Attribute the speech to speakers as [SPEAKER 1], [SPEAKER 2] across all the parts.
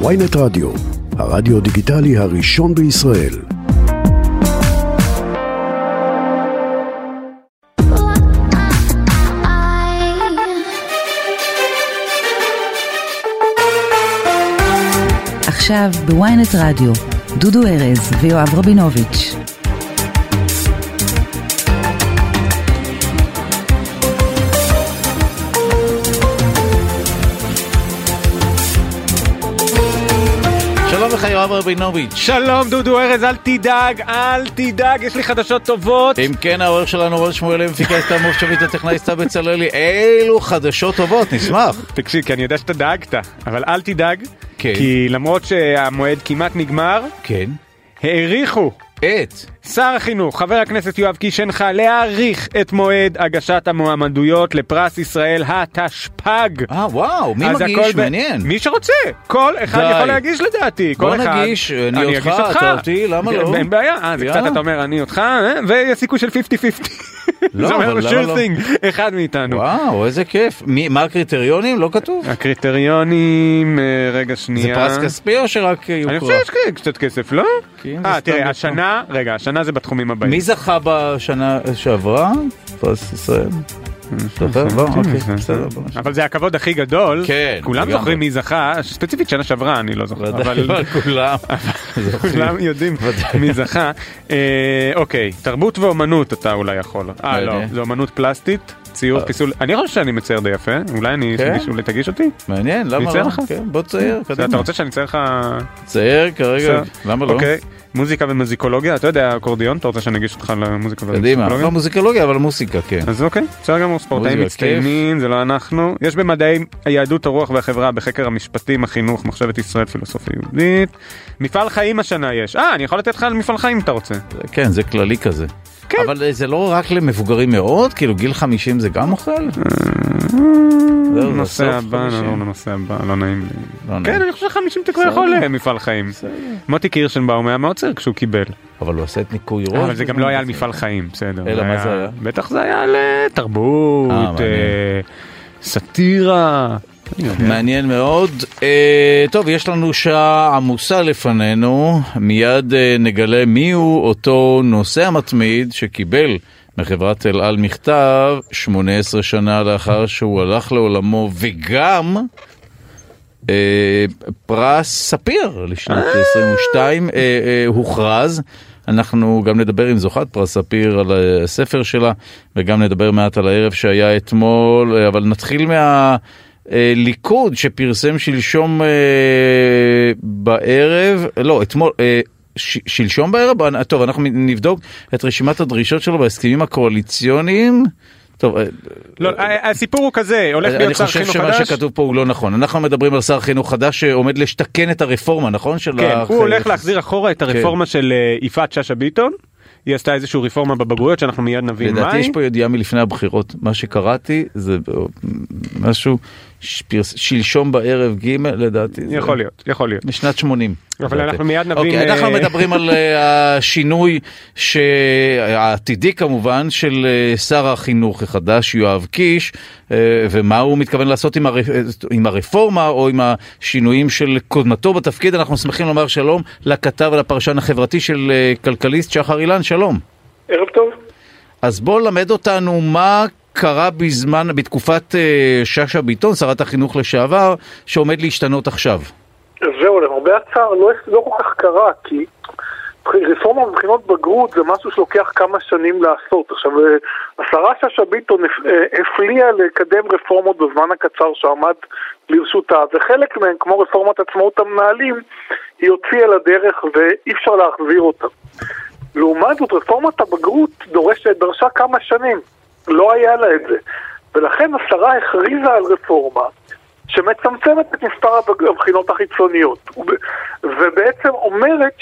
[SPEAKER 1] ויינט רדיו, הרדיו דיגיטלי הראשון בישראל.
[SPEAKER 2] עכשיו בוויינט רדיו, דודו ארז ויואב רבינוביץ'.
[SPEAKER 3] יואב רבינוביץ'.
[SPEAKER 4] שלום דודו ארז, אל תדאג, אל תדאג, יש לי חדשות טובות.
[SPEAKER 3] אם כן העורך שלנו רון שמואלי מפיקה את המושבית הטכנאי סתיו בצללי, אילו חדשות טובות, נשמח.
[SPEAKER 4] תקשיב, כי אני יודע שאתה דאגת, אבל אל תדאג,
[SPEAKER 3] כן.
[SPEAKER 4] כי למרות שהמועד כמעט נגמר,
[SPEAKER 3] כן.
[SPEAKER 4] האריכו.
[SPEAKER 3] את.
[SPEAKER 4] שר החינוך, חבר הכנסת יואב קיש, הנחה להאריך את מועד הגשת המועמדויות לפרס ישראל התשפ"ג.
[SPEAKER 3] אה וואו, מי מגיש?
[SPEAKER 4] ב-
[SPEAKER 3] מעניין.
[SPEAKER 4] מי שרוצה, כל אחד
[SPEAKER 3] די.
[SPEAKER 4] יכול להגיש לדעתי.
[SPEAKER 3] בוא
[SPEAKER 4] כל אחד.
[SPEAKER 3] נגיש, אני אותך,
[SPEAKER 4] אגיש
[SPEAKER 3] אתה אותי, למה לא?
[SPEAKER 4] אין בעיה, אה, זה. קצת אתה אומר אני אותך, אה, ויש סיכוי של 50-50.
[SPEAKER 3] לא,
[SPEAKER 4] זה אומר
[SPEAKER 3] אבל למה
[SPEAKER 4] sure
[SPEAKER 3] לא?
[SPEAKER 4] אחד מאיתנו.
[SPEAKER 3] וואו, איזה כיף. מי- מה הקריטריונים? לא כתוב.
[SPEAKER 4] הקריטריונים, אה, רגע
[SPEAKER 3] זה
[SPEAKER 4] שנייה.
[SPEAKER 3] פרס כספי או שרק
[SPEAKER 4] אני
[SPEAKER 3] יוקרה?
[SPEAKER 4] חושב שיש קצת כסף, לא?
[SPEAKER 3] זה
[SPEAKER 4] אה, תראה. השנה, רגע, השנה זה בתחומים הבאים.
[SPEAKER 3] מי זכה בשנה שעברה? פרס ישראל. זוכר? לא? אוקיי.
[SPEAKER 4] אבל זה הכבוד הכי גדול.
[SPEAKER 3] כן,
[SPEAKER 4] כולם. זוכרים מי זכה, ספציפית שנה שעברה אני לא זוכר, אבל
[SPEAKER 3] אבל כולם.
[SPEAKER 4] יודעים. מי זכה. אה, אוקיי, תרבות ואומנות אתה אולי יכול. אה
[SPEAKER 3] לא
[SPEAKER 4] לא. זה אומנות פלסטית, ציור. פיסול. אני חושב שאני מצייר די יפה, אולי אני
[SPEAKER 3] כן?
[SPEAKER 4] תגיש- אותי?
[SPEAKER 3] מעניין, למה לא?
[SPEAKER 4] לך?
[SPEAKER 3] כן, בוא תצייר,
[SPEAKER 4] אתה
[SPEAKER 3] קדימה.
[SPEAKER 4] רוצה שאני אצייר לך...
[SPEAKER 3] צייר כרגע. למה לא?
[SPEAKER 4] אוקיי, מוזיקה ומוזיקולוגיה, אתה יודע אקורדיון, אתה רוצה שאני אגיש אותך למוזיקה
[SPEAKER 3] קדימה,
[SPEAKER 4] ומוזיקולוגיה?
[SPEAKER 3] לא מוזיקולוגיה אבל מוסיקה, כן.
[SPEAKER 4] אז אוקיי, בסדר גמור, ספורטאים מצטיינים, זה לא אנחנו. יש במדעי היהדות, הרוח והחברה, בחקר המשפטים, החינוך, מחשבת ישראל, פילוסופיה יהודית. מפעל חיים השנה יש. אה, אני יכול לתת לך על מפעל חיים אם אתה רוצה.
[SPEAKER 3] כן, זה כללי כזה.
[SPEAKER 4] כן.
[SPEAKER 3] אבל אה, זה לא רק למבוגרים מאוד? כאילו גיל 50 זה גם אוכל? זה
[SPEAKER 4] נושא הבא,
[SPEAKER 3] 50.
[SPEAKER 4] לא, לא, נושא הבא, לא נעים לי.
[SPEAKER 3] לא.
[SPEAKER 4] כן, אני חושב ש-50 אתה כבר. יכול אה, מפעל חיים. מוטי קירשנבאום היה מאוד צעיר כשהוא קיבל.
[SPEAKER 3] אבל הוא עשה את ניקוי ראש.
[SPEAKER 4] אבל זה גם לא היה על מפעל חיים, בסדר.
[SPEAKER 3] אלא מה זה היה?
[SPEAKER 4] בטח זה היה על אה, תרבות,
[SPEAKER 3] אה.
[SPEAKER 4] אה, סאטירה.
[SPEAKER 3] מעניין מאוד. אה, טוב, יש לנו שעה עמוסה לפנינו, מיד אה, נגלה מיהו אותו נוסע מתמיד שקיבל מחברת אל על מכתב 18 שנה לאחר שהוא הלך לעולמו וגם אה, פרס ספיר לשנת 22 אה, אה, הוכרז. אנחנו גם נדבר עם זוכת פרס ספיר על הספר שלה וגם נדבר מעט על הערב שהיה אתמול, אבל נתחיל מה... אה, ליכוד שפרסם שלשום אה, בערב, לא, אתמול, אה, ש, שלשום בערב, טוב, אנחנו נבדוק את רשימת הדרישות שלו בהסכמים הקואליציוניים. טוב,
[SPEAKER 4] לא, הסיפור הוא כזה, הולך
[SPEAKER 3] אני
[SPEAKER 4] להיות שר
[SPEAKER 3] חושב
[SPEAKER 4] חינוך
[SPEAKER 3] שמה
[SPEAKER 4] חדש.
[SPEAKER 3] שכתוב פה הוא לא נכון. אנחנו מדברים על שר חינוך חדש שעומד לשתקן את הרפורמה, נכון? של
[SPEAKER 4] כן,
[SPEAKER 3] הח-
[SPEAKER 4] הוא הולך להחזיר אחורה את הרפורמה של אה, יפעת שאשא ביטון. היא עשתה איזושהי רפורמה בבגרויות שאנחנו מיד נבין
[SPEAKER 3] לדעתי יש
[SPEAKER 4] מהי.
[SPEAKER 3] פה ידיעה מלפני הבחירות. מה שקראתי זה משהו שפרס- שלשום בערב ג' לדעתי. זה
[SPEAKER 4] יכול להיות, יכול להיות.
[SPEAKER 3] משנת 80.
[SPEAKER 4] אבל
[SPEAKER 3] לדעתי.
[SPEAKER 4] אנחנו מיד נבין,
[SPEAKER 3] אוקיי, אנחנו
[SPEAKER 4] אה,
[SPEAKER 3] מדברים על אה, השינוי ש- העתידי כמובן של אה, שר החינוך החדש יואב קיש ומה הוא מתכוון לעשות עם. עם הרפורמה או עם השינויים של קודמתו בתפקיד. אנחנו שמחים לומר שלום לכתב ולפרשן החברתי של כלכליסט שחר אילן, שלום.
[SPEAKER 5] ערב טוב.
[SPEAKER 3] אז בוא למד אותנו מה קרה בזמן, בתקופת אה, שאשא ביטון, שרת החינוך לשעבר, שעומד להשתנות עכשיו.
[SPEAKER 5] זהו, למרבה הצער לא, לא כל כך קרה, כי רפורמה בבחינות בגרות זה משהו שלוקח כמה שנים לעשות. עכשיו, אה, השרה שאשא ביטון אה, הפליאה לקדם רפורמות בזמן הקצר שעמד לרשותה, וחלק מהן, כמו רפורמת עצמאות המנהלים, היא הוציאה לדרך ואי אפשר להחזיר אותה. לעומת זאת, רפורמת הבגרות דורשת, דרשה כמה שנים, לא היה לה את זה. ולכן השרה הכריזה על רפורמה שמצמצמת את מספר הבחינות החיצוניות, וב- ובעצם אומרת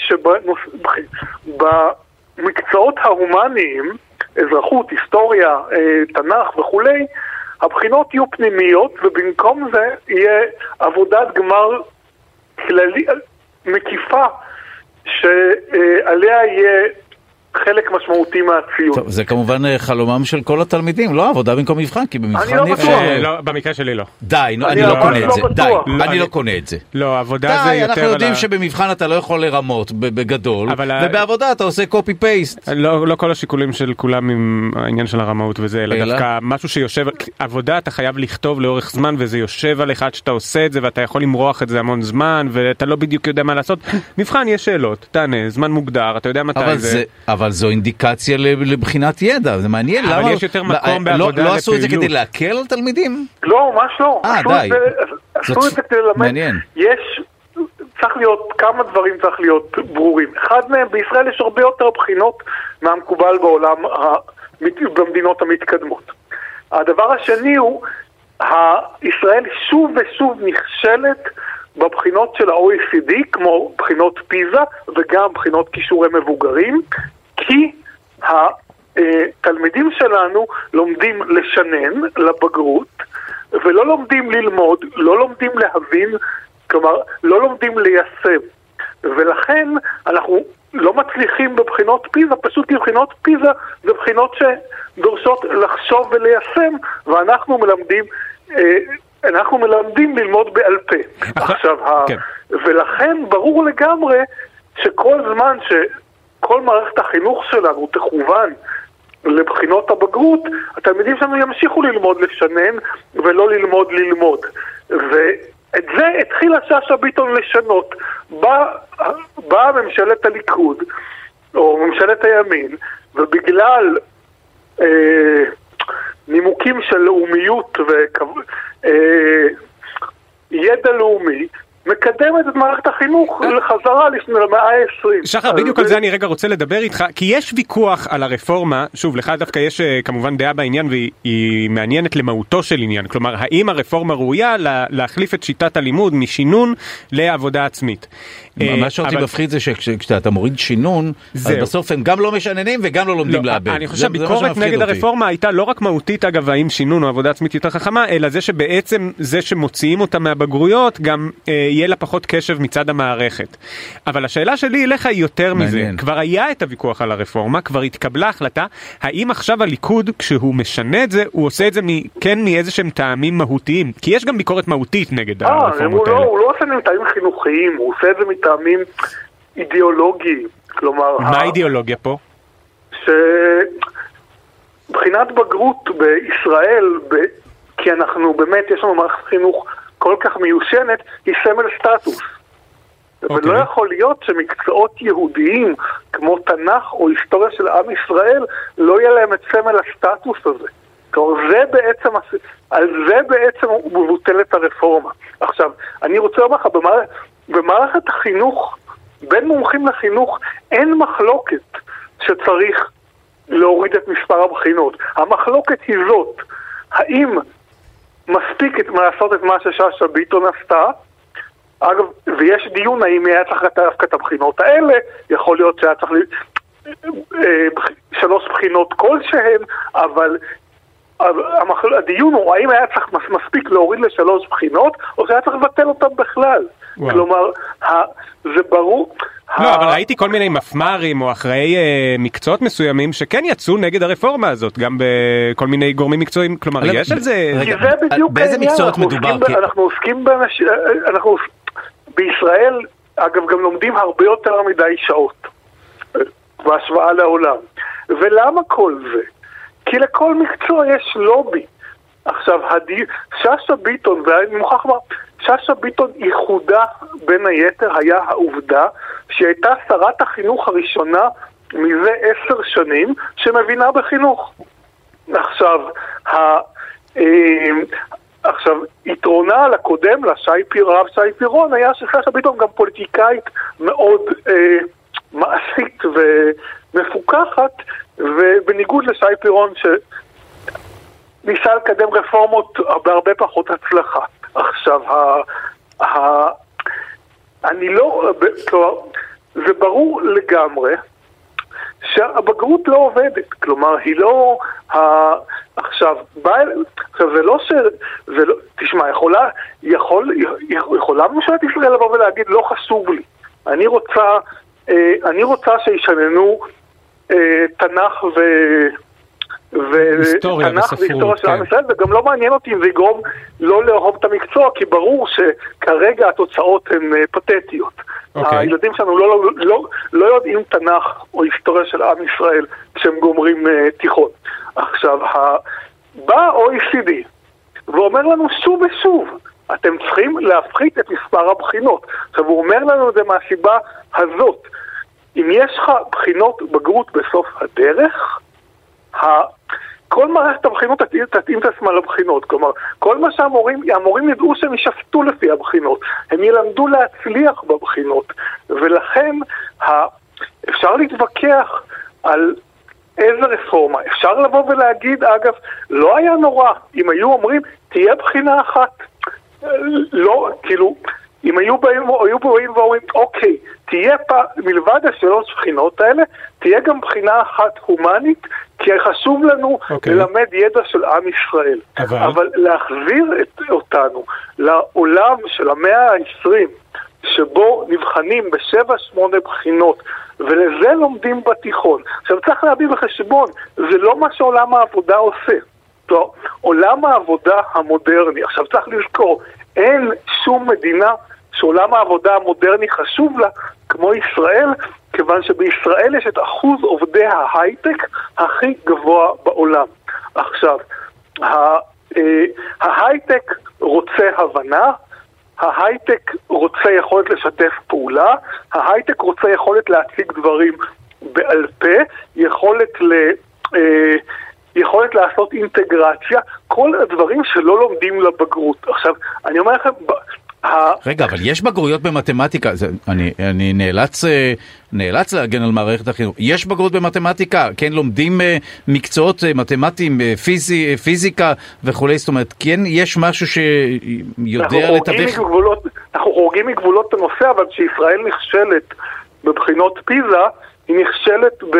[SPEAKER 5] שבמקצועות ההומניים, אזרחות, היסטוריה, אה, תנ"ך וכולי, הבחינות יהיו פנימיות, ובמקום זה יהיה עבודת גמר כללי, מקיפה, שעליה יהיה חלק משמעותי מהציון.
[SPEAKER 3] טוב, זה כמובן אה, חלומם של כל התלמידים, לא עבודה במקום מבחן, כי במבחן
[SPEAKER 5] לא
[SPEAKER 3] אי אפשר...
[SPEAKER 5] בטוח.
[SPEAKER 4] אה, לא, במקרה שלי לא.
[SPEAKER 3] די,
[SPEAKER 5] אני
[SPEAKER 3] אני לא
[SPEAKER 5] ממש
[SPEAKER 3] קונה
[SPEAKER 5] לא
[SPEAKER 3] את זה, די.
[SPEAKER 4] לא,
[SPEAKER 3] אני
[SPEAKER 4] אני-
[SPEAKER 3] לא קונה את זה.
[SPEAKER 4] לא, עבודה זה
[SPEAKER 3] די,
[SPEAKER 4] יותר
[SPEAKER 3] אנחנו
[SPEAKER 4] על
[SPEAKER 3] יודעים שבמבחן אתה לא יכול לרמות בגדול, ובעבודה אתה עושה קופי פייסט.
[SPEAKER 4] לא, לא כל השיקולים של כולם עם העניין של הרמאות וזה, אלא? דווקא משהו שיושב, עבודה אתה חייב לכתוב לאורך זמן וזה יושב עליך עד שאתה עושה את זה ואתה יכול למרוח את זה המון זמן ואתה לא בדיוק יודע מה לעשות. מבחן יש שאלות, תענה, זמן מוגדר, אתה יודע מתי זה.
[SPEAKER 3] אבל זו אינדיקציה ל- לבחינת ידע, זה מעניין,
[SPEAKER 4] אבל
[SPEAKER 3] למה...
[SPEAKER 4] יש יותר
[SPEAKER 3] לא-
[SPEAKER 4] מקום
[SPEAKER 3] לא-
[SPEAKER 4] בעבודה
[SPEAKER 3] לא עשו את זה
[SPEAKER 4] לפעילות.
[SPEAKER 3] כדי להקל על תלמידים?
[SPEAKER 5] לא, ממש לא.
[SPEAKER 3] אה, די.
[SPEAKER 5] עשו את זה כדי ללמד.
[SPEAKER 3] מעניין.
[SPEAKER 5] יש, צריך להיות, כמה דברים צריך להיות ברורים. אחד מהם, בישראל יש הרבה יותר בחינות מהמקובל בעולם, במדינות המתקדמות. הדבר השני הוא, ישראל שוב ושוב נכשלת בבחינות של ה-OECD, כמו בחינות פיזה וגם בחינות כישורי מבוגרים, כי התלמידים שלנו לומדים לשנן לבגרות, ולא לומדים ללמוד, לא לומדים להבין, כלומר, לא לומדים ליישם. ולכן אנחנו לא מצליחים בבחינות פיזה, פשוט כי בחינות פיזה זה בחינות שדורשות לחשוב וליישם, ואנחנו מלמדים, אה, אנחנו מלמדים ללמוד בעל פה. עכשיו.
[SPEAKER 4] כן.
[SPEAKER 5] ולכן ברור לגמרי שכל זמן שכל מערכת החינוך שלנו תכוון לבחינות הבגרות, התלמידים שלנו ימשיכו ללמוד לשנן ולא ללמוד ללמוד. ואת זה התחילה שאשא ביטון לשנות. באה באה ממשלת הליכוד, או ממשלת הימין, ובגלל אה, נימוקים של לאומיות וידע לאומי, מקדמת את מערכת החינוך לחזרה לפני למאה ה-20.
[SPEAKER 4] שחר, בדיוק על זה אני רגע רוצה לדבר איתך, כי יש ויכוח על הרפורמה, שוב, לך דווקא יש אה, כמובן דעה בעניין והיא היא מעניינת למהותו של עניין, כלומר, האם הרפורמה ראויה לה, להחליף את שיטת הלימוד משינון לעבודה עצמית. אה,
[SPEAKER 3] מה שאותי מפחיד זה שכשאתה מוריד שינון, אז. בסוף הם גם לא משננים וגם לא לומדים
[SPEAKER 4] לא,
[SPEAKER 3] לאבד.
[SPEAKER 4] אני
[SPEAKER 3] זה-
[SPEAKER 4] חושב שהביקורת נגד. הרפורמה הייתה לא רק מהותית אגב האם שינון או עבודה עצמית יותר חכמה אלא זה שבעצם זה שמוציאים אותה מהבגרויות גם אה, יהיה לה פחות קשב מצד המערכת. אבל השאלה שלי אליך היא יותר מזה. כבר היה את הוויכוח על הרפורמה כבר התקבלה החלטה האם עכשיו הליכוד כשהוא משנה את זה הוא עושה את זה כן מאיזה שהם טעמים מהותיים כי יש גם ביקורת מהותית נגד
[SPEAKER 5] אה,
[SPEAKER 4] הרפורמות
[SPEAKER 5] לא,
[SPEAKER 4] האלה.
[SPEAKER 5] הוא לא עושה את זה מטעמים חינוכיים, הוא עושה את זה מטעמים אידיאולוגיים. כלומר,
[SPEAKER 4] מה האידיאולוגיה פה?
[SPEAKER 5] שבחינת בגרות בישראל, ב... כי אנחנו באמת, יש לנו מערכת חינוך כל כך מיושנת, היא סמל סטטוס.
[SPEAKER 4] אוקיי.
[SPEAKER 5] ולא יכול להיות שמקצועות יהודיים כמו תנ"ך או היסטוריה של עם ישראל, לא יהיה להם את סמל הסטטוס הזה. כלומר, זה בעצם, על זה בעצם מבוטלת הרפורמה. עכשיו, אני רוצה לומר לך. במערכת החינוך, בין מומחים לחינוך, אין מחלוקת שצריך להוריד את מספר הבחינות. המחלוקת היא זאת, האם מספיק את- לעשות את מה ששאשא ביטון עשתה, אגב, ויש דיון האם היה צריך דווקא את הבחינות האלה, יכול להיות שהיה צריך אה, בח- שלוש בחינות כלשהן, אבל הדיון הוא האם היה צריך מס- מספיק להוריד לשלוש בחינות, או שהיה צריך לבטל אותן בכלל.
[SPEAKER 4] וואו.
[SPEAKER 5] כלומר, ה- זה ברור.
[SPEAKER 4] לא,
[SPEAKER 5] ה-
[SPEAKER 4] אבל ראיתי כל מיני מפמ"רים או אחראי אה, מקצועות מסוימים שכן יצאו נגד הרפורמה הזאת, גם בכל מיני גורמים מקצועיים, כלומר,
[SPEAKER 3] רגע,
[SPEAKER 4] יש על זה...
[SPEAKER 3] רגע,
[SPEAKER 5] כי זה בדיוק
[SPEAKER 3] באיזה מקצועות
[SPEAKER 5] אנחנו
[SPEAKER 3] מדובר?
[SPEAKER 5] עוסקים ב-
[SPEAKER 3] כי-
[SPEAKER 5] אנחנו עוסקים באנשים, אנחנו עוס- בישראל, אגב, גם לומדים הרבה יותר מדי שעות אה, בהשוואה לעולם. ולמה כל זה? כי לכל מקצוע יש לובי. עכשיו, הדי... שאשא ביטון, ואני מוכרח לומר, שאשא ביטון ייחודה בין היתר היה העובדה שהיא הייתה שרת החינוך הראשונה מזה עשר שנים שמבינה בחינוך. עכשיו, ה... אה, עכשיו, יתרונה על הקודם לה, שי פיר, הרב שי פירון, היה ששאשא ביטון גם פוליטיקאית מאוד אה, מעשית ומפוקחת, ובניגוד לשי פירון שניסה לקדם רפורמות בהרבה פחות הצלחה. עכשיו, ה... ה... אני לא... כלומר, זה ברור לגמרי שהבגרות לא עובדת, כלומר היא לא... ה... עכשיו, בא... עכשיו זה לא ש... זה לא... תשמע, יכולה, יכול... יכולה ממשלת ישראל לבוא ולהגיד לא חשוב לי, אני רוצה, אה, אני רוצה שישננו תנ"ך ו...
[SPEAKER 4] היסטוריה
[SPEAKER 5] ותנ"ך
[SPEAKER 4] וספרות,
[SPEAKER 5] והיסטוריה של
[SPEAKER 4] כן.
[SPEAKER 5] עם ישראל, וגם לא מעניין אותי אם זה יגרום לא לאהוב את המקצוע, כי ברור שכרגע התוצאות הן אה, פתטיות.
[SPEAKER 4] אוקיי.
[SPEAKER 5] הילדים שלנו לא, לא, לא, לא יודעים תנ"ך או היסטוריה של עם ישראל כשהם גומרים אה, תיכון. עכשיו, ה... בא ה-OECD ואומר לנו שוב ושוב, אתם צריכים להפחית את מספר הבחינות. עכשיו, הוא אומר לנו את זה מהסיבה הזאת. אם יש לך בחינות בגרות בסוף הדרך. כל מערכת הבחינות תתאים, תתאים את עצמה לבחינות, כלומר, כל מה שהמורים, המורים ידעו שהם יישפטו לפי הבחינות, הם ילמדו להצליח בבחינות, ולכן. אפשר להתווכח על איזה רפורמה. אפשר לבוא ולהגיד, אגב, לא היה נורא אם היו אומרים, תהיה בחינה אחת. לא, כאילו, אם היו באים, היו באים ואומרים, אוקיי, תהיה פעם, מלבד השלוש בחינות האלה, תהיה גם בחינה אחת הומנית, כי חשוב לנו
[SPEAKER 4] אוקיי.
[SPEAKER 5] ללמד ידע של עם ישראל.
[SPEAKER 4] אבל?
[SPEAKER 5] אבל להחזיר את, אותנו לעולם של המאה ה-20, שבו נבחנים בשבע שמונה בחינות, ולזה לומדים בתיכון. עכשיו צריך להביא בחשבון, זה לא מה שעולם העבודה עושה. לא, עולם העבודה המודרני, עכשיו צריך לזכור, אין שום מדינה שעולם העבודה המודרני חשוב לה כמו ישראל, כיוון שבישראל יש את אחוז עובדי ההייטק הכי גבוה בעולם. עכשיו, אה, ההייטק רוצה הבנה, ההייטק רוצה יכולת לשתף פעולה, ההייטק רוצה יכולת להציג דברים בעל פה, יכולת ל... אה, יכולת לעשות אינטגרציה, כל הדברים שלא לומדים לבגרות. עכשיו, אני אומר לכם,
[SPEAKER 3] רגע, אבל יש בגרויות במתמטיקה, זה, אני, אני נאלץ, אה, נאלץ להגן על מערכת החינוך. יש בגרות במתמטיקה, כן, לומדים אה, מקצועות אה, מתמטיים, פיזי, פיזיקה וכולי, זאת אומרת, כן יש משהו שיודע לתווך...
[SPEAKER 5] אנחנו חורגים מגבולות הנושא, אבל כשישראל נכשלת בבחינות פיזה, היא נכשלת ב...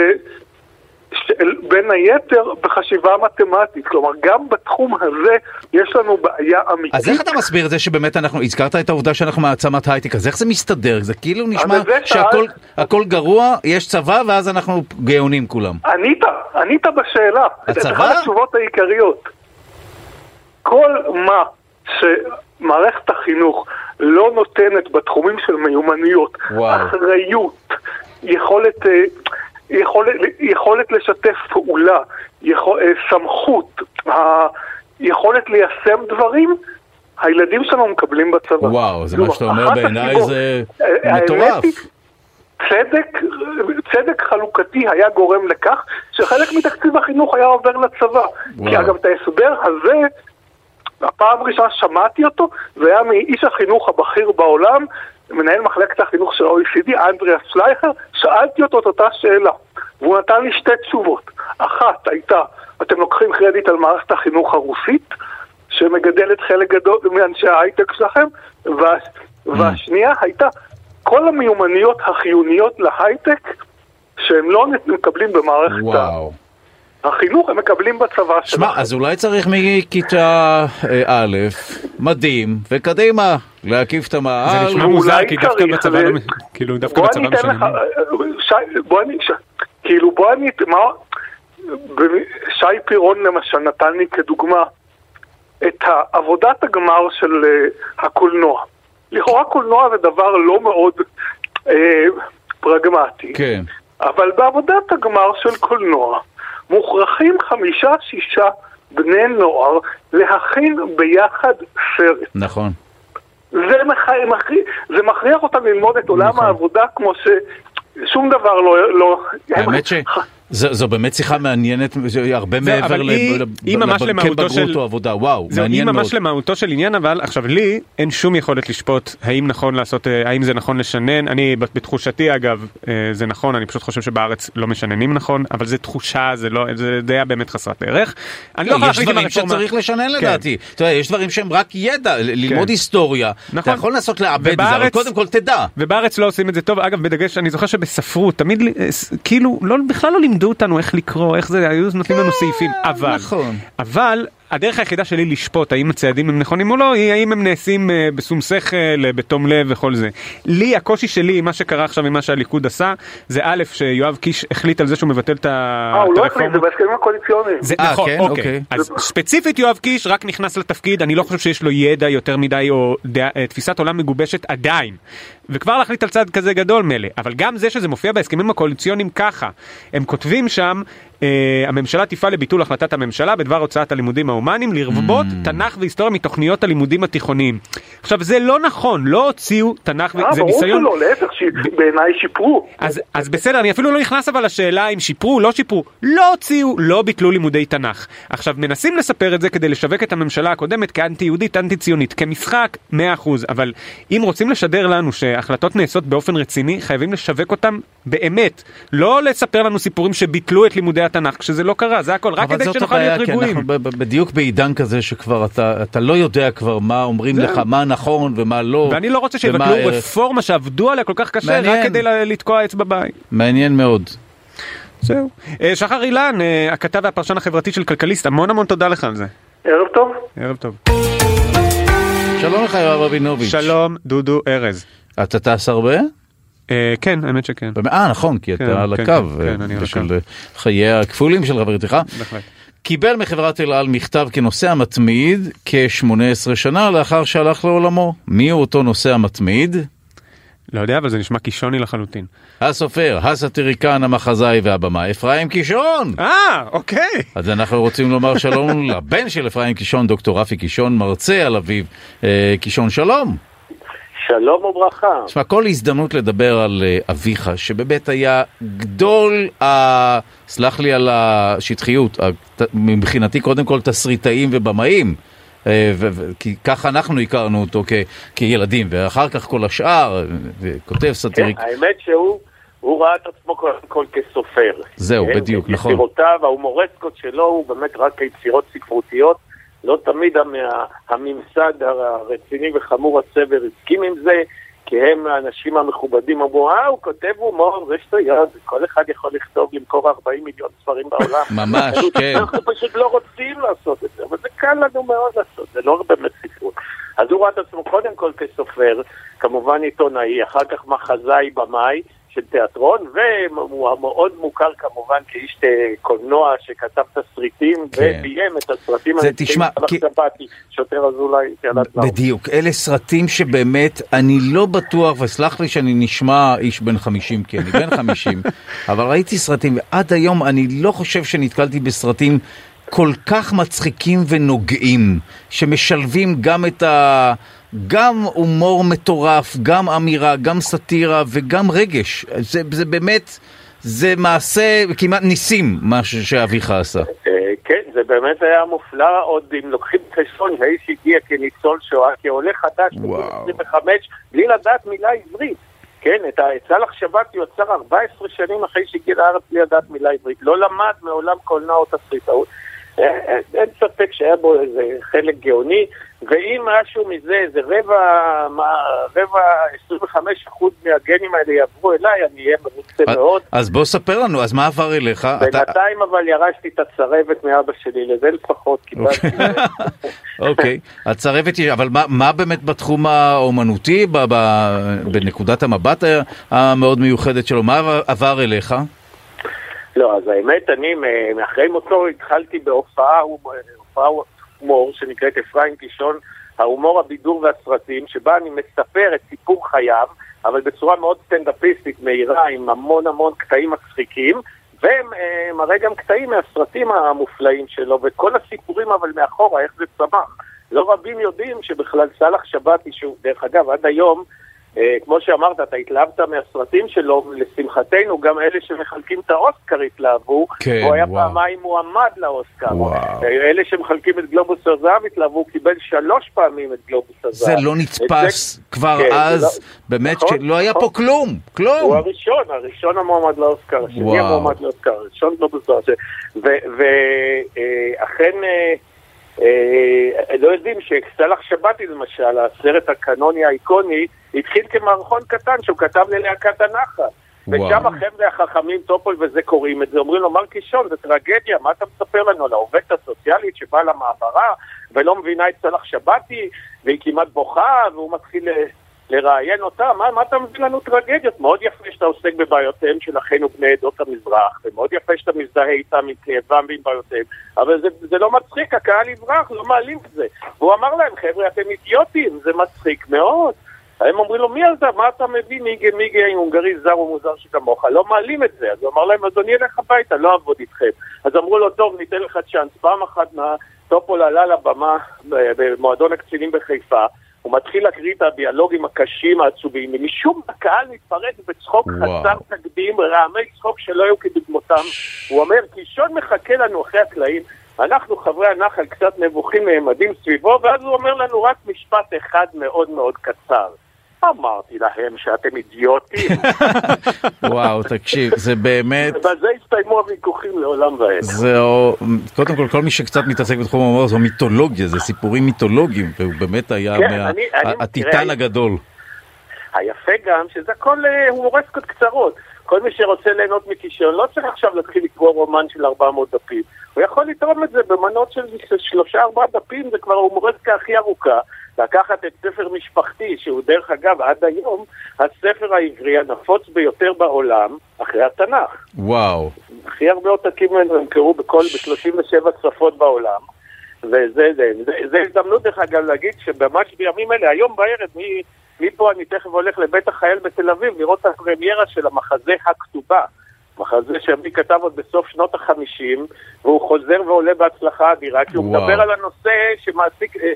[SPEAKER 5] בין היתר בחשיבה מתמטית, כלומר גם בתחום הזה יש לנו בעיה אמיתית.
[SPEAKER 3] אז איך אתה מסביר את זה שבאמת אנחנו, הזכרת את העובדה שאנחנו מעצמת הייטק, אז איך זה מסתדר? זה כאילו נשמע שהכל
[SPEAKER 5] שאל-
[SPEAKER 3] גרוע, יש צבא ואז אנחנו גאונים כולם.
[SPEAKER 5] ענית, ענית בשאלה.
[SPEAKER 3] הצבא?
[SPEAKER 5] את אחת התשובות העיקריות. כל מה שמערכת החינוך לא נותנת בתחומים של מיומנויות,
[SPEAKER 3] וואו.
[SPEAKER 5] אחריות, יכולת, אה, יכולת, יכולת לשתף פעולה, יכול, אה, סמכות, היכולת ליישם דברים, הילדים שלנו מקבלים בצבא.
[SPEAKER 3] וואו, זה מה
[SPEAKER 5] כלומר,
[SPEAKER 3] שאתה אומר בעיניי זה
[SPEAKER 5] האמת
[SPEAKER 3] מטורף.
[SPEAKER 5] היא, צדק, צדק חלוקתי היה גורם לכך שחלק מתקציב החינוך היה עובר לצבא.
[SPEAKER 3] וואו.
[SPEAKER 5] כי אגב, את ההסבר הזה, הפעם הראשונה שמעתי אותו, זה היה מאיש החינוך הבכיר בעולם, מנהל מחלקת החינוך של ה-OECD, אנדריאס שלייכר, שאלתי אותו את אותה שאלה, והוא נתן לי שתי תשובות. אחת הייתה, אתם לוקחים קרדיט על מערכת החינוך הרוסית, שמגדלת חלק גדול מאנשי ההייטק שלכם, וה, והשנייה הייתה, כל המיומנויות החיוניות להייטק, שהם לא מקבלים במערכת
[SPEAKER 3] וואו.
[SPEAKER 5] החינוך, הם מקבלים בצבא
[SPEAKER 3] שמע,
[SPEAKER 5] שלכם.
[SPEAKER 3] אז אולי צריך מכיתה אה, א', מדהים, וקדימה, להקיף את
[SPEAKER 4] זה
[SPEAKER 3] המאהל.
[SPEAKER 4] נשמע מוזר, כי דווקא בצבא
[SPEAKER 5] ו-
[SPEAKER 4] לא... כאילו, דווקא בצבא משנים.
[SPEAKER 5] שי, בוא אני, כאילו בוא אני, מה, שי פירון למשל נתן לי כדוגמה את עבודת הגמר של הקולנוע. לכאורה קולנוע זה דבר לא מאוד uh, פרגמטי,
[SPEAKER 3] כן.
[SPEAKER 5] אבל בעבודת הגמר של קולנוע מוכרחים חמישה-שישה בני נוער להכין ביחד סרט.
[SPEAKER 3] נכון.
[SPEAKER 5] זה, מח... מכריח, זה מכריח אותם ללמוד את עולם
[SPEAKER 4] נכון.
[SPEAKER 5] העבודה כמו ששום דבר לא... לא...
[SPEAKER 3] האמת שזו באמת שיחה מעניינת, זה הרבה
[SPEAKER 4] זה-
[SPEAKER 3] מעבר
[SPEAKER 4] אבל
[SPEAKER 3] ל-
[SPEAKER 4] היא-
[SPEAKER 3] ל-
[SPEAKER 4] היא ממש
[SPEAKER 3] ל-
[SPEAKER 4] למהותו
[SPEAKER 3] בגרות
[SPEAKER 4] של-
[SPEAKER 3] או עבודה, וואו,
[SPEAKER 4] זהו, היא
[SPEAKER 3] מעניין מאוד.
[SPEAKER 4] ממש למהותו של עניין, אבל עכשיו לי אין שום יכולת לשפוט האם נכון לעשות, אה, האם זה נכון לשנן, אני בתחושתי אגב, אה, זה נכון, אני פשוט חושב שבארץ לא משננים נכון, אבל זה תחושה, זה לא, זה דעה באמת חסרת ערך. אני לא יכול
[SPEAKER 3] יש
[SPEAKER 4] להחליט אם
[SPEAKER 3] דברים
[SPEAKER 4] הרפורמה-
[SPEAKER 3] שצריך לשנן
[SPEAKER 4] כן.
[SPEAKER 3] לדעתי. אתה יודע, יש דברים שהם רק ידע, ל- ללמוד היסטוריה. אתה
[SPEAKER 4] נכון.
[SPEAKER 3] יכול לנסות לעבד את זה, אבל קודם כל תדע.
[SPEAKER 4] ובארץ לא עושים את זה טוב, אגב בדגש אני זוכר שבספרות תמיד אה, כאילו לא בכלל לא לימדו אותנו איך לקרוא איך זה היו נותנים לנו סעיפים אבל
[SPEAKER 3] נכון.
[SPEAKER 4] אבל הדרך היחידה שלי לשפוט האם הצעדים הם נכונים או לא, היא האם הם נעשים אה, בשום שכל, אה, בתום לב וכל זה. לי, הקושי שלי מה שקרה עכשיו עם מה שהליכוד עשה, זה א', שיואב קיש החליט על זה שהוא מבטל את ה-
[SPEAKER 5] אה, הוא לא החליט, זה
[SPEAKER 4] הרפורמה.
[SPEAKER 5] בהסכמים הקואליציוניים.
[SPEAKER 4] זה
[SPEAKER 3] אה,
[SPEAKER 4] נכון,
[SPEAKER 3] כן?
[SPEAKER 4] אוקיי.
[SPEAKER 3] אוקיי.
[SPEAKER 4] אז ספציפית יואב קיש רק נכנס לתפקיד, אני לא חושב שיש לו ידע יותר מדי או תפיסת עולם מגובשת עדיין. וכבר להחליט על צעד כזה גדול מילא, אבל גם זה שזה מופיע בהסכמים הקואליציוניים ככה, הם כותבים שם, הממשלה תפעל לביטול החלטת הממשלה בדבר הוצאת הלימודים ההומניים, לרבות
[SPEAKER 3] Mm.
[SPEAKER 4] תנ"ך והיסטוריה מתוכניות הלימודים התיכוניים. עכשיו זה לא נכון, לא הוציאו תנ"ך,
[SPEAKER 5] אה,
[SPEAKER 4] זה
[SPEAKER 5] ברור
[SPEAKER 4] ניסיון...
[SPEAKER 5] שלא, להפך, ש- בעיניי שיפרו.
[SPEAKER 4] אז, אז בסדר, אני אפילו לא נכנס אבל לשאלה אם שיפרו, לא שיפרו, לא הוציאו, לא ביטלו לימודי תנ"ך. עכשיו, מנסים לספר את זה כדי לשווק את הממשלה הקודמת כאנטי יהודית, אנטי ציונית, כמשחק, 100%, אבל אם רוצים לשדר לנו שהחלטות נעשות באופן רציני, חייבים לשווק אותם באמת. לא לספר לנו סיפורים שביטלו את לימודי התנ"ך כשזה לא קרה, זה הכל, רק
[SPEAKER 3] אבל
[SPEAKER 4] כדי
[SPEAKER 3] זאת
[SPEAKER 4] שנוכל
[SPEAKER 3] הבעיה,
[SPEAKER 4] להיות
[SPEAKER 3] כי
[SPEAKER 4] רגועים.
[SPEAKER 3] אנחנו ב- ב- בדיוק בעידן כזה שכבר אתה, אתה לא יודע כבר מה אומרים. לך, מה נכון ומה לא.
[SPEAKER 4] ואני לא רוצה שיבטלו. רפורמה שעבדו עליה כל כך קשה, רק
[SPEAKER 3] מעניין.
[SPEAKER 4] כדי ל- לתקוע אצבע בעין.
[SPEAKER 3] מעניין מאוד.
[SPEAKER 4] זהו. אה, שחר אילן, אה, הכתב והפרשן החברתי של כלכליסט, המון המון תודה לך על זה.
[SPEAKER 5] ערב טוב.
[SPEAKER 4] ערב טוב.
[SPEAKER 3] שלום לך יואב רבינוביץ'.
[SPEAKER 4] שלום, דודו ארז.
[SPEAKER 3] אתה טס הרבה?
[SPEAKER 4] אה, כן, האמת שכן.
[SPEAKER 3] אה נכון, כי
[SPEAKER 4] כן,
[SPEAKER 3] אתה על
[SPEAKER 4] כן,
[SPEAKER 3] הקו.
[SPEAKER 4] כן, כן,
[SPEAKER 3] בשל
[SPEAKER 4] הקו.
[SPEAKER 3] חיי הכפולים של חברתך.
[SPEAKER 4] בהחלט.
[SPEAKER 3] קיבל מחברת אל על מכתב כנוסע מתמיד כ-18 שנה לאחר שהלך לעולמו. מי הוא אותו נוסע מתמיד?
[SPEAKER 4] לא יודע, אבל זה נשמע קישוני לחלוטין.
[SPEAKER 3] הסופר, הסאטיריקן, המחזאי והבמה אפרים קישון.
[SPEAKER 4] אה, אוקיי.
[SPEAKER 3] אז אנחנו רוצים לומר שלום לבן של אפרים קישון, דוקטור רפי קישון, מרצה על אביו. אה, קישון, שלום.
[SPEAKER 6] שלום וברכה.
[SPEAKER 3] תשמע, כל הזדמנות לדבר על אה, אביך, שבאמת היה גדול, ה... סלח לי על השטחיות, מבחינתי קודם כל תסריטאים ובמאים. אה, כי ככה אנחנו הכרנו אותו כ- כילדים, ואחר כך כל השאר, וכותב
[SPEAKER 6] כן,
[SPEAKER 3] סאטיריק.
[SPEAKER 6] האמת שהוא הוא ראה את עצמו קודם כל כסופר.
[SPEAKER 3] זהו,
[SPEAKER 6] כן,
[SPEAKER 3] בדיוק, נכון.
[SPEAKER 6] יצירותיו, ההומורסקות שלו הוא באמת רק יצירות ספרותיות. לא תמיד המ- הממסד הרציני וחמור הסבר הסכים עם זה, כי הם האנשים המכובדים אמרו, אה, הוא כותב הומור, זה שטויות, כל אחד יכול לכתוב, למכור 40 מיליון ספרים בעולם.
[SPEAKER 3] ממש, כן.
[SPEAKER 6] אנחנו פשוט לא רוצים לעשות את זה, אבל זה קל לנו מאוד לעשות, זה לא באמת ספרות. אז הוא ראה את עצמו קודם כל כסופר, כמובן עיתונאי, אחר כך מחזאי במאי של תיאטרון, והוא מאוד מוכר כמובן כאיש אה, קולנוע שכתב תסריטים
[SPEAKER 3] כן.
[SPEAKER 6] וביים את הסרטים
[SPEAKER 3] זה, תשמע, כי-
[SPEAKER 6] שוטר אזולאי, תעלת לאור.
[SPEAKER 3] בדיוק, אלה סרטים שבאמת, אני לא בטוח, וסלח לי שאני נשמע איש בן 50, כי אני בן 50, אבל ראיתי סרטים, ועד היום אני לא חושב שנתקלתי בסרטים כל כך מצחיקים ונוגעים, שמשלבים גם את ה... גם הומור מטורף, גם אמירה, גם סאטירה וגם רגש. זה, זה באמת, זה מעשה כמעט ניסים, מה ש- שאביך עשה.
[SPEAKER 6] אה, כן, זה באמת היה מופלא, עוד אם לוקחים חשבון שהאיש הגיע כניצול שואה, כעולה חדש, בגיל
[SPEAKER 3] וואו.
[SPEAKER 6] 25, בלי לדעת מילה עברית. כן, את סאלח שבתי הוא יצר 14 שנים אחרי שהגיע לארץ בלי לדעת מילה עברית. לא למד מעולם קולנוע או תסריטאות. אין ספק שהיה בו איזה חלק גאוני, ואם משהו מזה, איזה רבע, מה, רבע, 25 אחוז מהגנים האלה יעברו אליי, אני אהיה מרוצה מאוד.
[SPEAKER 3] אז בוא ספר לנו, אז מה עבר אליך? אתה-
[SPEAKER 6] בינתיים אבל ירשתי את הצרבת מאבא שלי, לזה לפחות קיבלתי.
[SPEAKER 3] אוקיי, הצרבת, היא- אבל מה, מה באמת בתחום האומנותי, בנקודת המבט המאוד מיוחדת שלו, מה עבר אליך?
[SPEAKER 6] לא, אז האמת, אני מ- אחרי מותו התחלתי בהופעה הומור- הופעה הומור שנקראת אפרים קישון, ההומור, הבידור והסרטים, שבה אני מספר את סיפור חייו, אבל בצורה מאוד סטנדאפיסטית, מהירה, עם המון המון קטעים מצחיקים, ומראה גם קטעים מהסרטים המופלאים שלו, ואת כל הסיפורים אבל מאחורה, איך זה צמח. לא רבים יודעים שבכלל סאלח שבתי, שהוא דרך אגב עד היום, אה, כמו שאמרת, אתה התלהבת מהסרטים שלו, לשמחתנו גם אלה שמחלקים את האוסקר התלהבו,
[SPEAKER 3] כן,
[SPEAKER 6] הוא היה
[SPEAKER 3] וואו.
[SPEAKER 6] פעמיים מועמד לאוסקר.
[SPEAKER 3] וואו.
[SPEAKER 6] אה, אלה שמחלקים את גלובוס הזהב התלהבו, הוא קיבל שלוש פעמים את גלובוס הזהב.
[SPEAKER 3] זה לא נתפס
[SPEAKER 6] זה-
[SPEAKER 3] כבר
[SPEAKER 6] כן, זה
[SPEAKER 3] אז,
[SPEAKER 6] לא-
[SPEAKER 3] באמת
[SPEAKER 6] נכון,
[SPEAKER 3] שלא היה
[SPEAKER 6] נכון.
[SPEAKER 3] פה כלום,
[SPEAKER 6] הוא
[SPEAKER 3] כלום.
[SPEAKER 6] הראשון, הראשון המועמד לאוסקר, השני. המועמד לאוסקר, הראשון גלובוס הזהב. ואכן, לא יודעים שסלאח שבתי למשל, הסרט הקנוני האיקוני, התחיל כמערכון קטן שהוא כתב ללהקת הנחל. ושם החבר'ה החכמים, טופול וזה קוראים את זה, אומרים לו, מר קישון, זה טרגדיה, מה אתה מספר לנו על העובדת הסוציאלית שבאה למעברה ולא מבינה את צלח שבתי, והיא כמעט בוכה, והוא מתחיל ל- לראיין אותה, מה, מה אתה מביא לנו טרגדיות? מאוד יפה שאתה עוסק בבעיותיהם של אחינו בני עדות המזרח, ומאוד יפה שאתה מזדהה איתם, עם כאבם ועם בעיותיהם, אבל זה, זה לא מצחיק, הקהל יברח, לא מעלים את זה. והוא אמר להם, חבר'ה, אתם אידיוטים, זה מצחיק מאוד. הם אומרים לו, מי אתה? מה אתה מביא? מיגה מיגה עם הונגרי זר ומוזר שכמוך? לא מעלים את זה. אז הוא אמר להם, אדוני ילך הביתה, לא אעבוד איתכם. אז אמרו לו, טוב, ניתן לך צ'אנס. פעם אחת טופול עלה לבמה ב- במועדון הקצינים בחיפה, הוא מתחיל להקריא את הדיאלוגים הקשים, העצובים, ומשום הקהל מתפרץ בצחוק
[SPEAKER 3] וואו.
[SPEAKER 6] חסר תקדים, רעמי צחוק שלא היו כדוגמותם. הוא אומר, קישון מחכה לנו אחרי הקלעים, אנחנו חברי הנחל קצת נבוכים נעמדים סביבו, ואז הוא אומר לנו רק משפט אחד מאוד מאוד קצר. אמרתי להם שאתם אידיוטים,
[SPEAKER 3] וואו, תקשיב, זה באמת...
[SPEAKER 6] ובזה הסתיימו הוויכוחים לעולם ועד.
[SPEAKER 3] זה, קודם כל, כל מי שקצת מתעסק בתחום ההומור זו מיתולוגיה, זה סיפורים מיתולוגיים, והוא באמת היה
[SPEAKER 6] כן,
[SPEAKER 3] מה-
[SPEAKER 6] אני- אני-
[SPEAKER 3] הטיטן
[SPEAKER 6] תראה,
[SPEAKER 3] הגדול.
[SPEAKER 6] היפה גם שזה הכל אה, הומורסקות קצרות. כל מי שרוצה ליהנות מכישרון לא צריך עכשיו להתחיל לקרוא רומן של 400 דפים. הוא יכול לתרום את זה במנות של שלושה ארבעה דפים, זה כבר ההומורסקה הכי ארוכה. לקחת את ספר משפחתי, שהוא דרך אגב עד היום הספר העברי הנפוץ ביותר בעולם, אחרי התנ"ך.
[SPEAKER 3] וואו.
[SPEAKER 6] הכי הרבה עותקים ממנו נמכרו בכל, ב-37 שפות בעולם. וזה זה, זה, זה הזדמנות דרך אגב להגיד שממש בימים אלה, היום בערב, מ- מפה אני תכף הולך לבית החייל בתל אביב לראות את הפרמיירה של המחזה הכתובה. מחזה שאבי כתב עוד בסוף שנות החמישים, והוא חוזר ועולה בהצלחה אדירה, כי הוא
[SPEAKER 3] וואו.
[SPEAKER 6] מדבר על הנושא שמעסיק אה,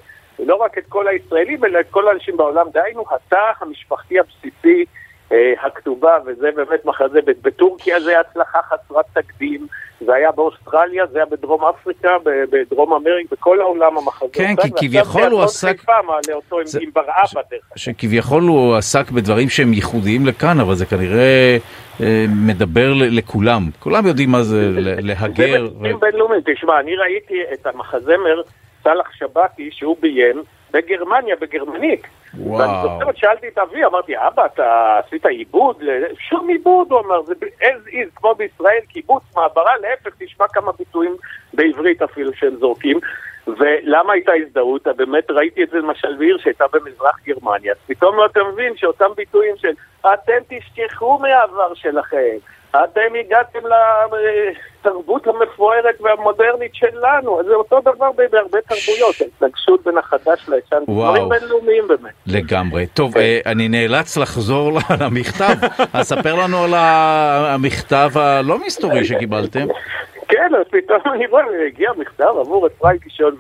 [SPEAKER 6] לא רק את כל הישראלים, אלא את כל האנשים בעולם. דהיינו, התא המשפחתי הבסיסי, אה, הכתובה, וזה באמת מחזה. בטורקיה זה היה הצלחה חסרת תקדים, זה היה באוסטרליה, זה היה בדרום אפריקה, בדרום אמריקה, בכל העולם המחזה.
[SPEAKER 3] כן, כי כביכול הוא עסק-
[SPEAKER 6] חיפה מעלה אותו עם,
[SPEAKER 3] זה-
[SPEAKER 6] עם ברעבה דרך אגב.
[SPEAKER 3] שכביכול הוא עסק בדברים שהם ייחודיים לכאן, אבל זה כנראה אה, מדבר לכולם. כולם יודעים מה זה
[SPEAKER 6] זה
[SPEAKER 3] להגר. ו-
[SPEAKER 6] בתקציבים בינלאומיים. תשמע, אני ראיתי את המחזמר סאלח שבתי שהוא ביים בגרמניה, בגרמנית.
[SPEAKER 3] וואו.
[SPEAKER 6] ואני זוכר, שאלתי את אבי, אמרתי, אבא, אתה עשית עיבוד? שום עיבוד, הוא אמר, זה as is, כמו בישראל, קיבוץ, מעברה, להפך, תשמע כמה ביטויים בעברית אפילו שהם זורקים. ולמה הייתה הזדהות? באמת ראיתי את זה למשל בעיר שהייתה במזרח גרמניה. פתאום אתה מבין שאותם ביטויים של אתם תשכחו מהעבר שלכם, אתם הגעתם לתרבות המפוארת והמודרנית שלנו, אז זה אותו דבר בהרבה תרבויות, ההתנגשות בין החדש לישן. דברים בינלאומיים באמת.
[SPEAKER 3] לגמרי. טוב,
[SPEAKER 6] כן.
[SPEAKER 3] אה, אני נאלץ לחזור למכתב. אז ספר לנו על המכתב הלא מסתורי שקיבלתם.
[SPEAKER 6] כן, אז פתאום אני רואה, הגיע מכתב עבור אפרים קישון,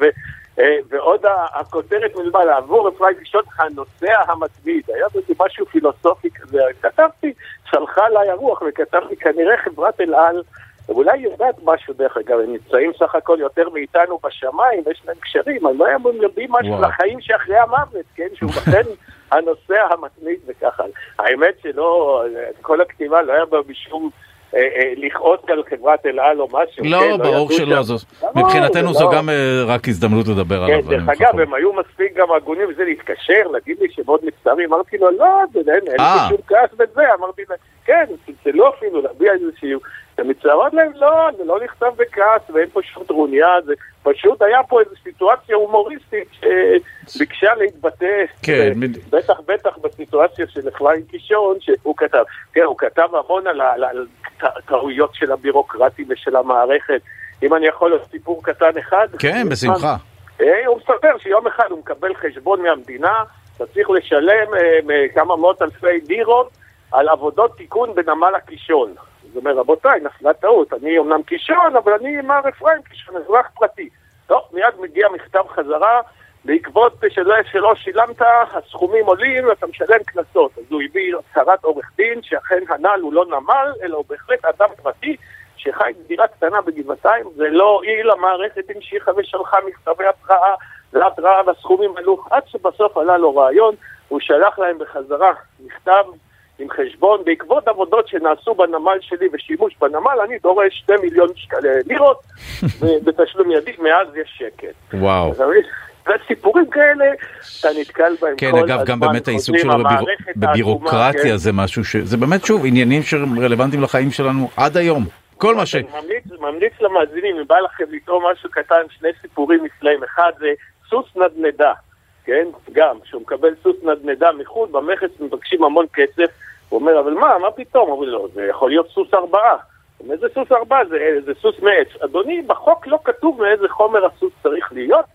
[SPEAKER 6] ועוד ה- הכותרת מלמעלה, עבור אפרים קישון, הנוסע המתמיד. היה בזה משהו פילוסופי כזה. כתבתי, שלחה עליי הרוח, וכתבתי, כנראה חברת אל על, אולי יודעת משהו דרך אגב, הם נמצאים סך הכל יותר מאיתנו בשמיים, ויש להם קשרים, אז אולי הם יודעים משהו
[SPEAKER 3] וואו.
[SPEAKER 6] לחיים שאחרי המוות, כן? שהוא לכן הנוסע המתמיד וככה. האמת שלא, כל הכתיבה לא היה בה משום... אה, אה, לכעוס על חברת אל על או משהו. כן,
[SPEAKER 3] לא, ברור
[SPEAKER 6] ידעו
[SPEAKER 3] שלא. זו- מבחינתנו
[SPEAKER 6] זה
[SPEAKER 3] זו
[SPEAKER 6] לא-
[SPEAKER 3] גם אה, רק הזדמנות לדבר עליו.
[SPEAKER 6] כן, דרך אגב, הם היו מספיק גם הגונים וזה להתקשר, להגיד לי שמאוד מצטערים, אמרתי לו, לא, זה אין. לי שום כעס בזה, אמרתי להם, כן, צלצלו אפילו, להביע איזשהו, הם מצטערות להם, לא, זה לא נכתב בכעס ואין פה שום טרוניה, זה פשוט היה פה איזו סיטואציה הומוריסטית שביקשה להתבטא,
[SPEAKER 3] כן,
[SPEAKER 6] ו-
[SPEAKER 3] מד-
[SPEAKER 6] בטח בטח בסיטואציה של אפרים קישון, שהוא כתב, כן, הוא כתב המון על ה- על ה- על ט- טעויות של הבירוקרטים ושל המערכת. אם אני יכול לעשות סיפור קטן אחד.
[SPEAKER 3] כן, בשמחה.
[SPEAKER 6] אה, הוא מספר שיום אחד הוא מקבל חשבון מהמדינה, אתה צריך לשלם אה, כמה מאות אלפי לירות על עבודות תיקון בנמל הקישון. זאת אומרת, רבותיי, נפלה טעות, אני אומנם קישון, אבל אני מר אפרים קישון, אזרח פרטי. טוב, מיד מגיע מכתב חזרה, בעקבות שלא, שלא שילמת, הסכומים עולים ואתה משלם קנסות. אז הוא הביא הצהרת עורך דין, שאכן הנ"ל הוא לא נמל, אלא הוא בהחלט אדם פרטי, שחי בדירה קטנה בגבעתיים, זה לא הועיל, המערכת המשיכה ושלחה מכתבי התראה, להתראה והסכומים עלו, עד שבסוף עלה לו רעיון, הוא שלח להם בחזרה מכתב עם חשבון, בעקבות עבודות שנעשו בנמל שלי ושימוש בנמל, אני דורש 2 מיליון שקל- לירות ו- בתשלום ידי, מאז יש שקט.
[SPEAKER 3] וואו.
[SPEAKER 6] וסיפורים כאלה, אתה נתקל בהם
[SPEAKER 3] כן,
[SPEAKER 6] כל
[SPEAKER 3] אגב, גם
[SPEAKER 6] הזמן,
[SPEAKER 3] באמת העיסוק שלו בבירוקרטיה
[SPEAKER 6] כן.
[SPEAKER 3] זה משהו ש... זה באמת, שוב, עניינים שרלוונטיים לחיים שלנו עד היום. כל מה ש...
[SPEAKER 6] ממליץ, ממליץ למאזינים, אם בא לכם לטעום משהו קטן, שני סיפורים נפלאים. אחד זה סוס נדנדה, כן? גם, כשהוא מקבל סוס נדנדה מחו"ל, במכס מבקשים המון כסף. הוא אומר, אבל מה, מה פתאום? אומרים לו, זה יכול להיות סוס ארבעה. הוא אומר, זה סוס ארבעה, זה, זה סוס מעץ. אדוני, בחוק לא כתוב מאיזה חומר הסוס צריך להיות.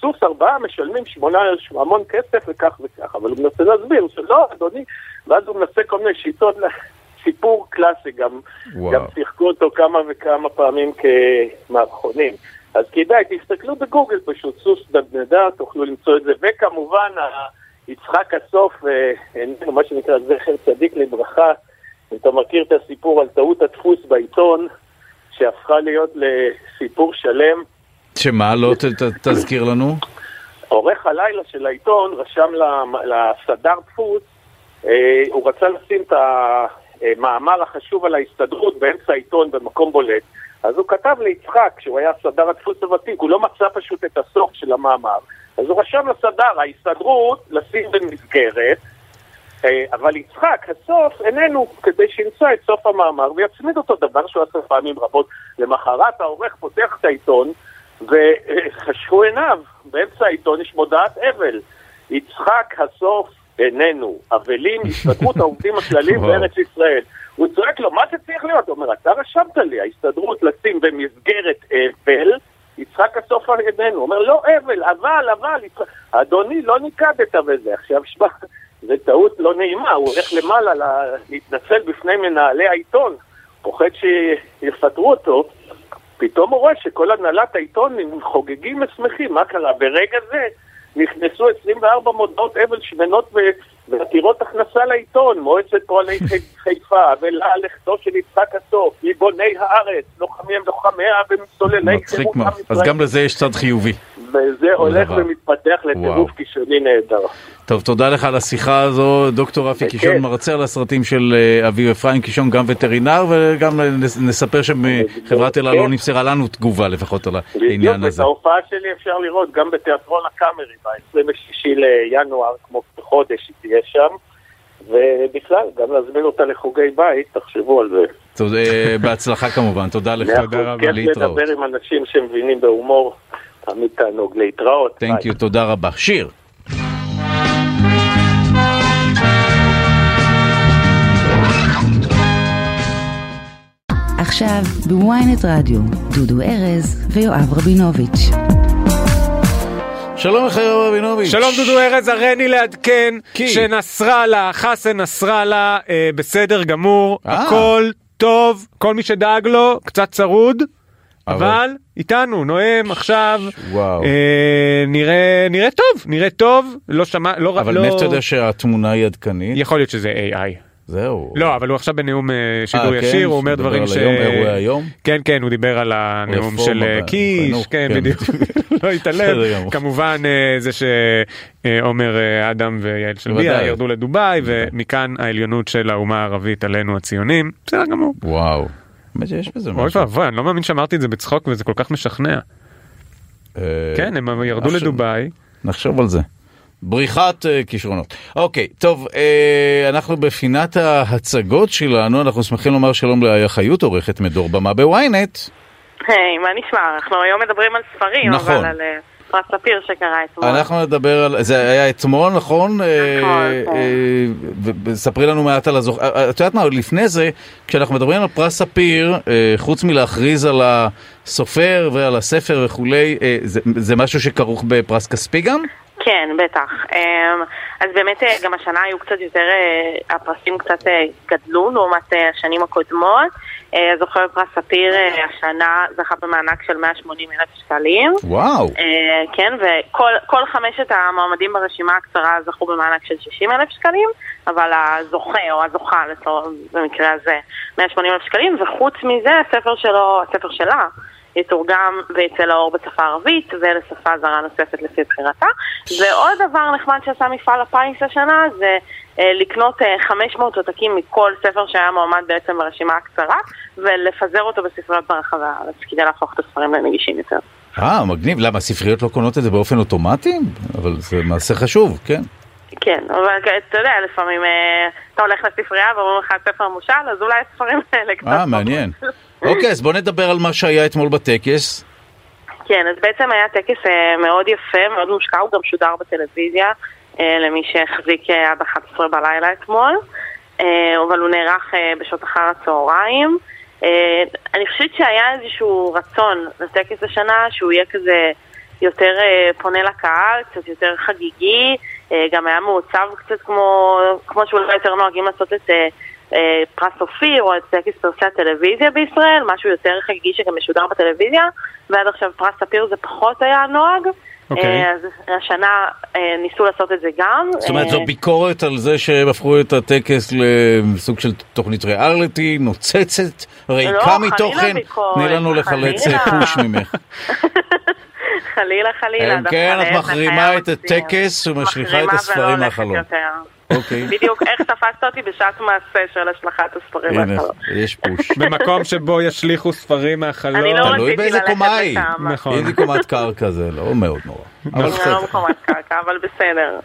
[SPEAKER 6] סוס ארבעה משלמים שמונה, המון כסף וכך וכך, אבל הוא מנסה להסביר שלא, אדוני, ואז הוא מנסה כל מיני שיטות, סיפור קלאסי, גם,
[SPEAKER 3] וואו.
[SPEAKER 6] גם שיחקו אותו כמה וכמה פעמים כמערכונים. אז כדאי, תסתכלו בגוגל פשוט, סוס נדנדה, תוכלו למצוא את זה, וכמובן, יצחק הסוף, אה, מה שנקרא זכר צדיק לברכה, אם אתה מכיר את הסיפור על טעות הדפוס בעיתון, שהפכה להיות לסיפור שלם,
[SPEAKER 3] שמה, לא ת- ת- תזכיר לנו?
[SPEAKER 6] עורך הלילה של העיתון רשם לסדר דפוס, אה, הוא רצה לשים את המאמר החשוב על ההסתדרות באמצע העיתון במקום בולט. אז הוא כתב ליצחק, שהוא היה סדר הדפוס הוותיק, הוא לא מצא פשוט את הסוף של המאמר. אז הוא רשם לסדר, ההסתדרות, לשים במסגרת, אה, אבל יצחק, הסוף איננו, כדי שימצא את סוף המאמר ויצמיד אותו, דבר שהוא עשה פעמים רבות. למחרת העורך פותח את העיתון, וחשכו עיניו, באמצע העיתון יש מודעת אבל. יצחק הסוף איננו, אבלים הסתדרות העובדים הכלליים. בארץ ישראל. הוא צועק לו, מה זה צריך להיות? הוא אומר, אתה רשמת לי, ההסתדרות לשים במסגרת אבל, יצחק הסוף איננו. הוא אומר, לא אבל, אבל, אבל, יצחק... אדוני, לא ניקדת בזה. עכשיו, שמע, זו טעות לא נעימה, הוא הולך למעלה לה- להתנצל בפני מנהלי העיתון, פוחד שיפטרו אותו. פתאום הוא רואה שכל הנהלת העיתון חוגגים ושמחים, מה קרה? ברגע זה נכנסו 24 מודעות אבל שמנות ו- ועתירות הכנסה לעיתון, מועצת פועלי חי- חיפה, ולה לכתו של יצחק הסוף, מבוני הארץ, לוחמי לוחמיה ומסוללי חירות. עם
[SPEAKER 3] אז. גם לזה יש צד חיובי.
[SPEAKER 6] וזה הולך. ומתפתח לטירוף
[SPEAKER 3] וואו.
[SPEAKER 6] כישוני נהדר.
[SPEAKER 3] טוב, תודה לך על השיחה הזו, דוקטור רפי. קישון, מרצה על הסרטים של אה, אביב אפרים קישון, גם וטרינר, וגם נס- נספר שחברת אלה לא. נמסרה לנו תגובה לפחות על
[SPEAKER 6] בדיוק,
[SPEAKER 3] העניין
[SPEAKER 6] את
[SPEAKER 3] הזה.
[SPEAKER 6] ההופעה שלי אפשר לראות גם בתיאטרון הקאמרי ב-26 לינואר, כמו חודש היא תהיה שם, ובכלל, גם להזמין אותה לחוגי בית, תחשבו על זה.
[SPEAKER 3] תודה, אה, בהצלחה כמובן, תודה לך.
[SPEAKER 6] אחוז, כיף
[SPEAKER 3] להתראות.
[SPEAKER 6] לדבר עם אנשים שמבינים בהומור, תמיד תענוג להתראות. ביי.
[SPEAKER 3] יו, תודה רבה. שיר.
[SPEAKER 2] עכשיו בוויינט רדיו, דודו ארז ויואב רבינוביץ'.
[SPEAKER 3] שלום לך יואב רבינוביץ'.
[SPEAKER 4] שלום דודו ארז, הריני לעדכן
[SPEAKER 3] כי?
[SPEAKER 4] שנסראללה, חסן נסראללה, אה, בסדר גמור,
[SPEAKER 3] אה.
[SPEAKER 4] הכל טוב, כל מי שדאג לו, קצת צרוד,
[SPEAKER 3] אבל-
[SPEAKER 4] אבל איתנו, נואם עכשיו,
[SPEAKER 3] וואו.
[SPEAKER 4] אה, נראה, נראה טוב, נראה טוב, לא שמע, לא,
[SPEAKER 3] אבל
[SPEAKER 4] לא,
[SPEAKER 3] מאיפה אתה יודע שהתמונה היא עדכנית?
[SPEAKER 4] יכול להיות שזה AI.
[SPEAKER 3] זהו.
[SPEAKER 4] לא, אבל הוא עכשיו בנאום אה, שידור
[SPEAKER 3] אה, כן?
[SPEAKER 4] ישיר, הוא אומר דברים ש...
[SPEAKER 3] אירועי היום?
[SPEAKER 4] כן, כן, הוא דיבר על הנאום של אה, קיש, כן,
[SPEAKER 3] כן.
[SPEAKER 4] בדיוק, לא התעלם. כמובן זה שעומר אדם ויעל שלביה
[SPEAKER 3] בוודאי.
[SPEAKER 4] ירדו לדובאי, ומכאן העליונות של האומה הערבית עלינו הציונים, בסדר גמור.
[SPEAKER 3] וואו. באמת שיש בזה
[SPEAKER 4] אוי. ואבוי, אני לא מאמין שאמרתי את זה בצחוק וזה כל כך משכנע. כן, הם ירדו לדובאי.
[SPEAKER 3] נחשוב על זה. בריחת אה, כישרונות. אוקיי, טוב, אה, אנחנו בפינת ההצגות שלנו, אנחנו שמחים לומר שלום לאיה חיות, עורכת מדור במה בוויינט.
[SPEAKER 7] היי, מה נשמע? אנחנו היום מדברים על ספרים,
[SPEAKER 3] נכון.
[SPEAKER 7] אבל על פרס ספיר שקרה אתמול.
[SPEAKER 3] אנחנו נדבר על, זה היה אתמול, נכון?
[SPEAKER 7] נכון.
[SPEAKER 3] ו- וספרי לנו מעט על הזוכ... את יודעת מה, עוד לפני זה, כשאנחנו מדברים על פרס ספיר, חוץ מלהכריז על הסופר ועל הספר וכולי, זה- זה משהו שכרוך בפרס כספי גם?
[SPEAKER 7] כן, בטח. אמ, אז באמת אה, גם השנה היו קצת יותר, אה, הפרסים קצת אה, גדלו לעומת השנים הקודמות. זוכר פרס ספיר השנה זכה במענק של 180 אלף שקלים.
[SPEAKER 3] וואו.
[SPEAKER 7] כן, וכל כל חמשת המועמדים ברשימה הקצרה זכו במענק של 60 אלף שקלים, אבל הזוכה או הזוכה במקרה הזה 180 אלף שקלים, וחוץ מזה הספר שלו, הספר שלה, יתורגם ויצא לאור בשפה ערבית ולשפה זרה נוספת לפי בחירתה. ועוד דבר נחמד שעשה מפעל הפיס השנה זה אה, לקנות אה, 500 עותקים מכל ספר שהיה מועמד בעצם ברשימה הקצרה ולפזר אותו בספריות ברחבי הארץ כדי להפוך את הספרים לנגישים יותר.
[SPEAKER 3] אה, מגניב. למה, הספריות לא קונות את זה באופן אוטומטי? אבל זה מעשה חשוב, כן.
[SPEAKER 7] כן, אבל אתה יודע, לפעמים אה, אתה הולך לספרייה ואומרים לך ספר מושל, אז אולי הספרים האלה קצת...
[SPEAKER 3] אה, מעניין. אוקיי, אז בוא נדבר על מה שהיה אתמול בטקס.
[SPEAKER 7] כן, אז בעצם היה טקס אה, מאוד יפה, מאוד מושקע, הוא גם שודר בטלוויזיה, אה, למי שהחזיק אה, עד 11 בלילה אתמול, אבל הוא נערך בשעות אחר הצהריים. אני חושבת שהיה איזשהו רצון לטקס השנה, שהוא יהיה כזה יותר פונה לקהל, קצת יותר חגיגי, גם היה מעוצב קצת כמו, כמו שאולי יותר נוהגים לעשות את פרס אופיר או את טקס פרסי הטלוויזיה בישראל, משהו יותר חגיגי שגם משודר בטלוויזיה, ועד עכשיו פרס ספיר זה פחות היה הנוהג.
[SPEAKER 4] אוקיי.
[SPEAKER 7] אה, אז השנה אה, ניסו לעשות את זה גם.
[SPEAKER 3] זאת אומרת,
[SPEAKER 7] אה,
[SPEAKER 3] זו ביקורת על זה שהם הפכו את הטקס לסוג של תוכנית ריאליטי, נוצצת, ריקה
[SPEAKER 7] לא,
[SPEAKER 3] מתוכן. תני לנו לחלץ. פוש ממך.
[SPEAKER 7] חלילה חלילה.
[SPEAKER 3] אם כן, את מחרימה את. הטקס ומשליכה את הספרים
[SPEAKER 7] יותר.
[SPEAKER 3] אוקיי.
[SPEAKER 7] בדיוק איך תפסת אותי בשעת מעשה של השלכת הספרים מהחלון.
[SPEAKER 3] יש פוש.
[SPEAKER 4] במקום שבו ישליכו ספרים מהחלון.
[SPEAKER 7] אני לא
[SPEAKER 3] תלוי
[SPEAKER 7] רציתי
[SPEAKER 3] באיזה
[SPEAKER 7] ללכת
[SPEAKER 3] קומה היא.
[SPEAKER 7] לשם.
[SPEAKER 4] נכון.
[SPEAKER 3] אם היא קומת קרקע זה לא מאוד נורא. אבל
[SPEAKER 7] זה
[SPEAKER 3] בסדר.
[SPEAKER 7] לא מקומת קרקע, אבל בסדר.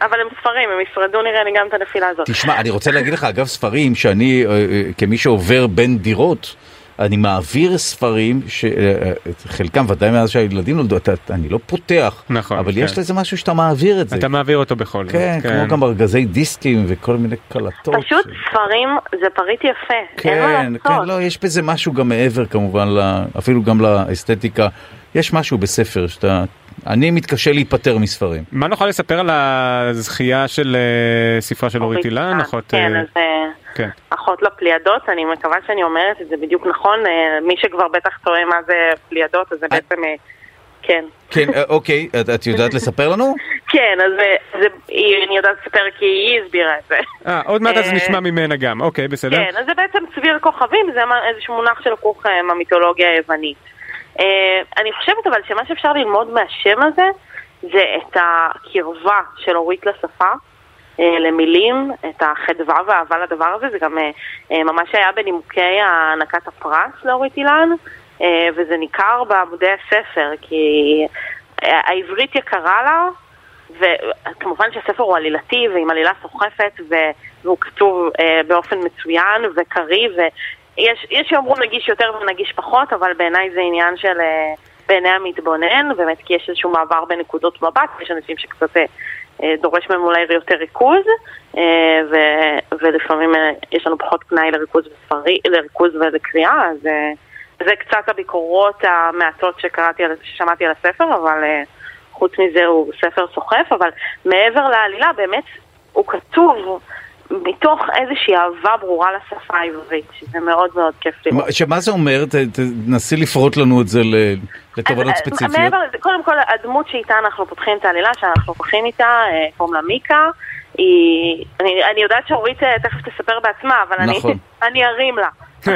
[SPEAKER 7] אבל הם ספרים, הם ישרדו נראה לי גם את הנפילה הזאת.
[SPEAKER 3] תשמע, אני רוצה להגיד לך, אגב, ספרים שאני, אה, אה, כמי שעובר בין דירות, אני מעביר ספרים, שחלקם ודאי מאז שהילדים נולדו, אתה- אני לא פותח,
[SPEAKER 4] נכון,
[SPEAKER 3] אבל
[SPEAKER 4] כן.
[SPEAKER 3] יש לזה משהו שאתה מעביר את זה.
[SPEAKER 4] אתה מעביר אותו בכל זאת.
[SPEAKER 3] כן, כמו גם ארגזי דיסקים וכל מיני קלטות.
[SPEAKER 7] פשוט
[SPEAKER 3] ש-
[SPEAKER 7] ספרים זה פריט יפה, אין מה
[SPEAKER 3] כן,
[SPEAKER 7] לעשות.
[SPEAKER 3] כן, לא, יש בזה משהו גם מעבר כמובן, אפילו גם לאסתטיקה. יש משהו בספר שאתה... אני מתקשה להיפטר מספרים.
[SPEAKER 4] מה נוכל לספר על הזכייה של אה, ספרה של אורית אילן?
[SPEAKER 7] כן,
[SPEAKER 4] אה,
[SPEAKER 7] אז אה,
[SPEAKER 4] כן.
[SPEAKER 7] אחות לפליאדות, אני מקווה שאני אומרת את זה בדיוק נכון. אה, מי שכבר בטח טועה מה זה פליאדות, אז זה בעצם... אה, כן.
[SPEAKER 3] כן, אה, אוקיי, את- את יודעת לספר לנו?
[SPEAKER 7] כן, אז זה, אני יודעת לספר כי היא הסבירה את זה.
[SPEAKER 4] אה, עוד מעט אז נשמע ממנה גם. אוקיי, בסדר.
[SPEAKER 7] כן, אז זה בעצם צביר כוכבים, זה מה- איזשהו מונח שלקוח אה, מהמיתולוגיה היוונית. אני חושבת אבל שמה שאפשר ללמוד מהשם הזה, זה את הקרבה של אורית לשפה, למילים, את החדווה והאהבה לדבר הזה, זה גם אה, אה, ממש היה בנימוקי הענקת הפרס לאורית אילן, אה, וזה ניכר בעמודי הספר, כי אה, העברית יקרה לה, וכמובן שהספר הוא עלילתי ועם עלילה סוחפת. והוא כתוב אה, באופן מצוין וקריא ויש יש שיאמרו נגיש יותר ונגיש פחות אבל בעיניי זה עניין של אה, בעיני המתבונן באמת כי יש איזשהו מעבר בנקודות מבט יש אנשים שקצת אה, אה, דורש מהם אולי יותר ריכוז אה, ו... ולפעמים אה, יש לנו פחות פנאי לריכוז, וספרי, לריכוז ולקריאה אז אה, זה קצת הביקורות המעטות שקראתי, ששמעתי על הספר אבל אה, חוץ מזה הוא ספר סוחף, אבל מעבר לעלילה באמת הוא כתוב מתוך איזושהי אהבה ברורה לשפה העברית, שזה מאוד מאוד כיף לראות.
[SPEAKER 3] מה- שמה זה אומר? תנסי לפרוט לנו את זה לתובנות
[SPEAKER 7] אה,
[SPEAKER 3] ספציפיות.
[SPEAKER 7] מעבר קודם כל הדמות שאיתה אנחנו פותחים את העלילה, שאנחנו פותחים איתה, אה, קוראים לה מיקה, היא, אני, אני יודעת שאורית אה, תכף תספר בעצמה, אבל
[SPEAKER 3] נכון.
[SPEAKER 7] אני, אני ארים לה.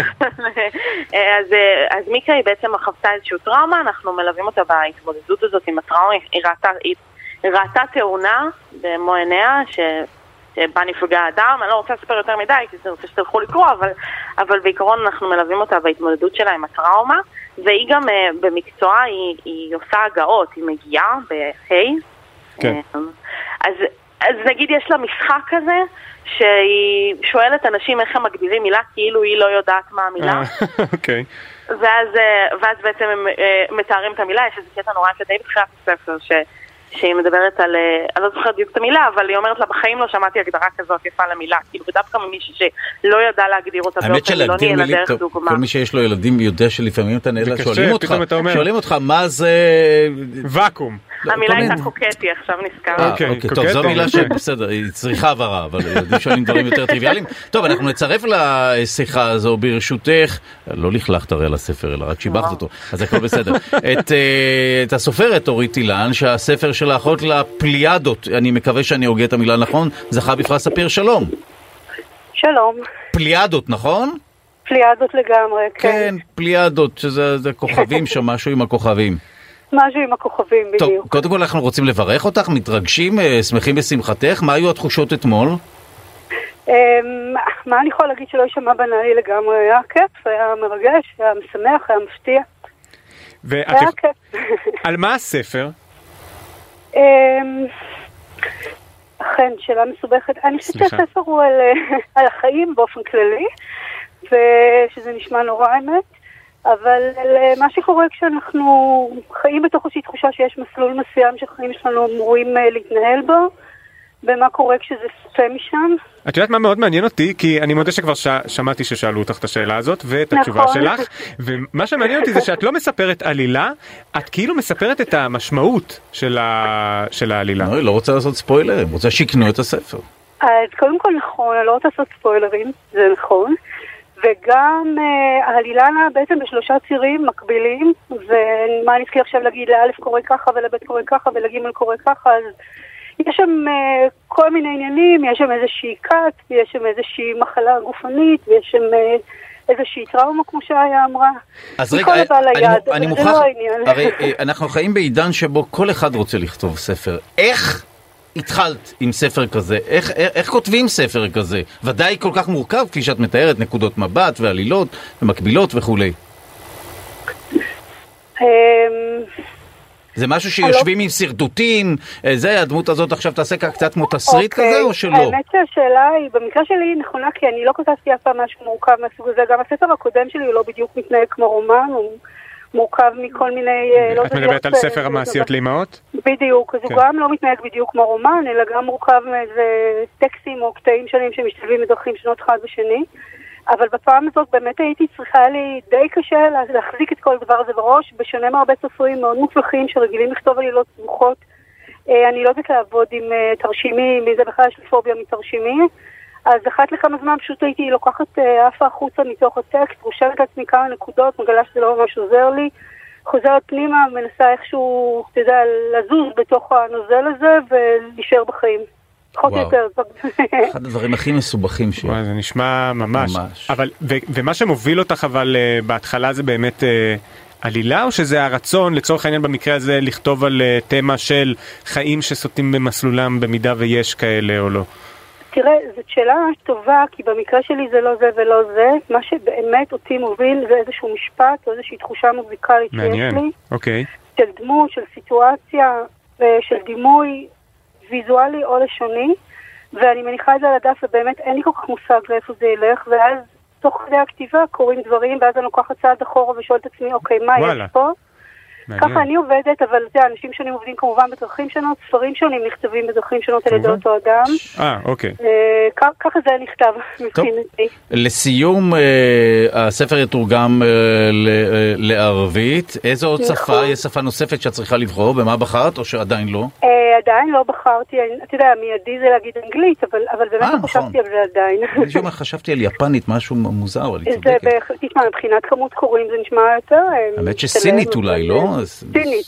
[SPEAKER 7] אז, אז מיקה היא בעצם חוותה איזושהי טראומה, אנחנו מלווים אותה בהתמודדות הזאת עם הטראומה, היא ראתה, היא ראתה תאונה במו עיניה, ש... שבה נפגע אדם, אני לא רוצה לספר יותר מדי, כי אני רוצה שתלכו לקרוא, אבל, אבל בעיקרון אנחנו מלווים אותה בהתמודדות שלה עם הטראומה, והיא גם אה, במקצועה, היא, היא עושה הגאות, היא מגיעה בה'
[SPEAKER 4] כן.
[SPEAKER 7] אה, אז, אז נגיד יש לה משחק כזה, שהיא שואלת אנשים איך הם מגדירים מילה, כאילו היא לא יודעת מה המילה.
[SPEAKER 4] אה, אוקיי.
[SPEAKER 7] ואז, ואז בעצם הם מתארים את המילה, יש איזה קטע נורא יפה די בתחילת הספר, ש, שהיא מדברת על, אה, אני לא זוכרת בדיוק את המילה, אבל היא אומרת לה, בחיים לא שמעתי הגדרה כזאת יפה למילה, כאילו, ודווקא ממישהי שלא ידע להגדיר אותה באופן
[SPEAKER 3] שלהגדיר
[SPEAKER 7] אלא דרך דוגמה.
[SPEAKER 3] כל מי שיש לו ילדים יודע שלפעמים אתה נעלם, שואלים אותך. שואלים אותך מה זה...
[SPEAKER 4] ואקום.
[SPEAKER 7] המילה
[SPEAKER 3] כל
[SPEAKER 7] הייתה קוקטי, עכשיו נזכר.
[SPEAKER 3] אה,
[SPEAKER 4] אוקיי,
[SPEAKER 3] אוקיי, טוב, זו מילה. שבסדר, היא צריכה הבהרה, אבל ילדים שואלים דברים יותר טריוויאליים. טוב, אנחנו נצרף לשיחה הזו ברשותך, לא לכלכת הרי על הספר, אלא רק שיבחת אותו, אז הכל בסדר. את, אה, הסופרת אורית אילן, שהספר של האחות לפליאדות, אני מקווה שאני הוגה את המילה נכון, זכה בפרס ספיר שלום.
[SPEAKER 8] שלום,
[SPEAKER 3] פליאדות, נכון?
[SPEAKER 8] פליאדות לגמרי, כן.
[SPEAKER 3] כן, פליאדות, שזה זה כוכבים שם, משהו עם הכוכבים.
[SPEAKER 8] משהו עם הכוכבים
[SPEAKER 3] טוב,
[SPEAKER 8] בדיוק.
[SPEAKER 3] קודם כל אנחנו רוצים לברך אותך, מתרגשים, אה, שמחים בשמחתך, מה היו התחושות אתמול?
[SPEAKER 8] אמ, מה אני יכולה להגיד שלא יישמע בנאלי לגמרי? היה כיף, היה מרגש, היה משמח, היה מפתיע.
[SPEAKER 4] ואת
[SPEAKER 8] היה
[SPEAKER 4] יכ-
[SPEAKER 8] כיף.
[SPEAKER 4] על מה הספר?
[SPEAKER 8] אמ, אכן, שאלה מסובכת. אני חושבת. שהספר הוא על, על החיים באופן כללי, ושזה נשמע נורא האמת, אבל מה שקורה כשאנחנו חיים בתוך איזושהי תחושה שיש מסלול מסוים שהחיים שלנו אמורים אה, להתנהל בו, ומה קורה כשזה סוטה משם.
[SPEAKER 4] את יודעת מה מאוד מעניין אותי? כי אני מודה שכבר ש... שמעתי ששאלו אותך את השאלה הזאת ואת התשובה
[SPEAKER 8] נכון.
[SPEAKER 4] שלך, ומה שמעניין אותי זה שאת לא מספרת עלילה, את כאילו מספרת את המשמעות של, ה... של העלילה.
[SPEAKER 3] לא, היא לא רוצה לעשות ספוילרים, רוצה שיקנו את הספר.
[SPEAKER 8] אז קודם כל נכון, אני לא רוצה לעשות ספוילרים, זה נכון. וגם אה, העלילה נעה בעצם בשלושה צירים מקבילים, ומה אני אתחיל עכשיו להגיד, לאלף קורה ככה ולבית קורה ככה ולגימל קורה ככה, אז יש שם אה, כל מיני עניינים, יש שם איזושהי כת, ויש שם איזושהי מחלה גופנית, ויש שם אה, איזושהי טראומה, כמו שהיה אמרה.
[SPEAKER 3] אז רגע, אני,
[SPEAKER 8] ליד,
[SPEAKER 3] אני, מוכרח,
[SPEAKER 8] לא.
[SPEAKER 3] הרי אה, אנחנו חיים בעידן שבו כל אחד רוצה לכתוב ספר. איך התחלת עם ספר כזה? איך, איך, איך כותבים ספר כזה? ודאי כל כך מורכב, כפי שאת מתארת, נקודות מבט ועלילות ומקבילות וכולי.
[SPEAKER 8] אמ,
[SPEAKER 3] זה משהו שיושבים עם שרטוטים, אה, זה, הדמות הזאת עכשיו תעשה קצת כמו תסריט
[SPEAKER 8] אוקיי,
[SPEAKER 3] כזה, או שלא?
[SPEAKER 8] האמת שהשאלה היא, במקרה שלי היא נכונה, כי אני לא כתבתי אף פעם משהו מורכב מהסוג הזה. גם הספר הקודם שלי הוא לא בדיוק מתנהג כמו רומן, הוא מורכב מכל מיני... אה, לא
[SPEAKER 4] את מדברת על
[SPEAKER 8] איך,
[SPEAKER 4] ספר
[SPEAKER 8] אה,
[SPEAKER 4] המעשיות לאמהות?
[SPEAKER 8] בדיוק, אז הוא
[SPEAKER 4] כן.
[SPEAKER 8] גם לא מתנהג בדיוק כמו רומן, אלא גם מורכב מאיזה טקסטים או קטעים שונים שמשתלבים בדרכים שונות אחד בשני. אבל בפעם הזאת באמת הייתי צריכה, היה לי די קשה לה- להחזיק את כל הדבר הזה בראש, בשונה מהרבה סופרים מאוד מוצלחים שרגילים לכתוב עלילות סבוכות. אה, אני לא יודעת לעבוד עם אה, תרשימים, מי זה בכלל יש לי פוביה מתרשימים. אז אחת לכמה זמן פשוט הייתי לוקחת אה, עפה החוצה מתוך הטקסט, רושמת לעצמי כמה נקודות, מגלה שזה לא ממש עוזר לי. חוזרת פנימה, מנסה איכשהו, אתה יודע, לזוז בתוך הנוזל הזה ולהישאר בחיים. פחות או
[SPEAKER 3] וואו.
[SPEAKER 8] יותר.
[SPEAKER 3] אחד הדברים הכי מסובכים ש...
[SPEAKER 4] וואי, זה נשמע ממש.
[SPEAKER 3] ממש.
[SPEAKER 4] אבל, ו, ומה שמוביל אותך אבל אה, בהתחלה זה באמת אה, עלילה, או שזה הרצון, לצורך העניין במקרה הזה, לכתוב על אה, תמה של חיים שסוטים במסלולם במידה ויש כאלה או לא?
[SPEAKER 8] תראה, זאת שאלה ממש טובה, כי במקרה שלי זה לא זה ולא זה. מה שבאמת אותי מוביל זה איזשהו משפט או איזושהי תחושה מוזיקלית שיש
[SPEAKER 4] מעניין,
[SPEAKER 8] לי,
[SPEAKER 4] אוקיי.
[SPEAKER 8] של דמות, של סיטואציה, ושל דימוי ויזואלי או לשוני, ואני מניחה את זה על הדף ובאמת אין לי כל כך מושג לאיפה זה ילך, ואז תוך כדי הכתיבה קורים דברים, ואז אני לוקחת צעד אחורה ושואלת את עצמי, אוקיי, מה
[SPEAKER 4] וואלה.
[SPEAKER 8] יש פה?
[SPEAKER 4] מעניין.
[SPEAKER 8] ככה אני עובדת, אבל יודע, אנשים שונים עובדים כמובן בדרכים שונות, ספרים שונים נכתבים בדרכים שונות על ידי. אותו אדם.
[SPEAKER 4] אה, אוקיי.
[SPEAKER 8] אה, ככה זה נכתב מבחינתי.
[SPEAKER 3] לסיום, אה, הספר יתורגם אה, ל- אה, לערבית. איזו עוד
[SPEAKER 8] נכון.
[SPEAKER 3] שפה? יש שפה נוספת שאת צריכה לבחור? במה בחרת או שעדיין לא?
[SPEAKER 8] אה, עדיין לא בחרתי, אני- אתה יודע, מיידי זה להגיד אנגלית, אבל אבל באמת
[SPEAKER 3] אה,
[SPEAKER 8] לא
[SPEAKER 3] נכון.
[SPEAKER 8] חשבתי על זה עדיין.
[SPEAKER 3] איזשהו יום חשבתי על יפנית, משהו מוזר, אבל היא
[SPEAKER 8] זה
[SPEAKER 3] צודקת.
[SPEAKER 8] תשמע, מבחינת כמות קוראים זה נשמע יותר... אה,
[SPEAKER 3] האמת שסינית אולי,
[SPEAKER 8] אה,
[SPEAKER 3] לא? אז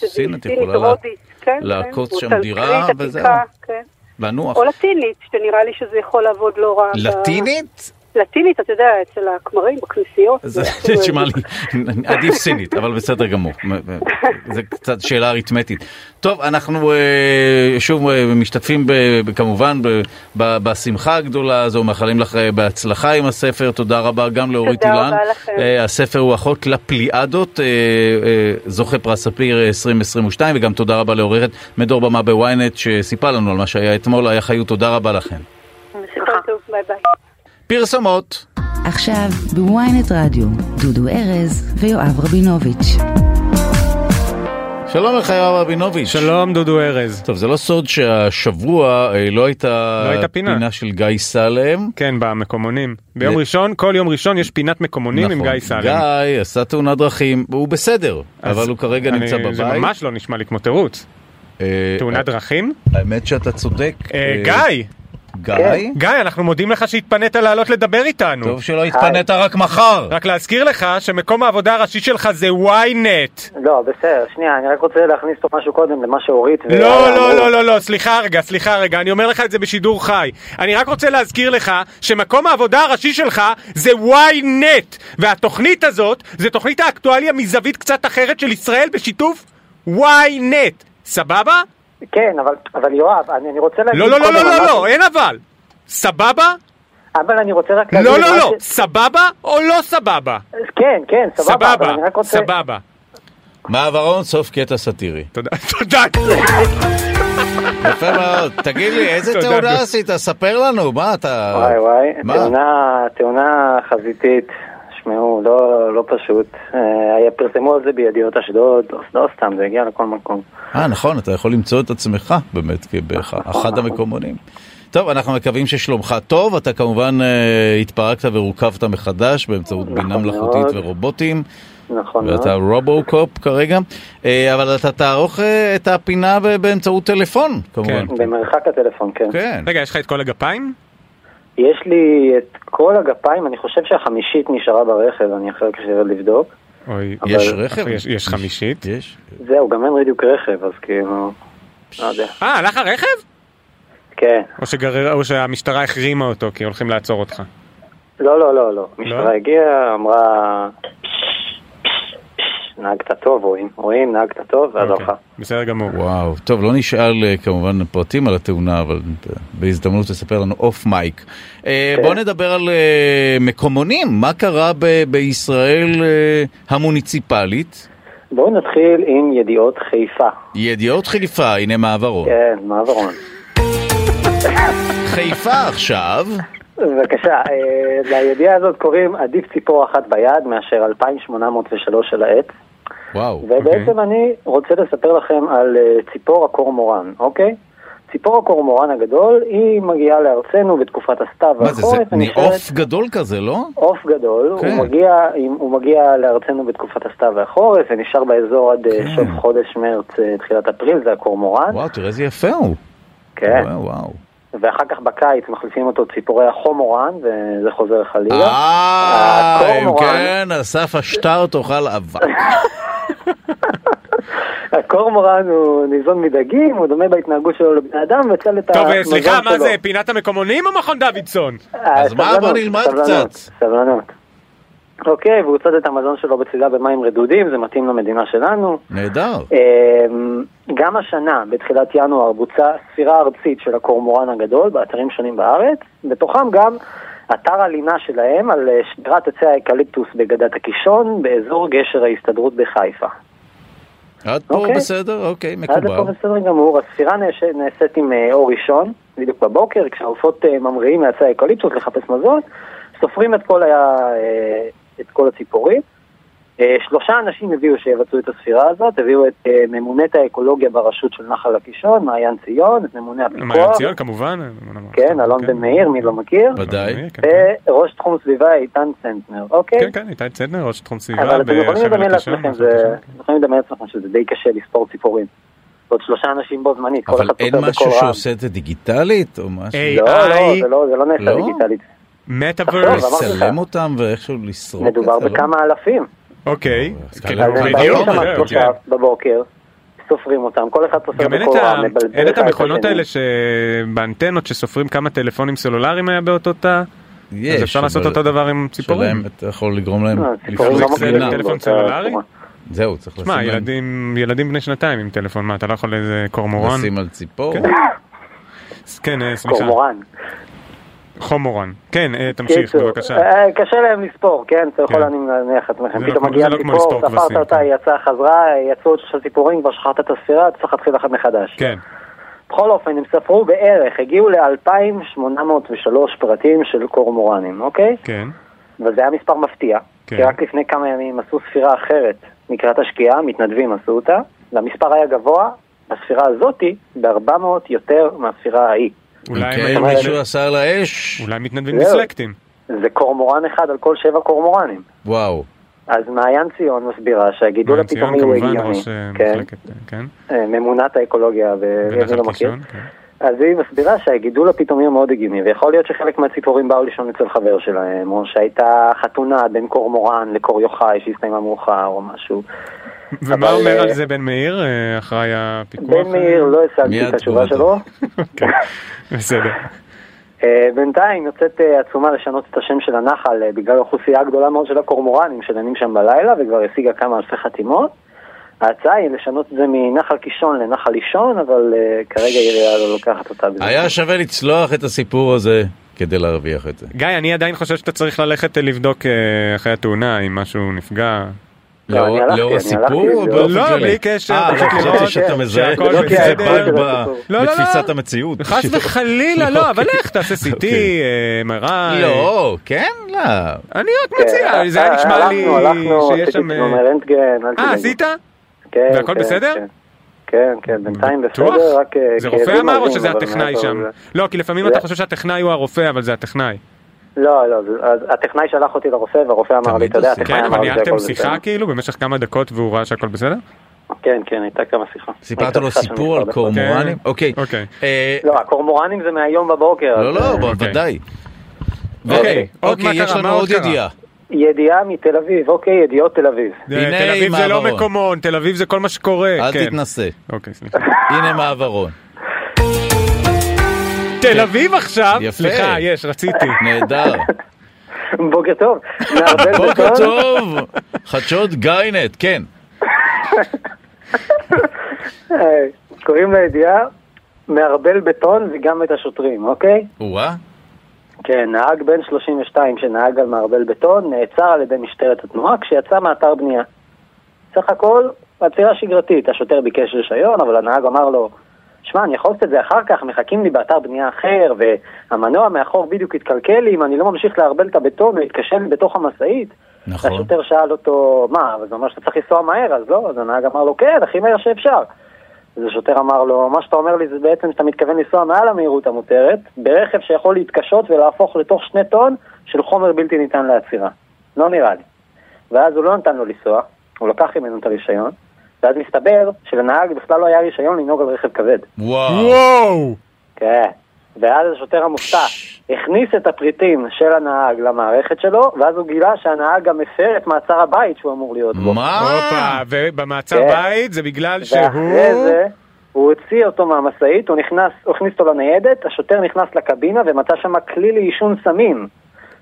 [SPEAKER 8] סינית,
[SPEAKER 3] יכולה לה-
[SPEAKER 8] הודית, כן,
[SPEAKER 3] לעקוץ
[SPEAKER 8] כן,
[SPEAKER 3] שם דירה, וזהו.
[SPEAKER 8] עתיקה, כן.
[SPEAKER 3] לנוח.
[SPEAKER 8] או לטינית, שנראה לי שזה יכול לעבוד לא רע. ב-
[SPEAKER 3] לטינית?
[SPEAKER 8] לטינית, אתה יודע, אצל הכמרים, בכנסיות.
[SPEAKER 3] זה נשמע לי, עדיף סינית, אבל בסדר גמור. זה קצת שאלה אריתמטית. טוב, אנחנו אה, שוב אה, משתתפים כמובן בשמחה הגדולה הזו, מאחלים לך אה, בהצלחה עם הספר. תודה רבה גם לאורית
[SPEAKER 8] תודה
[SPEAKER 3] אילן.
[SPEAKER 8] רבה לכם.
[SPEAKER 3] הספר הוא אחות לפליאדות, זוכה פרס ספיר אה, 2022, וגם תודה רבה לעורכת מדור במה בוויינט שסיפרה לנו על מה שהיה אתמול. היה חיות, תודה רבה לכם.
[SPEAKER 8] ביי ביי.
[SPEAKER 3] פרסומות.
[SPEAKER 2] עכשיו בוויינט רדיו, דודו ארז ויואב רבינוביץ'.
[SPEAKER 3] שלום לך יואב רבינוביץ'.
[SPEAKER 4] שלום דודו ארז.
[SPEAKER 3] טוב, זה לא סוד שהשבוע אה, לא הייתה,
[SPEAKER 4] לא הייתה פינה.
[SPEAKER 3] של גיא סלם.
[SPEAKER 4] כן, במקומונים. ביום
[SPEAKER 3] ו-
[SPEAKER 4] ראשון, כל יום ראשון יש פינת מקומונים עם
[SPEAKER 3] נכון.
[SPEAKER 4] גיא סלם.
[SPEAKER 3] גיא עשה תאונת דרכים, הוא בסדר,
[SPEAKER 4] אז
[SPEAKER 3] אבל הוא כרגע
[SPEAKER 4] אני-
[SPEAKER 3] נמצא
[SPEAKER 4] זה
[SPEAKER 3] בבית.
[SPEAKER 4] ממש לא נשמע לי כמו תירוץ.
[SPEAKER 3] אה,
[SPEAKER 4] תאונת דרכים?
[SPEAKER 3] האמת שאתה צודק.
[SPEAKER 4] אה,
[SPEAKER 3] אה,
[SPEAKER 4] גיא!
[SPEAKER 3] גיא?
[SPEAKER 4] גיא, אנחנו מודים לך שהתפנית לעלות לדבר איתנו.
[SPEAKER 3] טוב שלא התפנית רק מחר.
[SPEAKER 4] רק להזכיר לך שמקום העבודה הראשי שלך זה ynet.
[SPEAKER 9] לא, בסדר, שנייה, אני רק רוצה להכניס פה משהו קודם למה שאורית.
[SPEAKER 4] לא, לא, לא, לא, לא, סליחה רגע, סליחה רגע, אני אומר לך את זה בשידור חי. אני רק רוצה להזכיר לך שמקום העבודה הראשי שלך זה ynet. והתוכנית הזאת זה תוכנית האקטואליה מזווית קצת אחרת של ישראל בשיתוף ynet. סבבה?
[SPEAKER 9] כן, אבל, אבל יואב, אני, אני רוצה להגיד...
[SPEAKER 4] לא, לא, לא, לא, לא, לא, אין אבל. סבבה?
[SPEAKER 9] אבל אני רוצה רק להגיד...
[SPEAKER 4] לא, לא, לא,
[SPEAKER 9] ש-
[SPEAKER 4] סבבה או לא סבבה?
[SPEAKER 9] כן, כן, סבבה, אבל
[SPEAKER 4] סבבה,
[SPEAKER 9] אני רק רוצה...
[SPEAKER 4] סבבה.
[SPEAKER 3] מעברון, סוף קטע סאטירי.
[SPEAKER 4] תודה, תודה.
[SPEAKER 3] יפה מאוד. תגיד לי, איזה
[SPEAKER 4] גור.
[SPEAKER 3] עשית? ספר לנו, מה אתה...
[SPEAKER 9] וואי וואי? תאונה, תאונה חזיתית, שמעו, לא, לא פשוט. אה, היה- פרסמו על זה בידיעות אשדוד, לא, לא סתם, זה הגיע לכל מקום.
[SPEAKER 3] אה, נכון, אתה יכול למצוא את עצמך באמת כאחד
[SPEAKER 9] נכון.
[SPEAKER 3] המקומונים. טוב, אנחנו מקווים ששלומך טוב, אתה כמובן אה, התפרקת ורוכבת מחדש באמצעות בינה
[SPEAKER 9] נכון
[SPEAKER 3] מלאכותית
[SPEAKER 9] מאוד.
[SPEAKER 3] ורובוטים,
[SPEAKER 9] נכון מאוד.
[SPEAKER 3] ואתה רובו-קופ כרגע, אה, אבל אתה תערוך אה, את הפינה באמצעות טלפון, כמובן.
[SPEAKER 9] במרחק הטלפון, כן.
[SPEAKER 3] כן.
[SPEAKER 4] רגע, יש לך את כל הגפיים?
[SPEAKER 9] יש לי את כל הגפיים, אני חושב שהחמישית נשארה ברכב, אני אחר כך ארד לבדוק.
[SPEAKER 4] אוי,
[SPEAKER 9] אבל-
[SPEAKER 3] יש רכב?
[SPEAKER 4] יש- יש חמישית?
[SPEAKER 3] יש.
[SPEAKER 9] זהו, גם אין בדיוק רכב, אז כאילו, לא יודע.
[SPEAKER 4] אה, הלך הרכב?
[SPEAKER 9] כן.
[SPEAKER 4] או שגרר- או שהמשטרה החרימה אותו כי הולכים לעצור אותך.
[SPEAKER 9] לא, לא, לא, לא. משטרה הגיעה, אמרה, נהגת טוב, רואים, רואים, נהגת טוב, ואז
[SPEAKER 4] אוקיי,
[SPEAKER 9] הלכה.
[SPEAKER 4] בסדר גמור.
[SPEAKER 3] וואו, טוב, לא נשאל אה, כמובן פרטים על התאונה, אבל ב- בהזדמנות תספר לנו אוף מייק. אה,
[SPEAKER 9] כן.
[SPEAKER 3] בוא נדבר על אה, מקומונים, מה קרה ב- בישראל אה, המוניציפלית?
[SPEAKER 9] בואו נתחיל עם ידיעות חיפה.
[SPEAKER 3] ידיעות חיפה, הנה מעברון.
[SPEAKER 9] כן, מעברון.
[SPEAKER 3] חיפה עכשיו,
[SPEAKER 9] בבקשה, אה, לידיעה הזאת קוראים עדיף ציפור אחת ביד מאשר 2803 של העץ.
[SPEAKER 3] וואו,
[SPEAKER 9] ובעצם אני רוצה לספר לכם על אה, ציפור הקורמורן, אוקיי? ציפור הקורמורן הגדול, היא מגיעה לארצנו בתקופת הסתיו
[SPEAKER 3] מה זה, זה
[SPEAKER 9] והחורף, ונשארת-
[SPEAKER 3] מעוף גדול כזה, לא?
[SPEAKER 9] עוף גדול,
[SPEAKER 3] כן.
[SPEAKER 9] הוא, מגיע, הוא מגיע לארצנו בתקופת הסתיו והחורף ונשאר באזור עד אה,
[SPEAKER 3] כן.
[SPEAKER 9] סוף חודש מרץ, אה, תחילת אפריל, זה הקורמורן.
[SPEAKER 3] וואו, תראה איזה יפה הוא.
[SPEAKER 9] כן.
[SPEAKER 3] וואו, וואו.
[SPEAKER 9] ואחר כך בקיץ מחליפים אותו ציפורי החומורן, וזה חוזר חלילה.
[SPEAKER 3] אה, אם. כן, אסף השטר תאכל אבק.
[SPEAKER 9] הקורמורן הוא ניזון מדגים, הוא דומה בהתנהגות שלו לבני אדם, וצד את
[SPEAKER 4] טוב, אה,
[SPEAKER 9] המזון
[SPEAKER 4] סליחה, מה
[SPEAKER 9] שלו.
[SPEAKER 4] זה, פינת המקומונים או מכון דוידסון?
[SPEAKER 9] אה,
[SPEAKER 3] אז מה,
[SPEAKER 9] סבלנות,
[SPEAKER 3] בוא נלמד
[SPEAKER 9] סבלנות,
[SPEAKER 3] קצת.
[SPEAKER 9] סבלנות. אוקיי, והוא צד את המזון שלו בצלילה במים רדודים, זה מתאים למדינה שלנו.
[SPEAKER 3] נהדר.
[SPEAKER 9] אמ, גם השנה, בתחילת ינואר, בוצעה ספירה ארצית של הקורמורן הגדול באתרים שונים בארץ, בתוכם גם אתר הלינה שלהם על אה, שדרת עצי האקליפטוס בגדת הקישון, באזור גשר ההסתדרות בחיפה.
[SPEAKER 3] עד פה
[SPEAKER 9] אוקיי.
[SPEAKER 3] בסדר, אוקיי,
[SPEAKER 9] עד לפה
[SPEAKER 3] מקובל.
[SPEAKER 9] בסדר גמור, הספירה נעש- נעשית עם אה, אור ראשון, בדיוק בבוקר, כשהעופות אה, ממריאים מעצי האקליפטוס לחפש מזון, סופרים את כל, את כל הציפורים. אה, שלושה אנשים הביאו שיבצעו את הספירה הזאת, הביאו את אה, ממונת האקולוגיה ברשות של נחל הקישון, מעיין ציון, את ממונה
[SPEAKER 4] מעיין
[SPEAKER 9] הפיקוח,
[SPEAKER 4] ציון כמובן.
[SPEAKER 9] כן, אלון בן מאיר, מי לא מכיר,
[SPEAKER 3] ודאי.
[SPEAKER 4] כן, כן.
[SPEAKER 9] וראש תחום סביבה איתן צנטנר, אוקיי?
[SPEAKER 4] כן, כן, איתי צדנר, ראש תחום סביבה
[SPEAKER 9] אבל אתם יכולים
[SPEAKER 4] בחבל
[SPEAKER 9] לדמיין
[SPEAKER 4] הקישון. הקישון,
[SPEAKER 9] אתם יכולים לדמיין לעצמכם שזה די קשה לספור ציפורים. עוד שלושה אנשים בו זמנית, כל
[SPEAKER 3] אבל
[SPEAKER 9] אחד
[SPEAKER 3] אין
[SPEAKER 9] סופר
[SPEAKER 3] משהו
[SPEAKER 9] בקול רם.
[SPEAKER 3] שעושה את זה דיגיטלית או משהו?
[SPEAKER 9] לא, לא, זה לא, לא נעשה
[SPEAKER 3] לא?
[SPEAKER 9] דיגיטלית. לך.
[SPEAKER 3] לצלם אותם ואיכשהו לסרוק את
[SPEAKER 9] מדובר
[SPEAKER 3] זה?
[SPEAKER 9] בכמה אלפים.
[SPEAKER 4] אוקיי.
[SPEAKER 3] אז
[SPEAKER 4] כן,
[SPEAKER 3] לא,
[SPEAKER 9] שם
[SPEAKER 3] זהו,
[SPEAKER 9] שלושה
[SPEAKER 4] כן.
[SPEAKER 9] בבוקר, סופרים אותם, כל אחד סופר
[SPEAKER 4] גם אין את
[SPEAKER 9] בקול
[SPEAKER 4] ה-
[SPEAKER 9] רם, מבלבל
[SPEAKER 4] אין את המכונות. האלה שבאנטנות שסופרים כמה טלפונים סלולריים היה באותו תא?
[SPEAKER 3] יש,
[SPEAKER 4] אז אפשר לעשות אותו דבר עם ציפורים.
[SPEAKER 3] אתה יכול לגרום להם
[SPEAKER 9] אה,
[SPEAKER 3] לפרוק
[SPEAKER 9] לא.
[SPEAKER 4] טלפון סלולרי?
[SPEAKER 3] זהו, צריך לשים
[SPEAKER 4] שמע,
[SPEAKER 3] להם-
[SPEAKER 4] ילדים ילדים בני שנתיים עם טלפון, מה, אתה לא יכול איזה קורמורן?
[SPEAKER 3] לשים על ציפור.
[SPEAKER 4] כן. כן, אה, סליחה.
[SPEAKER 9] קורמורן.
[SPEAKER 4] חומורן. כן, אה, תמשיך,
[SPEAKER 9] קיצור,
[SPEAKER 4] בבקשה.
[SPEAKER 9] אה, קשה להם לספור, כן? אתה יכול
[SPEAKER 4] כן.
[SPEAKER 9] להניח את עצמכם. פתאום
[SPEAKER 4] כמו
[SPEAKER 9] ציפור, ספרת אותה,
[SPEAKER 4] כן.
[SPEAKER 9] היא יצאה, חזרה, יצאו עוד שלושה ציפורים, כבר שכחת את הספירה, צריך להתחיל אחת מחדש.
[SPEAKER 4] כן.
[SPEAKER 9] בכל אופן, הם ספרו בערך, הגיעו ל-2,803 פרטים של קורמורנים, אוקיי?
[SPEAKER 4] כן.
[SPEAKER 9] וזה היה מספר מפתיע,
[SPEAKER 4] כן.
[SPEAKER 9] כי רק לפני כמה ימים עשו ספירה אחרת לקראת השקיעה, מתנדבים עשו אותה, והמספר היה גבוה בספירה הזאתי ב-400 יותר מהספירה ההיא.
[SPEAKER 4] אולי הם היו-
[SPEAKER 3] מישהו עשה על האש?
[SPEAKER 4] אולי מתנדבים. דיסלקטים.
[SPEAKER 9] זה קורמורן אחד על כל שבע קורמורנים.
[SPEAKER 3] וואו.
[SPEAKER 9] אז מעיין ציון מסבירה שהגידול
[SPEAKER 4] מעיין ציון
[SPEAKER 9] הפתאומי הוא
[SPEAKER 4] כמובן,
[SPEAKER 9] הגיוני.
[SPEAKER 4] ראש אה,
[SPEAKER 9] כן,
[SPEAKER 4] מחלקת, אה, כן.
[SPEAKER 9] אה, ממונת האקולוגיה,
[SPEAKER 4] ונחל
[SPEAKER 9] לא מכיר. אז היא מסבירה שהגידול הפתאומי הוא מאוד הגיוני, ויכול להיות שחלק מהציפורים באו לישון אצל חבר שלהם, או שהייתה חתונה בין קורמורן לקור יוחאי שהסתיימה מאוחר או משהו.
[SPEAKER 4] ומה אומר
[SPEAKER 9] אה,
[SPEAKER 4] על זה בן מאיר, אה, אחראי הפיקוח?
[SPEAKER 9] בן מאיר לא השגתי את התשובה. שלו.
[SPEAKER 4] כן, בסדר.
[SPEAKER 9] אה, בינתיים יוצאת עצומה לשנות את השם של הנחל בגלל האוכלוסייה הגדולה מאוד של הקורמורנים שנעים שם בלילה וכבר השיגה כמה אלפי חתימות. ההצעה היא לשנות את זה מנחל קישון לנחל לישון, אבל כרגע העירייה לא לוקחת אותה.
[SPEAKER 3] היה שווה לצלוח את הסיפור הזה כדי להרוויח את זה.
[SPEAKER 4] גיא, אני עדיין חושב שאתה צריך ללכת לבדוק אחרי התאונה, אם משהו נפגע.
[SPEAKER 9] לא,
[SPEAKER 3] לאור- הסיפור או
[SPEAKER 9] לא,
[SPEAKER 3] באופן
[SPEAKER 4] לא? בלי קשר,
[SPEAKER 3] אה, חשבתי
[SPEAKER 4] לראות
[SPEAKER 3] שאתה מזהה
[SPEAKER 4] שהכל
[SPEAKER 3] זה
[SPEAKER 9] בסדר.
[SPEAKER 3] בא ב-
[SPEAKER 9] לא,
[SPEAKER 4] לא, לא.
[SPEAKER 3] בתפיסת המציאות.
[SPEAKER 4] חס וחלילה, לא, אבל לך, תעשה CT,
[SPEAKER 3] אוקיי.
[SPEAKER 4] MRI.
[SPEAKER 3] לא, כן, לא.
[SPEAKER 4] אני רק מציע,
[SPEAKER 9] כן,
[SPEAKER 4] זה היה נשמע לי שיש שם...
[SPEAKER 9] רנטגן, אל
[SPEAKER 4] אה. עשית?
[SPEAKER 9] כן,
[SPEAKER 4] והכל
[SPEAKER 9] כן,
[SPEAKER 4] בסדר?
[SPEAKER 9] כן. כן, כן, בינתיים? בסדר, רק אה,
[SPEAKER 4] זה רופא אמר או שזה הטכנאי שם? לא, כי לפעמים אתה חושב שהטכנאי הוא הרופא, אבל זה הטכנאי.
[SPEAKER 9] לא, לא, הטכנאי שלח אותי לרופא, והרופא אמר לי, אתה יודע. הטכנאי
[SPEAKER 4] כן,
[SPEAKER 9] אמר
[SPEAKER 4] אבל
[SPEAKER 9] לי שהכל
[SPEAKER 4] ניהלתם
[SPEAKER 9] בסדר.
[SPEAKER 4] שיחה כאילו במשך כמה דקות והוא ראה שהכל בסדר?
[SPEAKER 9] כן, כן, הייתה כמה שיחה.
[SPEAKER 3] סיפרת לו סיפור על. קורמורנים?
[SPEAKER 4] כן.
[SPEAKER 3] אוקיי.
[SPEAKER 4] אוקיי.
[SPEAKER 3] אה,
[SPEAKER 9] לא, הקורמורנים זה מהיום בבוקר.
[SPEAKER 3] לא, לא, בוודאי.
[SPEAKER 4] אוקיי, עוד מה
[SPEAKER 3] אוקיי, יש? לנו
[SPEAKER 4] מה עוד?
[SPEAKER 3] ידיעה.
[SPEAKER 9] ידיעה מתל אביב, אוקיי, ידיעות תל אביב.
[SPEAKER 3] הנה
[SPEAKER 4] תל אביב זה לא. מקומון, תל אביב זה כל מה שקורה.
[SPEAKER 3] אל
[SPEAKER 4] כן.
[SPEAKER 3] תתנסה.
[SPEAKER 4] אוקיי, סליחה.
[SPEAKER 3] הנה מעברון.
[SPEAKER 4] תל אביב עכשיו?
[SPEAKER 3] יפה.
[SPEAKER 4] סליחה, יש, רציתי.
[SPEAKER 3] נהדר.
[SPEAKER 9] בוקר טוב.
[SPEAKER 3] בוקר. טוב. חדשות גייינט, כן.
[SPEAKER 9] קוראים לידיעה מערבל בטון וגם את השוטרים, אוקיי?
[SPEAKER 3] או-אה.
[SPEAKER 9] כן, נהג בן 32 שנהג על מערבל בטון נעצר על ידי משטרת התנועה כשיצא מאתר בנייה. סך הכל, עצירה שגרתית. השוטר ביקש רישיון, אבל הנהג אמר לו, שמע, אני יכול לעשות את זה אחר כך, מחכים לי באתר בנייה אחר, והמנוע מאחור בדיוק התקלקל לי, אם אני לא ממשיך לערבל את הבטון, הוא יתקשר לי בתוך המשאית.
[SPEAKER 3] נכון.
[SPEAKER 9] השוטר שאל אותו, מה, אבל זה אומר שאתה צריך לנסוע מהר, אז לא, אז הנהג אמר לו, כן, הכי מהר שאפשר. אז השוטר אמר לו, מה שאתה אומר לי זה בעצם שאתה מתכוון לנסוע מעל המהירות המותרת, ברכב שיכול להתקשות ולהפוך לתוך שני טון של חומר בלתי ניתן לעצירה. לא נראה לי. ואז הוא לא נתן לו לנסוע, הוא לקח ממנו את הרישיון, ואז מסתבר שלנהג בכלל לא היה רישיון לנהוג על רכב כבד.
[SPEAKER 3] וואו.
[SPEAKER 9] כן. ואז השוטר המופתע הכניס את הפריטים של הנהג למערכת שלו, ואז הוא גילה שהנהג גם הפר את מעצר הבית שהוא אמור להיות בו.
[SPEAKER 3] מה?
[SPEAKER 4] הופה, ובמעצר
[SPEAKER 9] כן.
[SPEAKER 4] בית זה בגלל שהוא...
[SPEAKER 9] ואחרי זה הוא הוציא אותו מהמשאית, הוא נכנס, הוא הכניס אותו לניידת, השוטר נכנס לקבינה ומצא שם כלי לעישון סמים.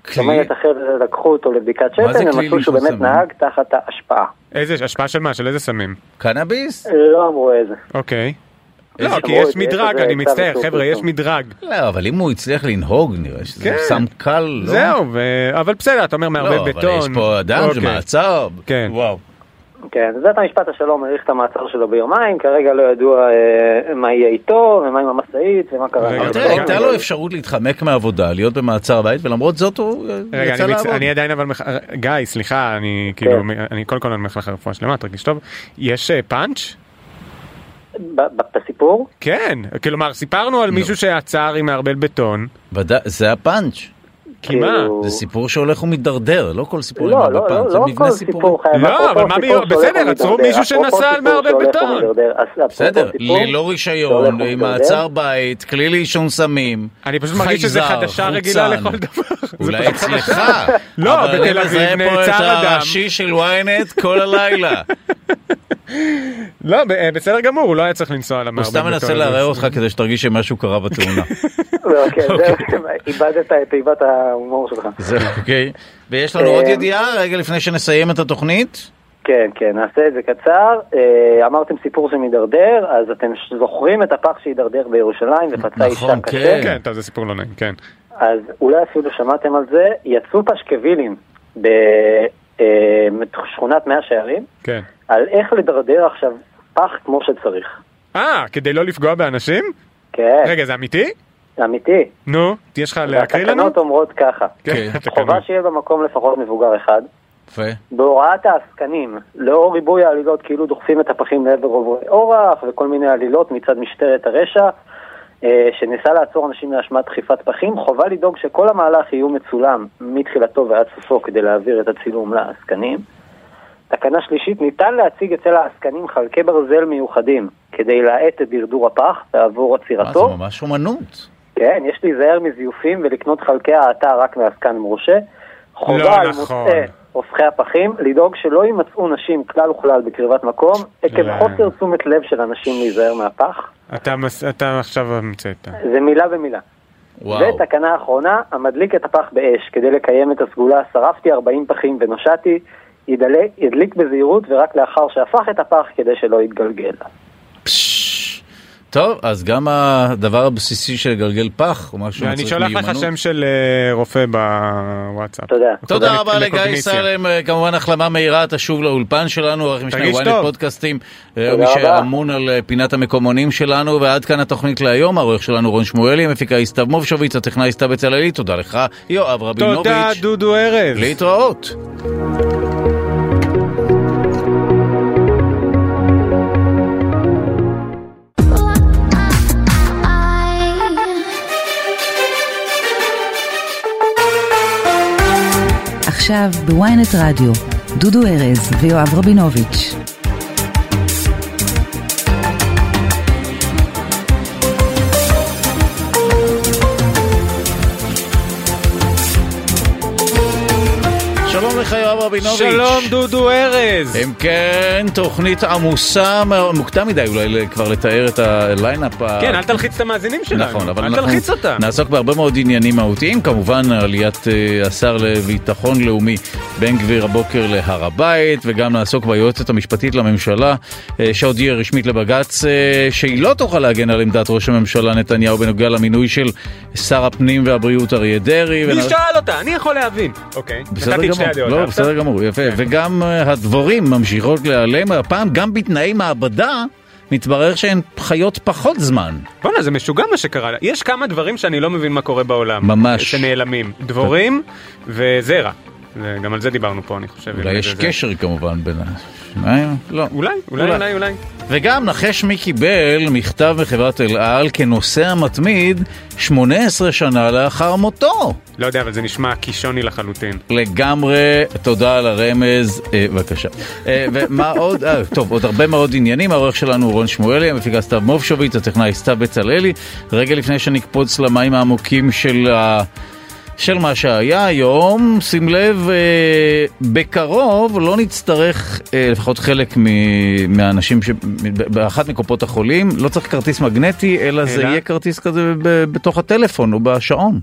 [SPEAKER 9] זאת
[SPEAKER 3] כלי?
[SPEAKER 9] אומרת, אחרי זה לקחו אותו לבדיקת שתן, ומצאו שהוא באמת
[SPEAKER 3] סמים?
[SPEAKER 9] נהג תחת ההשפעה.
[SPEAKER 4] איזה, השפעה של מה? של איזה סמים?
[SPEAKER 3] קנאביס?
[SPEAKER 9] לא אמרו איזה.
[SPEAKER 4] אוקיי. לא, כי יש מדרג, אני מצטער, חבר'ה, יש. מדרג.
[SPEAKER 3] לא, אבל אם הוא הצליח לנהוג, נראה שזה
[SPEAKER 4] כן.
[SPEAKER 3] סם קל, לא?
[SPEAKER 4] זהו, אבל בסדר, אתה אומר
[SPEAKER 3] לא,
[SPEAKER 4] מערבל
[SPEAKER 3] אבל
[SPEAKER 4] בטון.
[SPEAKER 3] יש פה אדם
[SPEAKER 4] אוקיי.
[SPEAKER 3] שמעצר.
[SPEAKER 4] כן.
[SPEAKER 3] וואו.
[SPEAKER 9] כן, אז בית המשפט השלום האריך את המעצר שלו ביומיים, כרגע לא ידוע אה, מה יהיה איתו, ומה עם המשאית, ומה קרה.
[SPEAKER 4] רגע.
[SPEAKER 3] הייתה לו אפשרות להתחמק מעבודה, להיות במעצר בית, ולמרות זאת הוא אה,
[SPEAKER 4] רגע,
[SPEAKER 3] יצא. לעבוד.
[SPEAKER 4] אני עדיין אבל, מח... גיא, סליחה, אני כאילו, אני קודם כל אני אומר לך רפואה שלמה, תרגיש טוב. יש אה, פאנץ'?
[SPEAKER 9] בסיפור?
[SPEAKER 4] כן, כלומר, סיפרנו על מישהו שעצר עם מערבל בטון,
[SPEAKER 3] ודאי, זה הפאנץ'.
[SPEAKER 4] כי מה?
[SPEAKER 9] כאילו-
[SPEAKER 3] זה סיפור שהולך ומידרדר, לא כל סיפור
[SPEAKER 9] לא,
[SPEAKER 3] עם
[SPEAKER 9] לא, לא,
[SPEAKER 3] זה
[SPEAKER 9] לא
[SPEAKER 3] מבנה
[SPEAKER 9] כל
[SPEAKER 3] סיפורי.
[SPEAKER 9] סיפור חייב...
[SPEAKER 4] לא, אבל מה
[SPEAKER 9] שהולך
[SPEAKER 4] בסדר, עצרו מישהו שנסע על
[SPEAKER 9] שהולך
[SPEAKER 4] בטון.
[SPEAKER 3] בסדר, ללא רישיון, עם מעצר בית, כלי לעישון סמים,
[SPEAKER 4] אני פשוט מרגיש שזה
[SPEAKER 3] חייזר,
[SPEAKER 4] חדשה רגילה. לכל דבר. זה
[SPEAKER 3] אולי אצלך.
[SPEAKER 4] לא,
[SPEAKER 3] אבל
[SPEAKER 4] בתל
[SPEAKER 3] אני
[SPEAKER 4] אביב
[SPEAKER 3] מזהה פה
[SPEAKER 4] נעצר
[SPEAKER 3] את
[SPEAKER 4] אדם.
[SPEAKER 3] הראשי של ynet כל הלילה.
[SPEAKER 4] לא, אה, בסדר גמור, הוא לא היה צריך לנסוע על
[SPEAKER 3] הוא
[SPEAKER 4] המערבל
[SPEAKER 3] סתם. מנסה. לערער אותך כדי שתרגיש שמשהו קרה בתאונה.
[SPEAKER 9] לא, כן,
[SPEAKER 3] אוקיי.
[SPEAKER 9] זהו, איבדת את תיבת ההומור שלך.
[SPEAKER 3] זהו, אוקיי. ויש לנו
[SPEAKER 9] אה,
[SPEAKER 3] עוד ידיעה, רגע לפני שנסיים את התוכנית.
[SPEAKER 9] כן, כן, נעשה את זה קצר. אה, אמרתם סיפור שמידרדר, אז אתם זוכרים את הפח שהידרדר בירושלים ופצע אישה
[SPEAKER 3] נכון,
[SPEAKER 9] קשה?
[SPEAKER 3] כן.
[SPEAKER 4] כן, טוב, זה סיפור לא נעים, כן.
[SPEAKER 9] אז אולי אפילו שמעתם על זה, יצאו פשקווילים בשכונת מאה שערים,
[SPEAKER 4] כן.
[SPEAKER 9] על איך לדרדר עכשיו פח כמו שצריך.
[SPEAKER 4] אה, כדי לא לפגוע באנשים?
[SPEAKER 9] כן,
[SPEAKER 4] רגע, זה אמיתי?
[SPEAKER 9] אמיתי.
[SPEAKER 4] נו, יש לך להקריא לנו?
[SPEAKER 9] והתקנות אומרות ככה,
[SPEAKER 3] כן,
[SPEAKER 9] חובה שיהיה במקום לפחות מבוגר אחד.
[SPEAKER 3] יפה.
[SPEAKER 9] בהוראת העסקנים, לאור ריבוי העלילות כאילו דוחפים את הפחים לעבר עוברי אורח וכל מיני עלילות מצד משטרת הרשע אה, שניסה לעצור אנשים מאשמת דחיפת פחים, חובה לדאוג שכל המהלך יהיו מצולם מתחילתו ועד סופו כדי להעביר את הצילום לעסקנים. תקנה שלישית, ניתן להציג אצל העסקנים חלקי ברזל מיוחדים כדי להאט את דרדור הפח ועבור
[SPEAKER 3] מה, זה
[SPEAKER 9] עצירתו.
[SPEAKER 3] ממש אומנות.
[SPEAKER 9] כן, יש להיזהר מזיופים ולקנות חלקי האטה רק מעסקן מורשה. חובה
[SPEAKER 4] לא
[SPEAKER 9] על
[SPEAKER 4] נכון.
[SPEAKER 9] מוצאי הופכי הפחים לדאוג שלא יימצאו נשים כלל וכלל בקרבת מקום, עקב
[SPEAKER 4] לא.
[SPEAKER 9] חוסר תשומת לב של אנשים להיזהר מהפח.
[SPEAKER 4] אתה מס- אתה עכשיו המצאת.
[SPEAKER 9] זה מילה במילה.
[SPEAKER 3] וואו.
[SPEAKER 9] ותקנה אחרונה, המדליק את הפח באש כדי לקיים את הסגולה, שרפתי 40 פחים ונושעתי, ידליק בזהירות ורק לאחר שהפך את הפח כדי שלא יתגלגל.
[SPEAKER 3] פש. טוב, אז גם הדבר הבסיסי של לגלגל פח, הוא משהו מצריך
[SPEAKER 4] שולח לך
[SPEAKER 3] מיומנות.
[SPEAKER 4] שם של אה, רופא בוואטסאפ.
[SPEAKER 9] תודה.
[SPEAKER 3] תודה רבה לגיא. סלם, אה, כמובן החלמה מהירה, תשוב לאולפן שלנו, עורך משנה
[SPEAKER 4] טוב.
[SPEAKER 3] פודקאסטים, אה, מי. שאמון על פינת המקומונים שלנו, ועד כאן התוכנית להיום, העורך שלנו רון שמואלי, המפיקה סתיו מובשוביץ, הטכנאי סתיו בצלאלי, תודה לך, יואב רבינוביץ',
[SPEAKER 4] תודה דודו ארז.
[SPEAKER 3] להתראות.
[SPEAKER 2] עכשיו בוויינט רדיו, דודו ארז ויואב רבינוביץ'.
[SPEAKER 3] יואב רבינוביץ'.
[SPEAKER 4] שלום דודו ארז.
[SPEAKER 3] אם כן, תוכנית עמוסה, מוקדם מדי אולי כבר לתאר את ה lineup.
[SPEAKER 4] כן, אל תלחיץ את המאזינים שלנו.
[SPEAKER 3] נכון, אבל
[SPEAKER 4] אל
[SPEAKER 3] אנחנו
[SPEAKER 4] תלחיץ אותם.
[SPEAKER 3] נעסוק בהרבה מאוד עניינים מהותיים, כמובן עליית אה, השר לביטחון לאומי בן גביר הבוקר להר הבית, וגם נעסוק ביועצת המשפטית לממשלה, אה, שהודיעה רשמית לבג"ץ אה, שהיא לא תוכל להגן על עמדת ראש הממשלה נתניהו בנוגע למינוי של שר הפנים והבריאות אריה דרעי.
[SPEAKER 4] מי
[SPEAKER 3] ונ-
[SPEAKER 4] שאל אותה? אני יכול להבין. אוקיי.
[SPEAKER 3] בסדר
[SPEAKER 4] נתתי את שתי
[SPEAKER 3] גמור,
[SPEAKER 4] הדעות.
[SPEAKER 3] לא? בסדר גמור, יפה, וגם אה, הדבורים ממשיכות להיעלם, הפעם גם בתנאי מעבדה מתברר שהן חיות פחות זמן.
[SPEAKER 4] בואנה, זה משוגע מה שקרה. יש כמה דברים שאני לא מבין מה קורה בעולם.
[SPEAKER 3] ממש.
[SPEAKER 4] שנעלמים. דבורים וזרע. וגם על זה דיברנו פה, אני חושב.
[SPEAKER 3] אולי יש
[SPEAKER 4] זה-
[SPEAKER 3] קשר כמובן בין השניים? לא.
[SPEAKER 4] אולי, אולי,
[SPEAKER 3] אולי.
[SPEAKER 4] אולי, אולי.
[SPEAKER 3] וגם נחש מי קיבל מכתב מחברת אל על כנוסע מתמיד 18 שנה לאחר מותו.
[SPEAKER 4] לא יודע, אבל זה נשמע קישוני לחלוטין.
[SPEAKER 3] לגמרי, תודה על הרמז, אה, בבקשה. אה, ומה עוד? אה, טוב, עוד הרבה מאוד עניינים, העורך שלנו הוא רון שמואלי, המפיקה סתיו מובשוביץ, הטכנאי סתיו בצלאלי. רגע לפני שנקפוץ למים העמוקים של ה... של מה שהיה היום, שים לב, אה, בקרוב לא נצטרך, אה, לפחות חלק מ- מהאנשים ש... באחת מקופות החולים, לא צריך כרטיס מגנטי, אלא זה
[SPEAKER 4] אלא?
[SPEAKER 3] יהיה כרטיס כזה ב- בתוך הטלפון או בשעון.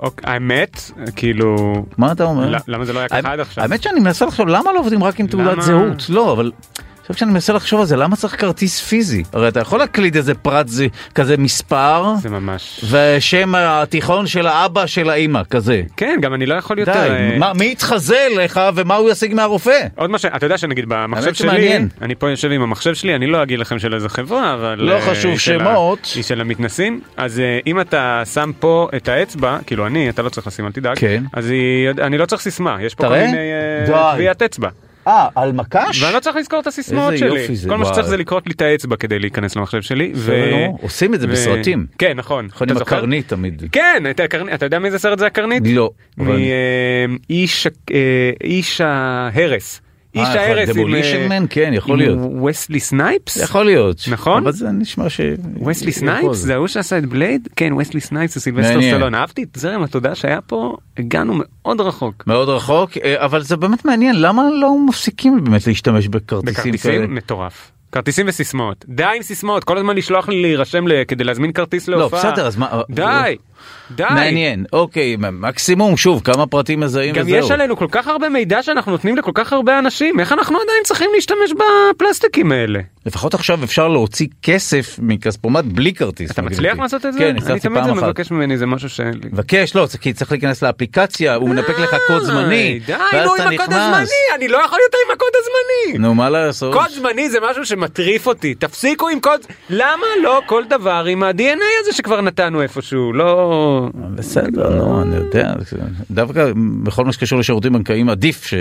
[SPEAKER 4] אוקיי, האמת, כאילו...
[SPEAKER 3] מה אתה אומר?
[SPEAKER 4] למה זה לא היה ככה עד עכשיו?
[SPEAKER 3] האמת שאני מנסה לחשוב למה לא עובדים רק עם תעודת? זהות לא אבל. עכשיו כשאני מנסה לחשוב על זה למה צריך כרטיס פיזי הרי אתה יכול להקליד איזה פרט זה כזה מספר
[SPEAKER 4] זה ממש...
[SPEAKER 3] ושם התיכון של האבא של האימא כזה.
[SPEAKER 4] כן, גם אני לא יכול יותר...
[SPEAKER 3] די,
[SPEAKER 4] אה,
[SPEAKER 3] מה- מי יתחזה לך ומה הוא ישיג מהרופא?
[SPEAKER 4] עוד מה ש... אתה יודע שנגיד במחשב שלי,
[SPEAKER 3] שמעניין.
[SPEAKER 4] אני פה יושב עם המחשב שלי, אני לא אגיד לכם של איזה חברה, אבל...
[SPEAKER 3] לא
[SPEAKER 4] אה,
[SPEAKER 3] חשוב שמות.
[SPEAKER 4] היא של המתנסים, אז אה, אם אתה שם פה את האצבע, כאילו אני, אתה לא צריך לשים, אל תדאג,
[SPEAKER 3] כן.
[SPEAKER 4] אז היא... אני לא צריך סיסמה, יש פה כל. מיני אה. טביעת אצבע.
[SPEAKER 3] אה על מקש?
[SPEAKER 4] ואני לא צריך לזכור את הסיסמאות
[SPEAKER 3] איזה
[SPEAKER 4] שלי.
[SPEAKER 3] יופי זה,
[SPEAKER 4] כל מה שצריך. זה לקרות לי את האצבע כדי להיכנס למחשב שלי. ו-.
[SPEAKER 3] עושים את זה
[SPEAKER 4] ו-
[SPEAKER 3] בסרטים.
[SPEAKER 4] כן, נכון.
[SPEAKER 3] נכון עם? הקרנית תמיד.
[SPEAKER 4] כן, את הקרנית. אתה יודע מאיזה סרט זה הקרנית?
[SPEAKER 3] לא. אבל-
[SPEAKER 4] מאיש איש ההרס. איש
[SPEAKER 3] אה,
[SPEAKER 4] עם...
[SPEAKER 3] Demolition
[SPEAKER 4] אה,
[SPEAKER 3] Man? כן, יכול להיות.
[SPEAKER 4] וסלי סנייפס?
[SPEAKER 3] יכול להיות.
[SPEAKER 4] נכון?
[SPEAKER 3] אבל זה נשמע ש...
[SPEAKER 4] וסלי. סנייפס? זה ההוא שעשה את בלייד? כן, וסלי סנייפס וסילבסטר. סטלון. אהבתי את זרם התודעה שהיה פה, הגענו מאוד רחוק.
[SPEAKER 3] מאוד רחוק, אה, אבל זה באמת מעניין, למה לא מפסיקים באמת להשתמש בכרטיסים כאלה?
[SPEAKER 4] בכרטיסים מטורף. כרטיסים וסיסמאות. די עם סיסמאות, כל הזמן לשלוח לי להירשם כדי להזמין כרטיס
[SPEAKER 3] לא,
[SPEAKER 4] להופעה.
[SPEAKER 3] בסדר, אז מה...
[SPEAKER 4] די, די.
[SPEAKER 3] מעניין, אוקיי, מקסימום, שוב, כמה פרטים מזהים
[SPEAKER 4] גם
[SPEAKER 3] וזהו.
[SPEAKER 4] יש עלינו כל כך הרבה מידע שאנחנו נותנים לכל כך הרבה אנשים, איך אנחנו עדיין צריכים להשתמש בפלסטיקים האלה?
[SPEAKER 3] לפחות עכשיו אפשר להוציא כסף מכספומט בלי כרטיס.
[SPEAKER 4] אתה. מצליח לעשות את זה?
[SPEAKER 3] כן,
[SPEAKER 4] אני
[SPEAKER 3] הצלחתי
[SPEAKER 4] תמיד
[SPEAKER 3] פעם אחת.
[SPEAKER 4] מבקש ממני, זה משהו לי.
[SPEAKER 3] מבקש, לא, כי צריך להיכנס לאפליקציה, הוא מנפק לך קוד זמני,
[SPEAKER 4] די, נו
[SPEAKER 3] אתה
[SPEAKER 4] עם הקוד. הזמני, אני לא יכול יותר עם הקוד הזמני.
[SPEAKER 3] נו, מה לעשות?
[SPEAKER 4] קוד זמני זה משהו שמטריף אותי, תפסיקו עם קוד, למה לא כל דבר עם ה-DNA הזה שכבר נתנו איפשהו, לא...
[SPEAKER 3] בסדר, נו, אני יודע, דווקא בכל מה שקשור לשירותים בנקאיים עדיף ש-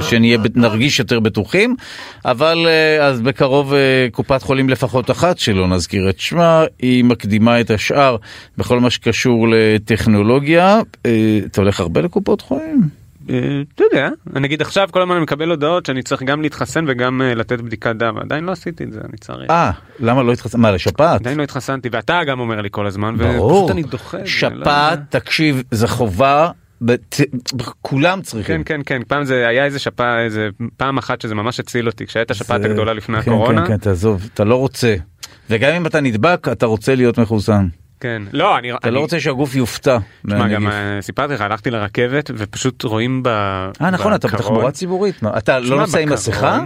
[SPEAKER 3] שנהיה, נרגיש יותר בטוחים, אבל אה, אז בקרוב אה, קופת חולים לפחות אחת, שלא נזכיר את שמה, היא מקדימה את השאר בכל מה שקשור לטכנולוגיה. אה, אתה הולך הרבה לקופות חולים?
[SPEAKER 4] אה, אתה יודע, נגיד עכשיו כל הזמן אני מקבל הודעות שאני צריך גם להתחסן וגם אה, לתת בדיקת דם, עדיין לא עשיתי את זה, אני צריך.
[SPEAKER 3] אה, למה לא התחסנת? מה, לשפעת?
[SPEAKER 4] עדיין לא התחסנתי, ואתה גם אומר לי כל הזמן. ופשוט אני דוחה. לא
[SPEAKER 3] שפעת. תקשיב, זה חובה, בת- כולם צריכים.
[SPEAKER 4] כן כן כן פעם זה היה איזה שפעת איזה פעם אחת שזה ממש הציל אותי כשהייתה השפעת
[SPEAKER 3] זה-
[SPEAKER 4] הגדולה לפני
[SPEAKER 3] כן,
[SPEAKER 4] הקורונה.
[SPEAKER 3] כן, כן, תעזוב, אתה לא רוצה. וגם אם אתה נדבק, אתה רוצה להיות מחוסן.
[SPEAKER 4] כן לא אני
[SPEAKER 3] אתה לא רוצה שהגוף יופתע
[SPEAKER 4] תשמע, גם. אה, סיפרתי לך הלכתי לרכבת ופשוט רואים ב...
[SPEAKER 3] אה נכון, אתה בתחבורה ציבורית. מה, אתה לא נוסע עם מסכה?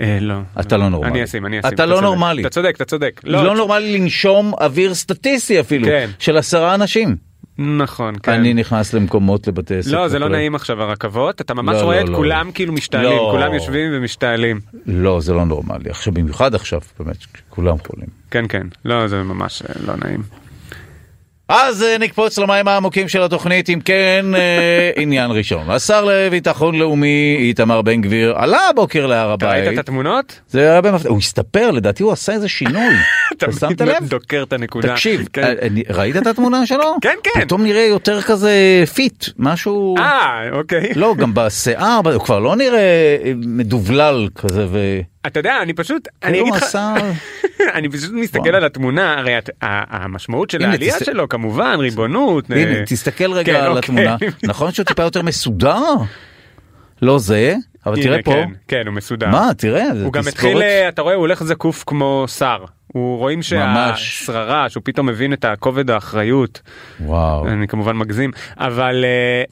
[SPEAKER 4] אה, לא.
[SPEAKER 3] אתה לא נורמלי.
[SPEAKER 4] אני אשים, אני אשים.
[SPEAKER 3] אתה לא. נורמלי.
[SPEAKER 4] אתה צודק, אתה צודק.
[SPEAKER 3] לא נורמלי לנשום אוויר סטטיסטי אפילו,
[SPEAKER 4] כן.
[SPEAKER 3] של עשרה אנשים.
[SPEAKER 4] נכון, כן.
[SPEAKER 3] אני נכנס למקומות לבתי ספר.
[SPEAKER 4] לא, זה לא. נעים עכשיו הרכבות, אתה ממש
[SPEAKER 3] לא,
[SPEAKER 4] רואה
[SPEAKER 3] לא,
[SPEAKER 4] את
[SPEAKER 3] לא.
[SPEAKER 4] כולם כאילו משתעלים,
[SPEAKER 3] לא.
[SPEAKER 4] כולם יושבים ומשתעלים.
[SPEAKER 3] לא, זה לא נורמלי. עכשיו, במיוחד עכשיו, באמת, כולם חולים.
[SPEAKER 4] כן, כן, לא, זה ממש אה, לא נעים.
[SPEAKER 3] אז אה, נקפוץ למים העמוקים של התוכנית, אם כן, אה, עניין ראשון. השר לביטחון לאומי איתמר בן גביר עלה הבוקר להר
[SPEAKER 4] אתה ראית את
[SPEAKER 3] הבית.
[SPEAKER 4] התמונות?
[SPEAKER 3] זה היה במפתיע, הוא הסתפר, לדעתי הוא עשה איזה שינוי. אתה שמת לב?
[SPEAKER 4] דוקר את הנקודה.
[SPEAKER 3] תקשיב,
[SPEAKER 4] כן.
[SPEAKER 3] אה, ראית את התמונה שלו?
[SPEAKER 4] כן, כן.
[SPEAKER 3] פתאום נראה יותר כזה fit, משהו...
[SPEAKER 4] אה, אוקיי.
[SPEAKER 3] לא, גם בשיער, הוא כבר לא נראה אה, מדובלל כזה ו...
[SPEAKER 4] אתה יודע, אני פשוט, אני אגיד לך. אני פשוט מסתכל. על התמונה, הרי המשמעות של העלייה שלו כמובן, ריבונות. אה,
[SPEAKER 3] תסתכל רגע
[SPEAKER 4] כן,
[SPEAKER 3] על
[SPEAKER 4] אוקיי.
[SPEAKER 3] התמונה. נכון שהוא טיפה יותר מסודר? לא זה, אבל תראה פה.
[SPEAKER 4] כן, כן, הוא מסודר.
[SPEAKER 3] מה, תראה,
[SPEAKER 4] הוא גם. התחיל, אה, אתה רואה, הוא הולך זקוף כמו שר. הוא רואים. שהשררה, שהוא פתאום מבין את הכובד האחריות.
[SPEAKER 3] וואו.
[SPEAKER 4] אני כמובן מגזים, אבל אה,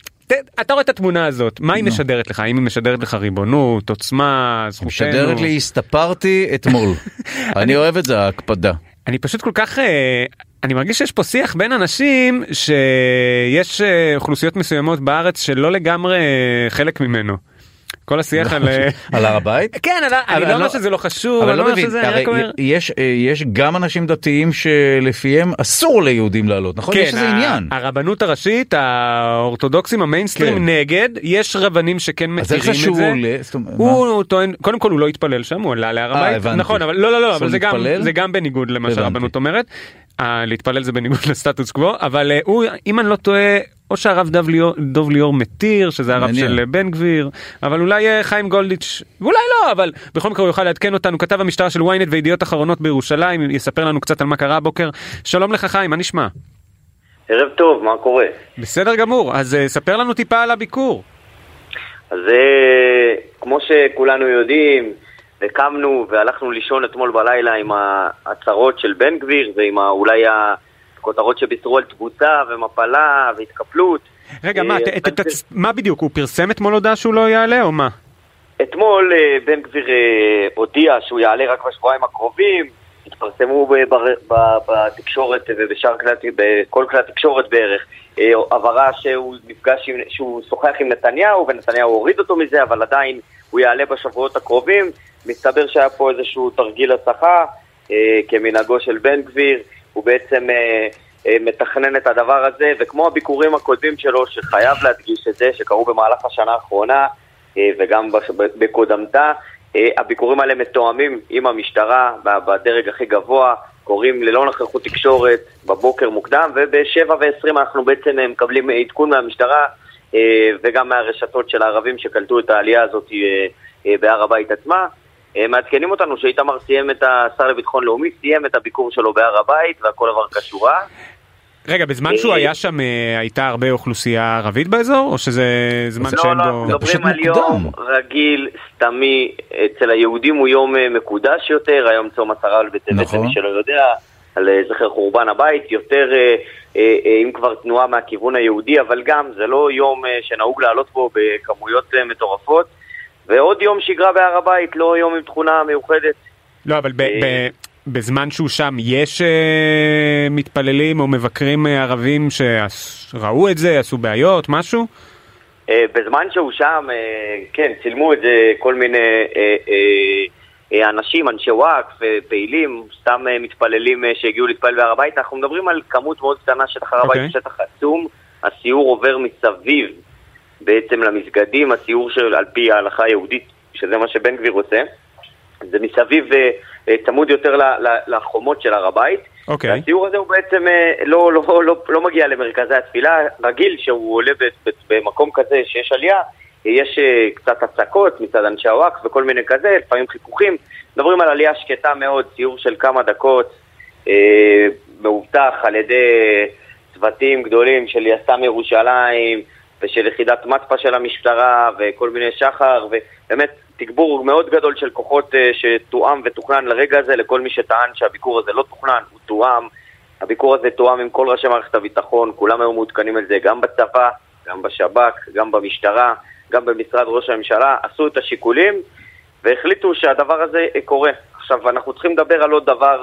[SPEAKER 4] אתה רואה את התמונה הזאת, מה היא
[SPEAKER 3] נו.
[SPEAKER 4] משדרת לך? האם היא משדרת לך ריבונות, עוצמה, זכותנו?
[SPEAKER 3] משדרת לי, הסתפרתי אתמול. אני אוהב את זה, ההקפדה.
[SPEAKER 4] אני פשוט כל כך, אה, אני מרגיש שיש פה שיח בין אנשים שיש אה, אוכלוסיות מסוימות בארץ שלא לגמרי אה, חלק ממנו. כל השיח על... אה,
[SPEAKER 3] על הר הבית?
[SPEAKER 4] כן, אני-
[SPEAKER 3] אבל
[SPEAKER 4] לא אומר
[SPEAKER 3] לא-
[SPEAKER 4] שזה לא חשוב,
[SPEAKER 3] אבל לא מבין. יש, אה, יש גם אנשים דתיים שלפיהם אסור ליהודים לעלות, נכון? יש איזה
[SPEAKER 4] כן,
[SPEAKER 3] עניין.
[SPEAKER 4] הרבנות הראשית, האורתודוקסים, המיינסטרים
[SPEAKER 3] כן.
[SPEAKER 4] נגד, יש רבנים שכן מתירים את זה. הוא טוען, קודם כל הוא לא התפלל שם, הוא עלה להר
[SPEAKER 3] אה,
[SPEAKER 4] הבית. נכון, אבל לא, לא, לא, אבל זה גם,
[SPEAKER 3] להתפלל?
[SPEAKER 4] זה גם בניגוד למה. שהרבנות אומרת. להתפלל זה בניגוד לסטטוס קוו, אבל הוא, אם אני לא טועה, או שהרב דב ליאור, דוב ליאור מתיר, שזה הרב
[SPEAKER 3] מעניין.
[SPEAKER 4] של בן גביר, אבל אולי אה, חיים גולדיץ', ואולי לא, אבל בכל מקרה הוא יוכל לעדכן אותנו, כתב המשטרה של ynet וידיעות אחרונות בירושלים, יספר לנו קצת על מה קרה הבוקר. שלום לך חיים, מה נשמע?
[SPEAKER 10] ערב טוב, מה קורה?
[SPEAKER 4] בסדר גמור, אז אה, ספר לנו טיפה על הביקור.
[SPEAKER 10] אז אה, כמו שכולנו יודעים, וקמנו והלכנו לישון אתמול בלילה עם ההצהרות של בן גביר ועם ה- אולי הכותרות שבישרו על תבוסה ומפלה והתקפלות.
[SPEAKER 4] רגע,
[SPEAKER 10] אה,
[SPEAKER 4] מה, ת- מה בדיוק, הוא פרסם אתמול הודעה שהוא לא יעלה או מה?
[SPEAKER 10] אתמול אה, בן גביר אה, הודיע שהוא יעלה רק בשבועיים הקרובים, התפרסמו בתקשורת ובשאר כלי, בכל כלי התקשורת בערך, אה, הבהרה שהוא נפגש, עם, שהוא שוחח עם נתניהו ונתניהו הוריד אותו מזה, אבל עדיין הוא יעלה בשבועות הקרובים. מסתבר שהיה פה איזשהו תרגיל הסחה, אה, כמנהגו של בן גביר, הוא בעצם אה, אה, מתכנן את הדבר הזה, וכמו הביקורים הקודמים שלו, שחייב להדגיש את זה, שקרו במהלך השנה האחרונה, אה, וגם בקודמתה. הביקורים האלה מתואמים עם המשטרה בדרג הכי גבוה, קורים ללא נוכחות תקשורת בבוקר מוקדם, וב-7 ו-20 אנחנו בעצם מקבלים עדכון מהמשטרה וגם מהרשתות של הערבים שקלטו את העלייה הזאת בהר הבית עצמה. אה, מעדכנים אותנו שאיתמר סיים את השר לביטחון לאומי, סיים את הביקור שלו בהר הבית והכל עבר כשורה.
[SPEAKER 4] רגע, בזמן שהוא היה שם אה, הייתה הרבה אוכלוסייה ערבית באזור, או שזה זמן
[SPEAKER 10] לא,
[SPEAKER 4] שאין
[SPEAKER 10] לא,
[SPEAKER 4] בו...
[SPEAKER 10] מדברים על יום רגיל, סתמי, אצל היהודים הוא יום אה, מקודש יותר, היום צום עשרה על בטבת,
[SPEAKER 3] נכון.
[SPEAKER 10] למי שלא יודע, על אה, זכר חורבן הבית, יותר, אה, אה, אה, אם כבר תנועה מהכיוון היהודי, אבל גם זה לא יום אה, שנהוג לעלות בו בכמויות אה, מטורפות, ועוד יום שגרה בהר הבית, לא יום עם תכונה מיוחדת.
[SPEAKER 4] לא, אבל ב- ב- בזמן שהוא שם יש אה, מתפללים או מבקרים אה, ערבים שראו את זה, עשו בעיות, משהו?
[SPEAKER 10] אה, בזמן שהוא שם, אה, כן, צילמו את זה כל מיני אה, אה, אה, אנשים, אנשי וואקף, אה, פעילים, סתם אה, מתפללים אה, שהגיעו להתפלל בהר הבית. אנחנו מדברים על כמות מאוד קטנה, שטח הר הבית
[SPEAKER 4] אוקיי.
[SPEAKER 10] הוא שטח עצום. הסיור עובר מסביב בעצם למסגדים, הסיור של על פי ההלכה היהודית, שזה מה שבן גביר עושה. זה מסביב אה, אה, צמוד יותר לחומות של הר הבית.
[SPEAKER 4] אוקיי.
[SPEAKER 10] והסיור הזה הוא בעצם אה, לא, לא, לא, לא מגיע למרכזי התפילה, רגיל שהוא עולה במקום כזה שיש עלייה, יש קצת הצקות מצד אנשי הוואקף וכל מיני כזה, לפעמים חיכוכים. מדברים על עלייה שקטה מאוד, סיור של כמה דקות, אה, מאובטח על ידי צוותים גדולים של יס"מ ירושלים ושל יחידת מתפ"א של המשטרה וכל מיני שחר, ובאמת תגבור מאוד גדול של כוחות אה, שתואם ותוכנן לרגע הזה, לכל מי שטען שהביקור הזה לא תוכנן, הוא תואם. הביקור הזה תואם עם כל ראשי מערכת הביטחון, כולם היו מעודכנים על זה, גם בצבא, גם בשב"כ, גם במשטרה, גם במשרד ראש הממשלה, עשו את השיקולים, והחליטו שהדבר הזה אה, קורה. עכשיו, אנחנו צריכים לדבר על עוד דבר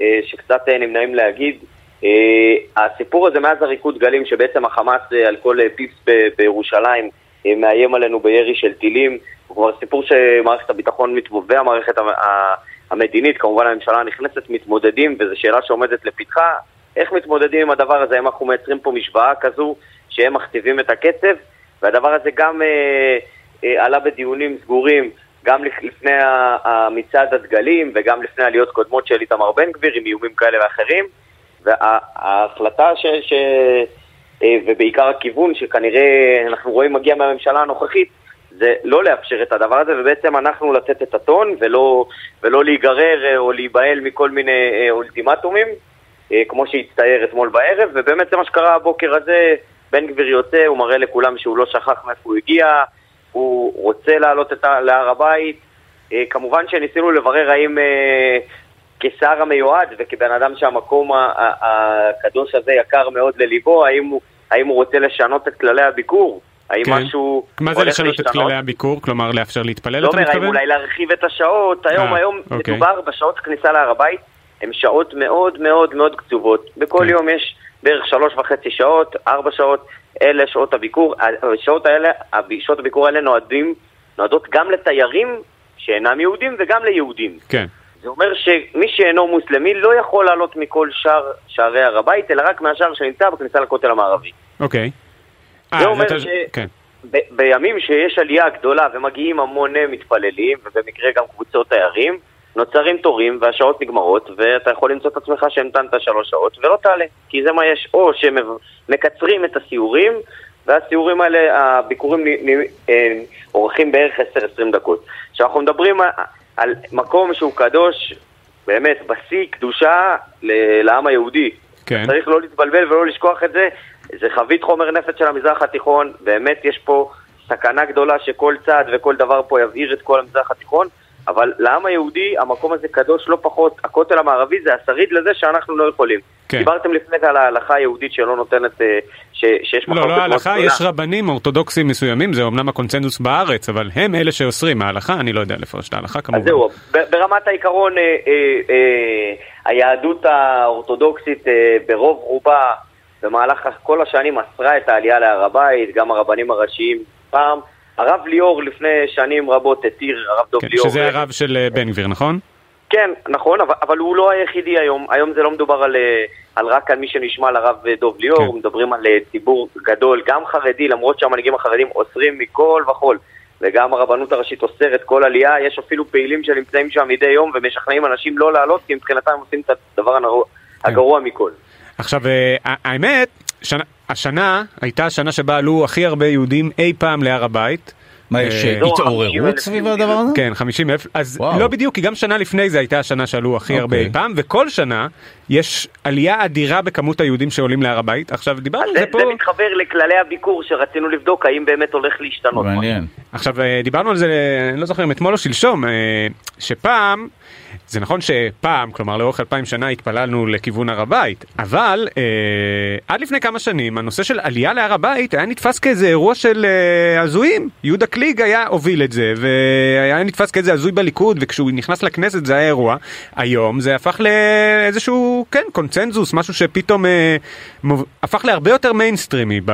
[SPEAKER 10] אה, שקצת נמנעים להגיד. אה, הסיפור הזה מאז הריקוד גלים, שבעצם החמאס אה, על כל אה, פיפס בירושלים מאיים עלינו בירי של טילים, הוא כבר סיפור שמערכת הביטחון והמערכת המדינית, כמובן הממשלה הנכנסת, מתמודדים, וזו שאלה שעומדת לפתחה. איך מתמודדים עם הדבר הזה? האם אנחנו מייצרים פה משוואה כזו שהם מכתיבים את הקצב? והדבר הזה גם אה, אה, עלה בדיונים סגורים, גם לפ- לפני המצעד הדגלים וגם לפני עליות קודמות של איתמר בן גביר עם איומים כאלה ואחרים. וההחלטה ש... ש... אה, ובעיקר הכיוון שכנראה אנחנו רואים מגיע מהממשלה הנוכחית, זה לא לאפשר את הדבר הזה, ובעצם אנחנו לתת את הטון ולא, ולא להיגרר אה, או להיבהל מכל מיני אה, אולטימטומים, כמו שהצטייר אתמול בערב, ובאמת זה מה שקרה הבוקר הזה, בן גביר יוצא, הוא מראה לכולם שהוא לא שכח מאיפה הוא הגיע, הוא רוצה לעלות להר הבית. כמובן שניסינו לברר האם כשר המיועד וכבן אדם שהמקום הקדוש הזה יקר מאוד לליבו, האם הוא, האם הוא רוצה לשנות את כללי הביקור? האם
[SPEAKER 4] כן.
[SPEAKER 10] משהו
[SPEAKER 4] מה זה
[SPEAKER 10] הולך
[SPEAKER 4] לשנות את
[SPEAKER 10] להשתנות?
[SPEAKER 4] כללי הביקור? כלומר, לאפשר להתפלל,
[SPEAKER 10] לא
[SPEAKER 4] אתה
[SPEAKER 10] אומר, האם
[SPEAKER 4] מתכוון?
[SPEAKER 10] אולי להרחיב את השעות, היום,
[SPEAKER 4] אה,
[SPEAKER 10] היום
[SPEAKER 4] אוקיי.
[SPEAKER 10] מדובר בשעות כניסה להר הבית, הן שעות מאוד מאוד מאוד קצובות. בכל
[SPEAKER 4] כן.
[SPEAKER 10] יום יש בערך שלוש וחצי שעות, ארבע שעות, אלה שעות הביקור. השעות האלה, שעות הביקור האלה נועדים, נועדות גם לתיירים שאינם יהודים וגם ליהודים.
[SPEAKER 4] כן.
[SPEAKER 10] זה אומר שמי שאינו מוסלמי לא יכול לעלות מכל שער שערי הר הבית, אלא רק מהשער שנמצא בכניסה לכותל המערבי.
[SPEAKER 4] אוקיי.
[SPEAKER 10] זה
[SPEAKER 4] אה,
[SPEAKER 10] אומר
[SPEAKER 4] אתה-
[SPEAKER 10] ש-
[SPEAKER 4] כן.
[SPEAKER 10] ב- בימים שיש עלייה גדולה ומגיעים המוני מתפללים, ובמקרה גם קבוצות תיירים, נוצרים תורים והשעות נגמרות, ואתה יכול למצוא את עצמך שהמתנת שלוש שעות ולא תעלה, כי זה מה יש, או שמקצרים את הסיורים, והסיורים האלה, הביקורים אה, אורכים בערך 10-20 דקות. עכשיו אנחנו מדברים על, מקום שהוא קדוש, באמת, בשיא קדושה ל- לעם היהודי.
[SPEAKER 4] כן.
[SPEAKER 10] צריך לא להתבלבל ולא לשכוח את זה. זה חבית חומר נפץ של המזרח התיכון, באמת יש פה סכנה גדולה שכל צעד וכל דבר פה יבעיר את כל המזרח התיכון, אבל לעם היהודי המקום הזה קדוש לא פחות, הכותל המערבי זה השריד לזה שאנחנו לא יכולים.
[SPEAKER 4] כן.
[SPEAKER 10] דיברתם לפני זה על ההלכה היהודית שלא נותנת, אה, ש, שיש
[SPEAKER 4] לא,
[SPEAKER 10] מחלוקת
[SPEAKER 4] לא
[SPEAKER 10] מאוד
[SPEAKER 4] ההלכה. יש רבנים אורתודוקסים מסוימים, זה אומנם הקונצנזוס בארץ, אבל הם אלה שאוסרים. ההלכה, אני לא יודע לפרש את ההלכה כמובן.
[SPEAKER 10] אז זהו, ברמת העיקרון, אה, אה, אה, היהדות האורתודוקסית אה, ברוב רובה במהלך כל השנים אסרה את העלייה להר הבית, גם הרבנים הראשיים פעם. הרב ליאור לפני שנים רבות התיר, הרב דב
[SPEAKER 4] כן,
[SPEAKER 10] ליאור.
[SPEAKER 4] שזה
[SPEAKER 10] אה,
[SPEAKER 4] הרב של אה, בן גביר, נכון?
[SPEAKER 10] כן, נכון, אבל, אבל הוא לא היחידי היום. היום זה לא מדובר על, אה, על רק על מי שנשמע לרב דב ליאור,
[SPEAKER 4] כן.
[SPEAKER 10] מדברים על ציבור גדול, גם חרדי, למרות שהמנהיגים החרדים אוסרים מכל וכול. וגם הרבנות הראשית אוסרת כל עלייה, יש אפילו פעילים שנמצאים שם מדי יום ומשכנעים אנשים לא לעלות, כי מבחינתם עושים את הדבר
[SPEAKER 4] כן.
[SPEAKER 10] הגרוע מכל.
[SPEAKER 4] עכשיו, האמת, השנה הייתה השנה שבה עלו הכי הרבה יהודים אי פעם להר הבית.
[SPEAKER 3] מה, יש
[SPEAKER 4] אה,
[SPEAKER 3] אה,
[SPEAKER 10] לא,
[SPEAKER 3] התעוררות
[SPEAKER 10] 50,000
[SPEAKER 3] סביב הדבר הזה?
[SPEAKER 4] כן, 50 אלף, אז. לא בדיוק, כי גם שנה לפני זה הייתה השנה שעלו הכי הרבה
[SPEAKER 3] אוקיי.
[SPEAKER 4] אי פעם, וכל שנה יש עלייה אדירה בכמות היהודים שעולים להר הבית. עכשיו, דיברנו על
[SPEAKER 10] זה,
[SPEAKER 4] פה...
[SPEAKER 10] זה מתחבר לכללי הביקור שרצינו לבדוק האם באמת הולך להשתנות.
[SPEAKER 3] מעניין.
[SPEAKER 4] עכשיו, אה, דיברנו על זה, אני לא זוכר אם אתמול או שלשום, שפעם, זה נכון שפעם, כלומר לאורך אלפיים שנה התפללנו לכיוון הר הבית, אבל אה, עד לפני כמה שנים הנושא של עלייה להר הבית היה נתפס כאיזה אירוע של אה, הזויים. יהודה קליג היה הוביל את זה, והיה נתפס כאיזה הזוי בליכוד, וכשהוא נכנס לכנסת זה היה אירוע. היום זה הפך לאיזשהו, כן, קונצנזוס, משהו שפתאום אה, מוב... הפך להרבה יותר מיינסטרימי ב...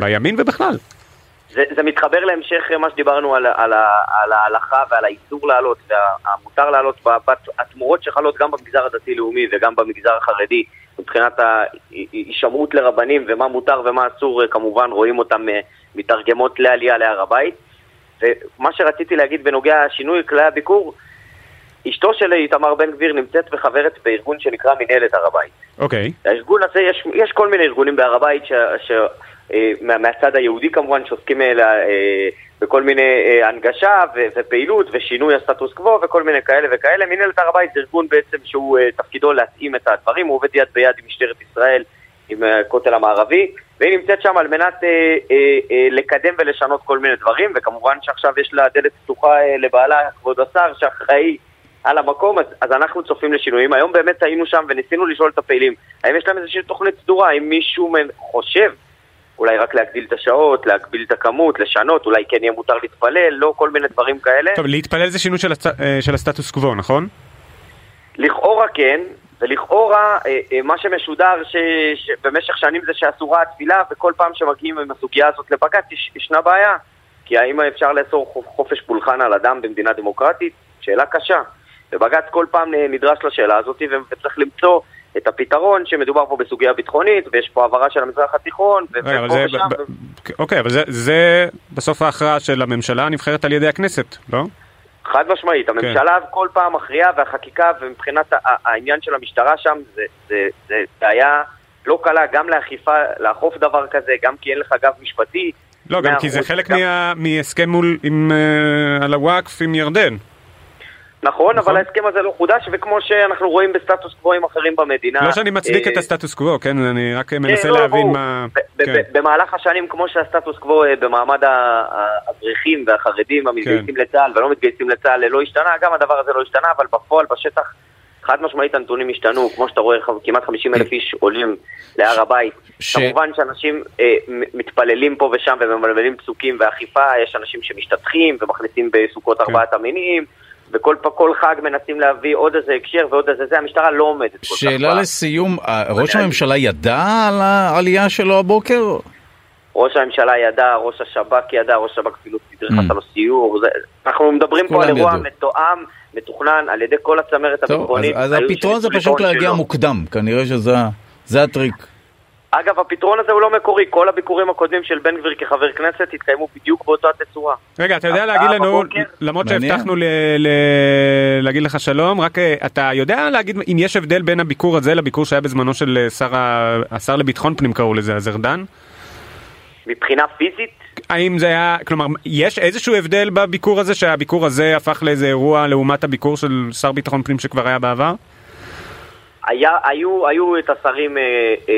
[SPEAKER 4] בימין ובכלל.
[SPEAKER 10] זה, זה מתחבר להמשך מה שדיברנו על, על, על ההלכה ועל האיסור לעלות והמותר לעלות ב- התמורות שחלות גם במגזר הדתי-לאומי וגם במגזר החרדי מבחינת ההישמעות לרבנים ומה מותר ומה אסור כמובן רואים אותם אה, מתרגמות לעלייה להר הבית ומה שרציתי להגיד בנוגע לשינוי כללי הביקור אשתו של איתמר בן גביר נמצאת וחברת בארגון שנקרא מנהלת הר הבית
[SPEAKER 4] אוקיי.
[SPEAKER 10] הארגון הזה, יש, יש כל מיני ארגונים בהר הבית, ש, ש, אה, מהצד היהודי כמובן, שעוסקים אה, לה- אה, בכל מיני אה, הנגשה ו, ופעילות ושינוי הסטטוס קוו וכל מיני כאלה וכאלה. מנהלת הר הבית זה ארגון בעצם שהוא אה, תפקידו להתאים את הדברים, הוא עובד יד ביד עם משטרת ישראל, עם אה, הכותל המערבי, והיא נמצאת שם על מנת אה, אה, אה, לקדם ולשנות כל מיני דברים, וכמובן שעכשיו יש לה דלת פתוחה אה, לבעלה, כבוד השר, שאחראי על המקום, אז, אז אנחנו צופים לשינויים. היום באמת היינו שם וניסינו לשאול את הפעילים, האם יש להם איזושהי תוכנית סדורה, האם מישהו חושב אולי רק להגדיל את השעות, להגביל את הכמות, לשנות, אולי כן יהיה מותר להתפלל, לא כל מיני דברים כאלה.
[SPEAKER 4] טוב, להתפלל זה שינוי של, הצ... אה, של הסטטוס קוו, נכון?
[SPEAKER 10] לכאורה כן, ולכאורה אה, אה, מה שמשודר ש... שבמשך שנים זה שאסורה התפילה, וכל פעם שמגיעים עם הסוגיה הזאת לבג"ץ יש, ישנה בעיה. כי האם אפשר לאסור חופש פולחן על אדם במדינה דמוקרטית? שאלה קשה. ובג"ץ כל פעם נדרש לשאלה הזאת וצריך למצוא את הפתרון שמדובר פה בסוגיה ביטחונית ויש פה העברה של המזרח התיכון
[SPEAKER 4] רגע, אבל זה, ושם. ב- ב- אוקיי, אבל זה, זה בסוף ההכרעה של הממשלה הנבחרת על ידי הכנסת, לא?
[SPEAKER 10] חד משמעית,
[SPEAKER 4] כן.
[SPEAKER 10] הממשלה כל פעם מכריעה והחקיקה ומבחינת העניין של המשטרה שם זה, זה, זה בעיה לא קלה גם לאכיפה, לאכוף דבר כזה, גם כי אין לך גב משפטי.
[SPEAKER 4] לא, גם כי זה חלק גם... מה, מהסכם מול, עם, uh, על הוואקף עם ירדן.
[SPEAKER 10] נכון, אבל ההסכם הזה לא חודש, וכמו שאנחנו רואים בסטטוס קוואים אחרים במדינה...
[SPEAKER 4] לא שאני מצדיק את הסטטוס קוו, כן? אני רק מנסה לא, להבין מה...
[SPEAKER 10] כן. במהלך השנים, כמו שהסטטוס קוו אה, במעמד האברכים והחרדים המתגייסים
[SPEAKER 4] כן.
[SPEAKER 10] לצה"ל ולא מתגייסים לצה"ל לא השתנה, גם הדבר הזה לא השתנה, אבל בפועל, בשטח, חד משמעית הנתונים השתנו, כמו שאתה רואה, כמעט 50 אלף איש עולים להר הבית. כמובן שאנשים אה, מתפללים פה ושם וממלמלים פסוקים ואכיפה, יש אנשים שמשתטחים ומכניסים בסוכות ארבעת המינים. וכל כל חג מנסים להביא עוד איזה הקשר ועוד איזה זה, המשטרה לא עומדת כל כך.
[SPEAKER 3] שאלה לסיום, ראש הממשלה ידע על העלייה שלו הבוקר?
[SPEAKER 10] ראש הממשלה ידע, ראש השב"כ ידע, ראש השב"כ אפילו סידר לך לו סיור. אנחנו מדברים פה על אירוע מתואם, מתוכנן על ידי כל הצמרת הביטחונית.
[SPEAKER 3] אז הפתרון זה פשוט להגיע מוקדם, כנראה שזה הטריק.
[SPEAKER 10] אגב, הפתרון הזה הוא לא מקורי, כל הביקורים הקודמים של בן גביר כחבר כנסת התקיימו בדיוק באותה תצורה.
[SPEAKER 4] רגע, אתה יודע להגיד לנו, למרות שהבטחנו להגיד לך שלום, רק אה, אתה יודע להגיד אם יש הבדל בין הביקור הזה לביקור שהיה בזמנו של אה, השר לביטחון פנים קראו לזה, אז ארדן?
[SPEAKER 10] מבחינה פיזית?
[SPEAKER 4] האם זה היה, כלומר, יש איזשהו הבדל בביקור הזה, שהביקור הזה הפך לאיזה אירוע לעומת הביקור של שר ביטחון פנים שכבר היה בעבר?
[SPEAKER 10] היה, היו, היו את השרים, אה, אה,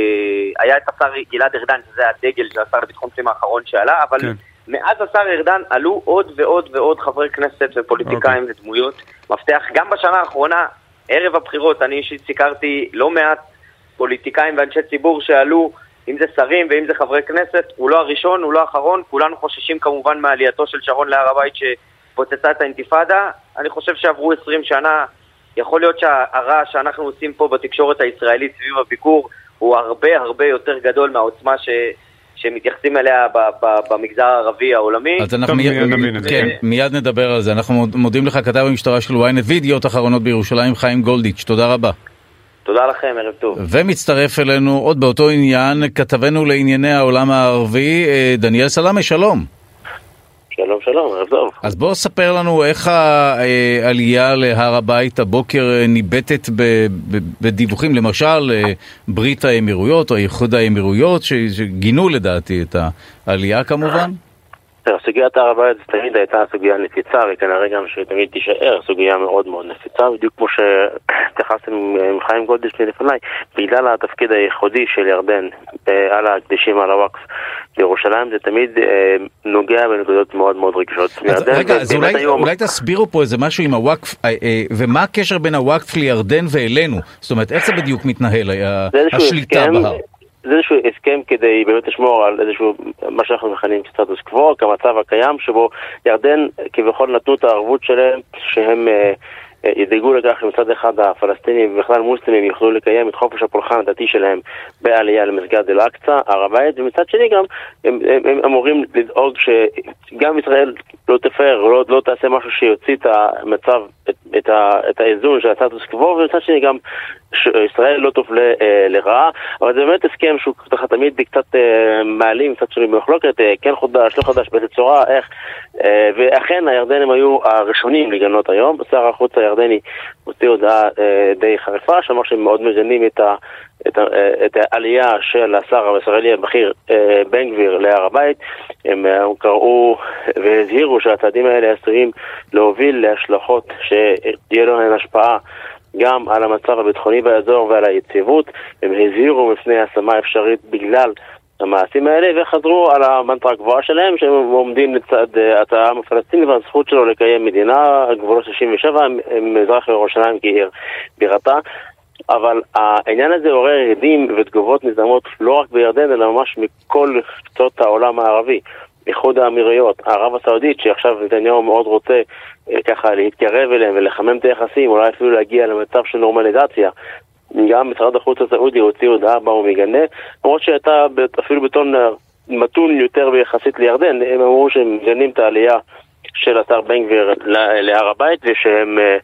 [SPEAKER 10] היה את השר גלעד ארדן, שזה הדגל של השר לביטחון פנים האחרון שעלה, אבל כן. מאז השר ארדן עלו עוד ועוד ועוד חברי כנסת ופוליטיקאים אוקיי. ודמויות מפתח. גם בשנה האחרונה, ערב הבחירות, אני אישית סיקרתי לא מעט פוליטיקאים ואנשי ציבור שעלו, אם זה שרים ואם זה חברי כנסת, הוא לא הראשון, הוא לא האחרון, כולנו חוששים כמובן מעלייתו של שרון להר הבית שפוצצה את האינתיפאדה. אני חושב שעברו 20 שנה. יכול להיות שהרעש שאנחנו עושים פה בתקשורת הישראלית סביב הביקור הוא הרבה הרבה יותר גדול מהעוצמה ש... שמתייחסים אליה ב- ב- במגזר הערבי העולמי.
[SPEAKER 3] אז אנחנו מיד, כן, מיד נדבר על זה. אנחנו מודים לך, כתב המשטרה של ynet וידיעות אחרונות בירושלים, חיים גולדיץ', תודה רבה.
[SPEAKER 10] תודה לכם, ערב טוב.
[SPEAKER 3] ומצטרף אלינו עוד באותו עניין, כתבנו לענייני העולם הערבי, אה, דניאל סלאמה, שלום.
[SPEAKER 11] שלום שלום, ערב טוב.
[SPEAKER 3] אז בוא ספר לנו איך העלייה להר הבית הבוקר אה, ניבטת בדיווחים, למשל אה, ברית האמירויות או איחוד האמירויות, שגינו לדעתי את העלייה כמובן.
[SPEAKER 11] סוגיית הר הבית תמיד הייתה סוגיה נפיצה וכנראה גם שתמיד תישאר סוגיה מאוד מאוד נפיצה בדיוק כמו שהתייחסתם עם חיים גולדשט לפניי בגלל התפקיד הייחודי של ירדן אה, על ההקדשים על הוואקף בירושלים זה תמיד אה, נוגע בנקודות מאוד מאוד רגישות.
[SPEAKER 3] אז רגע, אז אולי, היום... אולי תסבירו פה איזה משהו עם הוואקף אה, ומה הקשר בין הוואקף לירדן ואלינו? זאת אומרת איך זה בדיוק מתנהל השליטה בהר?
[SPEAKER 11] זה איזשהו הסכם כדי באמת לשמור על איזשהו, מה שאנחנו מכנים סטטוס קוו, כמצב הקיים, שבו ירדן כביכול נתנו את הערבות שלהם, שהם אה, אה, ידאגו לכך שמצד אחד הפלסטינים ובכלל מוסלמים יוכלו לקיים את חופש הפולחן הדתי שלהם בעלייה למסגד אל-אקצא, הר הבית, ומצד שני גם הם, הם, הם אמורים לדאוג שגם ישראל לא תפר, לא, לא תעשה משהו שיוציא את המצב, את, את, ה, את האיזון של הסטטוס קוו, ומצד שני גם שישראל לא תופלה אה, לרעה, אבל זה באמת הסכם שהוא ככה תמיד קצת אה, מעלים, קצת שונים במחלוקת, אה, כן חודש, לא חודש, באיזה צורה, איך, אה, ואכן הירדנים היו הראשונים לגנות היום, שר החוץ הירדני הוציא הודעה אה, די חריפה, שאמר שהם מאוד מגנים את ה... את, אה, את העלייה של השר הישראלי הבכיר אה, בן גביר להר הבית. הם קראו והזהירו שהצעדים האלה עשויים להוביל להשלכות שתהיה להן השפעה גם על המצב הביטחוני באזור ועל היציבות. הם הזהירו מפני השמה אפשרית בגלל המעשים האלה וחזרו על המנטרה הגבוהה שלהם שהם עומדים לצד העם הפלסטיני והזכות שלו לקיים מדינה, גבולות 67, מזרח ירושלים כעיר בירתה. אבל העניין הזה עורר הדים ותגובות נזעמות לא רק בירדן, אלא ממש מכל קצות העולם הערבי. איחוד האמירויות, ערב הסעודית, שעכשיו נתניהו מאוד רוצה אה, ככה להתקרב אליהם ולחמם את היחסים, אולי אפילו להגיע למצב של נורמליזציה. גם משרד החוץ הסעודי הוציא הודעה בה הוא מגנה, למרות שהייתה אפילו בטון מתון יותר ביחסית לירדן, הם אמרו שהם מגנים את העלייה של השר בן גביר להר הבית ושהם אה,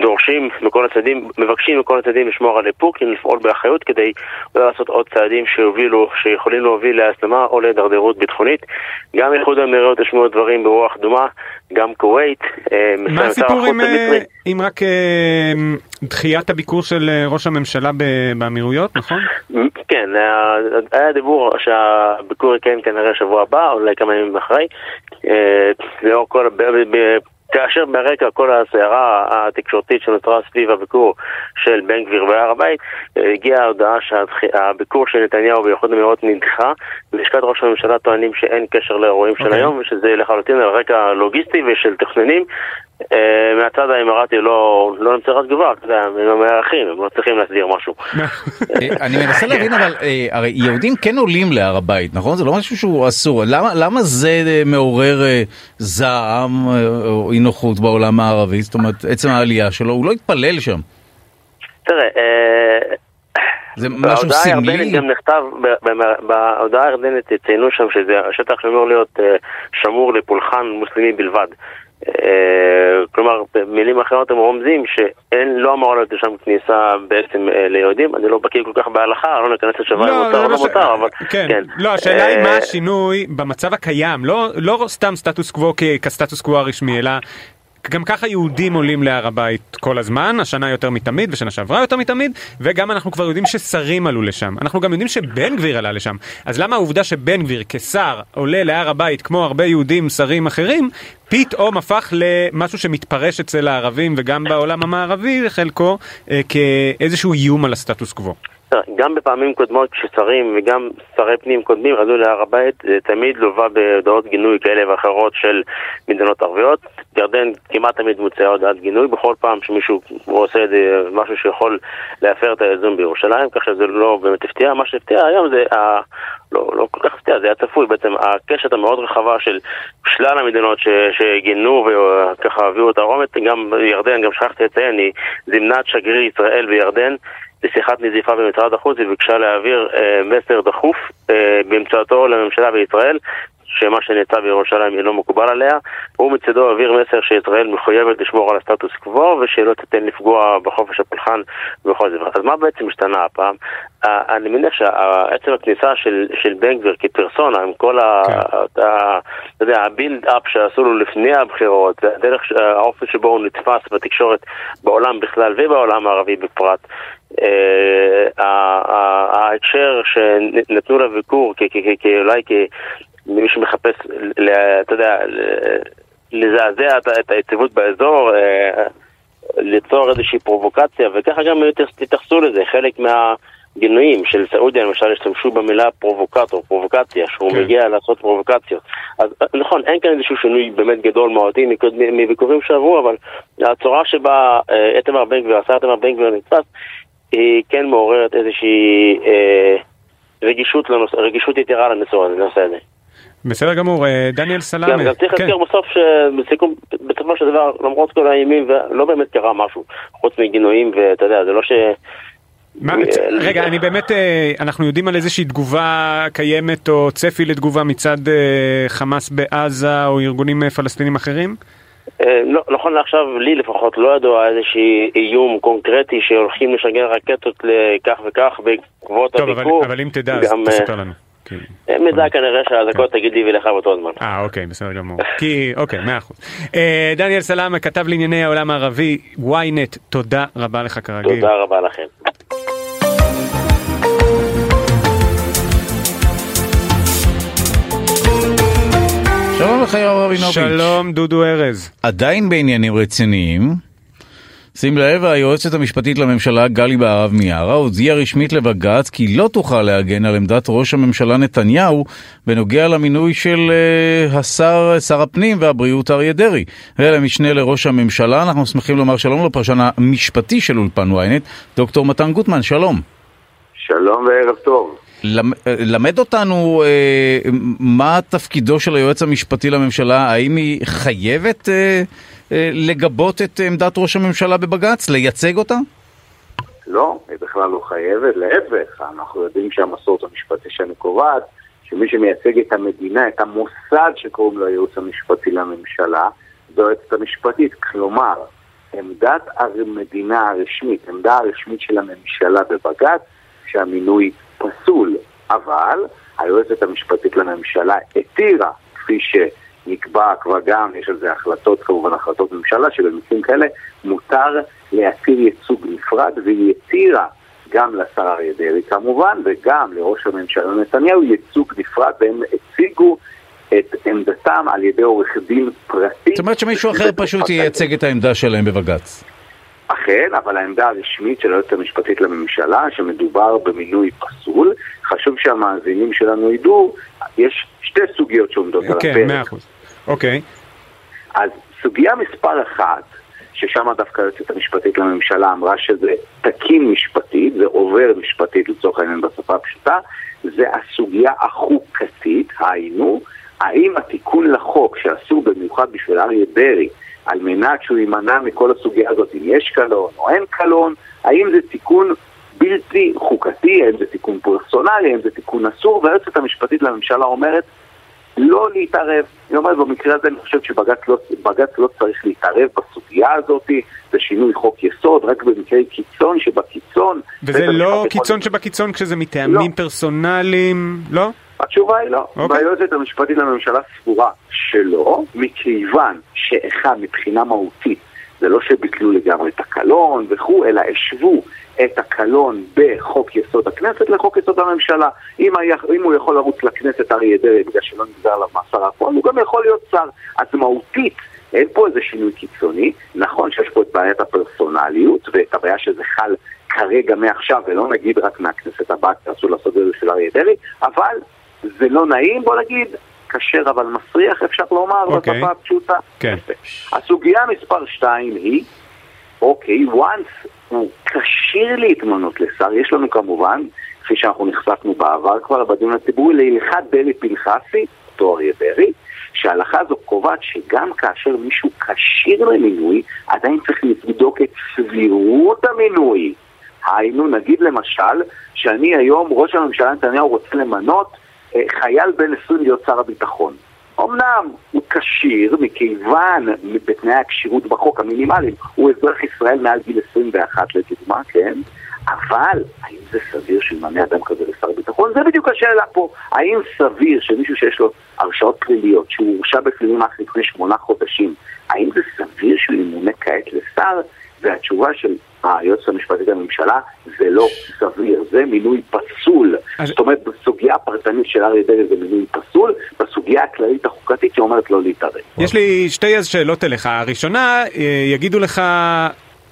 [SPEAKER 11] דורשים מכל הצדדים, מבקשים מכל הצדדים לשמור על איפוק, לפעול באחריות כדי לא לעשות עוד צעדים שיובילו, שיכולים להוביל להסלמה או להידרדרות ביטחונית. גם איחוד האמירויות השמיעו דברים ברוח דומה, גם כווית.
[SPEAKER 4] אה, מה הסיפור עם, אה, עם רק דחיית הביקור של ראש הממשלה באמירויות, נכון?
[SPEAKER 11] כן, היה דיבור שהביקור יקיים כנראה שבוע הבא, אולי כמה ימים אחרי. לאור כל כאשר ברקע כל הסערה התקשורתית שנותרה סביב הביקור של בן גביר בהר הבית, הגיעה ההודעה שהביקור של נתניהו באיחוד המאירות נדחה. בלשכת ראש הממשלה טוענים שאין קשר לאירועים okay. של אוקיי. היום, ושזה לחלוטין על רקע לוגיסטי ושל תכננים. אה, מהצד האמרתי לא, לא נמצא תגובה, אתה יודע, הם המארחים, הם לא צריכים להסדיר משהו.
[SPEAKER 3] אה, אני מנסה להבין אבל, אה, הרי יהודים כן עולים להר הבית, נכון? זה לא משהו שהוא אסור. למה, למה זה מעורר זעם או אי נוחות בעולם הערבי? זאת אומרת, עצם העלייה שלו, הוא לא התפלל שם.
[SPEAKER 11] תראה,
[SPEAKER 3] זה משהו סמלי?
[SPEAKER 11] הירדנית גם נכתב, בהודעה הירדנית ציינו שם שזה השטח שאמור להיות שמור לפולחן מוסלמי בלבד. אה, כלומר, במילים אחרות הם רומזים שאין, לא אמור להיות שם כניסה בעצם אה, ליהודים, אני לא בקיא כל כך בהלכה, לא ניכנס לשווה אם מותר או לא מותר, אבל
[SPEAKER 4] כן. כן. לא, השאלה היא מה אה, השינוי במצב הקיים, לא, לא סתם סטטוס קוו כסטטוס קוו הרשמי, אלא גם ככה יהודים עולים להר הבית כל הזמן, השנה יותר מתמיד ושנה שעברה יותר מתמיד, וגם אנחנו כבר יודעים ששרים עלו לשם. אנחנו גם יודעים שבן גביר עלה לשם. אז למה העובדה שבן גביר כשר עולה להר הבית כמו הרבה יהודים שרים אחרים, פתאום הפך למשהו שמתפרש אצל הערבים וגם בעולם המערבי חלקו אה, כאיזשהו איום על הסטטוס קוו?
[SPEAKER 11] גם בפעמים קודמות כששרים וגם שרי פנים קודמים עלו להר הבית, זה תמיד לווה בהודעות גינוי כאלה ואחרות של מדינות ערביות. ירדן כמעט תמיד מוציאה הודעת גינוי, בכל פעם שמישהו עושה את זה משהו שיכול להפר את האיזון בירושלים, כך שזה לא באמת הפתיע. מה שהפתיע היום זה, ה... לא, לא כל כך הפתיע, זה היה צפוי בעצם, הקשת המאוד רחבה של שלל המדינות ש... שגינו וככה הביאו את הרומץ, גם ירדן, גם שכחתי לציין, היא זימנה את שגריר ישראל בירדן. לשיחת נזיפה במשרד החוץ וביקשה להעביר אה, מסר דחוף אה, באמצעותו לממשלה בישראל שמה שנעשה בירושלים אינו מקובל עליה. הוא מצדו העביר מסר שישראל מחויבת לשמור על הסטטוס קוו ושלא תיתן לפגוע בחופש הפולחן ובכל זאת. אז מה בעצם השתנה הפעם? אני מניח שעצם הכניסה של, של בן גביר כפרסונה, עם כל כן. ה... אתה יודע, הבילד אפ שעשו לו לפני הבחירות, הדרך, האופן שבו הוא נתפס בתקשורת בעולם בכלל ובעולם הערבי בפרט, אה, ההקשר שנתנו לביקור כאולי כמי שמחפש, אתה יודע, לזעזע את היציבות באזור, אה, ליצור איזושהי פרובוקציה, וככה גם תתייחסו לזה, חלק מה... גינויים של סעודיה למשל השתמשו במילה פרובוקטור, פרובוקציה, שהוא כן. מגיע לעשות פרובוקציות. אז נכון, אין כאן איזשהו שינוי באמת גדול מהותי מביקורים שעברו, אבל הצורה שבה אה, איתמר בן גביר, השר איתמר בן גביר נתפס, היא כן מעוררת איזושהי אה, רגישות, לנוס, רגישות יתרה לנושא הזה.
[SPEAKER 4] בסדר גמור, אה, דניאל סלאמה.
[SPEAKER 11] גם, גם צריך כן. להזכיר בסוף שבסיכום, בסופו של דבר, למרות כל האימים, לא באמת קרה משהו, חוץ מגינויים, ואתה יודע, זה לא ש...
[SPEAKER 4] מה, רגע, אני באמת, אה, אנחנו יודעים על איזושהי תגובה קיימת או צפי לתגובה מצד אה, חמאס בעזה או ארגונים אה, פלסטינים אחרים?
[SPEAKER 11] לא, נכון לעכשיו, לי לפחות לא ידוע איזשהי איום קונקרטי שהולכים לשגר רקטות לכך וכך בעקבות הביקור.
[SPEAKER 4] טוב, אבל אם תדע, אז תספר לנו.
[SPEAKER 11] מידע כנראה שהאזעקות תגיד לי ולך באותו זמן.
[SPEAKER 4] אה, אוקיי, בסדר גמור. כי, אוקיי, מאה אחוז. דניאל סלאמה, כתב לענייני העולם הערבי, ynet, תודה רבה לך כרגיל.
[SPEAKER 11] תודה רבה לכם.
[SPEAKER 3] שלום לך יואב רבינוביץ'.
[SPEAKER 4] שלום דודו ארז.
[SPEAKER 3] עדיין בעניינים רציניים, שים לב, היועצת המשפטית לממשלה גלי בהרב מיארה הודיעה רשמית לבג"ץ כי לא תוכל להגן על עמדת ראש הממשלה נתניהו בנוגע למינוי של uh, השר, שר הפנים והבריאות אריה דרעי. ולמשנה לראש הממשלה, אנחנו שמחים לומר שלום לפרשן המשפטי של אולפן ynet, דוקטור מתן גוטמן, שלום.
[SPEAKER 12] שלום וערב טוב.
[SPEAKER 3] למד אותנו אה, מה תפקידו של היועץ המשפטי לממשלה, האם היא חייבת אה, אה, לגבות את עמדת ראש הממשלה בבג"ץ, לייצג אותה?
[SPEAKER 12] לא, היא בכלל לא חייבת, להפך, אנחנו יודעים שהמסורת המשפטי שאני קובעת, שמי שמייצג את המדינה, את המוסד שקוראים לו הייעוץ המשפטי לממשלה, זו היועצת המשפטית, כלומר, עמדת המדינה הרשמית, עמדה הרשמית של הממשלה בבג"ץ, שהמינוי פסול, אבל היועצת המשפטית לממשלה התירה, כפי שנקבע כבר גם, יש על זה החלטות, כמובן החלטות ממשלה, שבמקרים כאלה מותר להתיר ייצוג נפרד, והיא התירה גם לשר אריה דרעי כמובן, וגם לראש הממשלה נתניהו ייצוג נפרד, והם הציגו את עמדתם על ידי עורך דין פרטי.
[SPEAKER 3] זאת אומרת שמישהו אחר פשוט ייצג את העמדה שלהם בבג"ץ.
[SPEAKER 12] אכן, אבל העמדה הרשמית של היועצת המשפטית לממשלה, שמדובר במינוי פסול, חשוב שהמאזינים שלנו ידעו, יש שתי סוגיות שעומדות על
[SPEAKER 4] כן,
[SPEAKER 12] הפרק.
[SPEAKER 4] כן, מאה אחוז. אוקיי.
[SPEAKER 12] אז סוגיה מספר אחת, ששם דווקא היועצת המשפטית לממשלה אמרה שזה תקין משפטית, זה עובר משפטית לצורך העניין בשפה הפשוטה, זה הסוגיה החוקתית, היינו, האם התיקון לחוק שאסור במיוחד בשביל אריה דרעי, על מנת שהוא יימנע מכל הסוגיה הזאת, אם יש קלון או אין קלון, האם זה תיקון בלתי חוקתי, האם זה תיקון פרסונלי, האם זה תיקון אסור, והיועצת המשפטית לממשלה אומרת לא להתערב. היא אומרת, במקרה הזה אני חושב שבג"ץ לא, לא צריך להתערב בסוגיה הזאת, זה שינוי חוק יסוד, רק במקרי קיצון שבקיצון...
[SPEAKER 4] וזה לא קיצון שבקיצון כשזה מטעמים לא. פרסונליים, לא?
[SPEAKER 12] התשובה היא לא. Okay. והיועצת המשפטית לממשלה סבורה שלא, מכיוון שאחד, מבחינה מהותית, זה לא שביטלו לגמרי את הקלון וכו', אלא השוו את הקלון בחוק יסוד הכנסת לחוק יסוד הממשלה. אם, היה, אם הוא יכול לרוץ לכנסת אריה דרעי בגלל שלא נגזר עליו מאסר הפועל, הוא גם יכול להיות שר. אז מהותית, אין פה איזה שינוי קיצוני. נכון שיש פה את בעיית הפרסונליות ואת הבעיה שזה חל כרגע מעכשיו, ולא נגיד רק מהכנסת הבאה, כי אסור לעשות את זה של אריה דרעי, אבל זה לא נעים, בוא נגיד, כשר אבל מסריח, אפשר לומר, okay. בשפה הפשוטה.
[SPEAKER 4] כן.
[SPEAKER 12] הסוגיה מספר 2 היא, אוקיי, once הוא כשיר להתמנות לשר, יש לנו כמובן, כפי שאנחנו נחשפנו בעבר כבר בדיון הציבורי, להלכת דרעי פנחסי, אותו אריה דרעי, שההלכה הזו קובעת שגם כאשר מישהו כשיר למינוי, עדיין צריך לבדוק את סבירות המינוי. היינו, נגיד למשל, שאני היום, ראש הממשלה נתניהו רוצה למנות חייל בן 20 להיות שר הביטחון. אמנם הוא כשיר מכיוון בתנאי הכשירות בחוק המינימליים, הוא אזרח ישראל מעל גיל 21 לדוגמה, כן? אבל האם זה סביר שימנה אדם כזה לשר ביטחון? זה בדיוק השאלה פה. האם סביר שמישהו שיש לו הרשעות פליליות, שהוא הורשע בפלילים רק לפני שמונה חודשים, האם זה סביר שהוא ימונה כעת לשר? והתשובה של היועצת המשפטית לממשלה זה לא סביר, זה מינוי פסול. אז... זאת אומרת, בסוגיה הפרטנית של אריה דרעי זה מינוי פסול, בסוגיה הכללית החוקתית היא אומרת לא להתערב.
[SPEAKER 4] יש לי שתי שאלות אליך. הראשונה, אה, יגידו לך...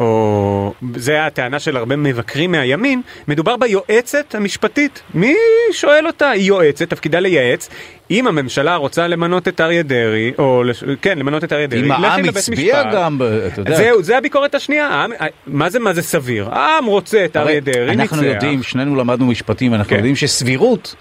[SPEAKER 4] או זה הטענה של הרבה מבקרים מהימין, מדובר ביועצת המשפטית. מי שואל אותה? היא יועצת, תפקידה לייעץ. אם הממשלה רוצה למנות את אריה דרעי, או כן, למנות את אריה דרעי,
[SPEAKER 3] אם העם הצביע גם, אתה יודע.
[SPEAKER 4] זהו, זה הביקורת השנייה. העם, מה זה מה זה סביר? העם רוצה את אריה דרעי, ניצח.
[SPEAKER 3] אנחנו יודעים, שנינו למדנו משפטים, אנחנו כן. יודעים שסבירות...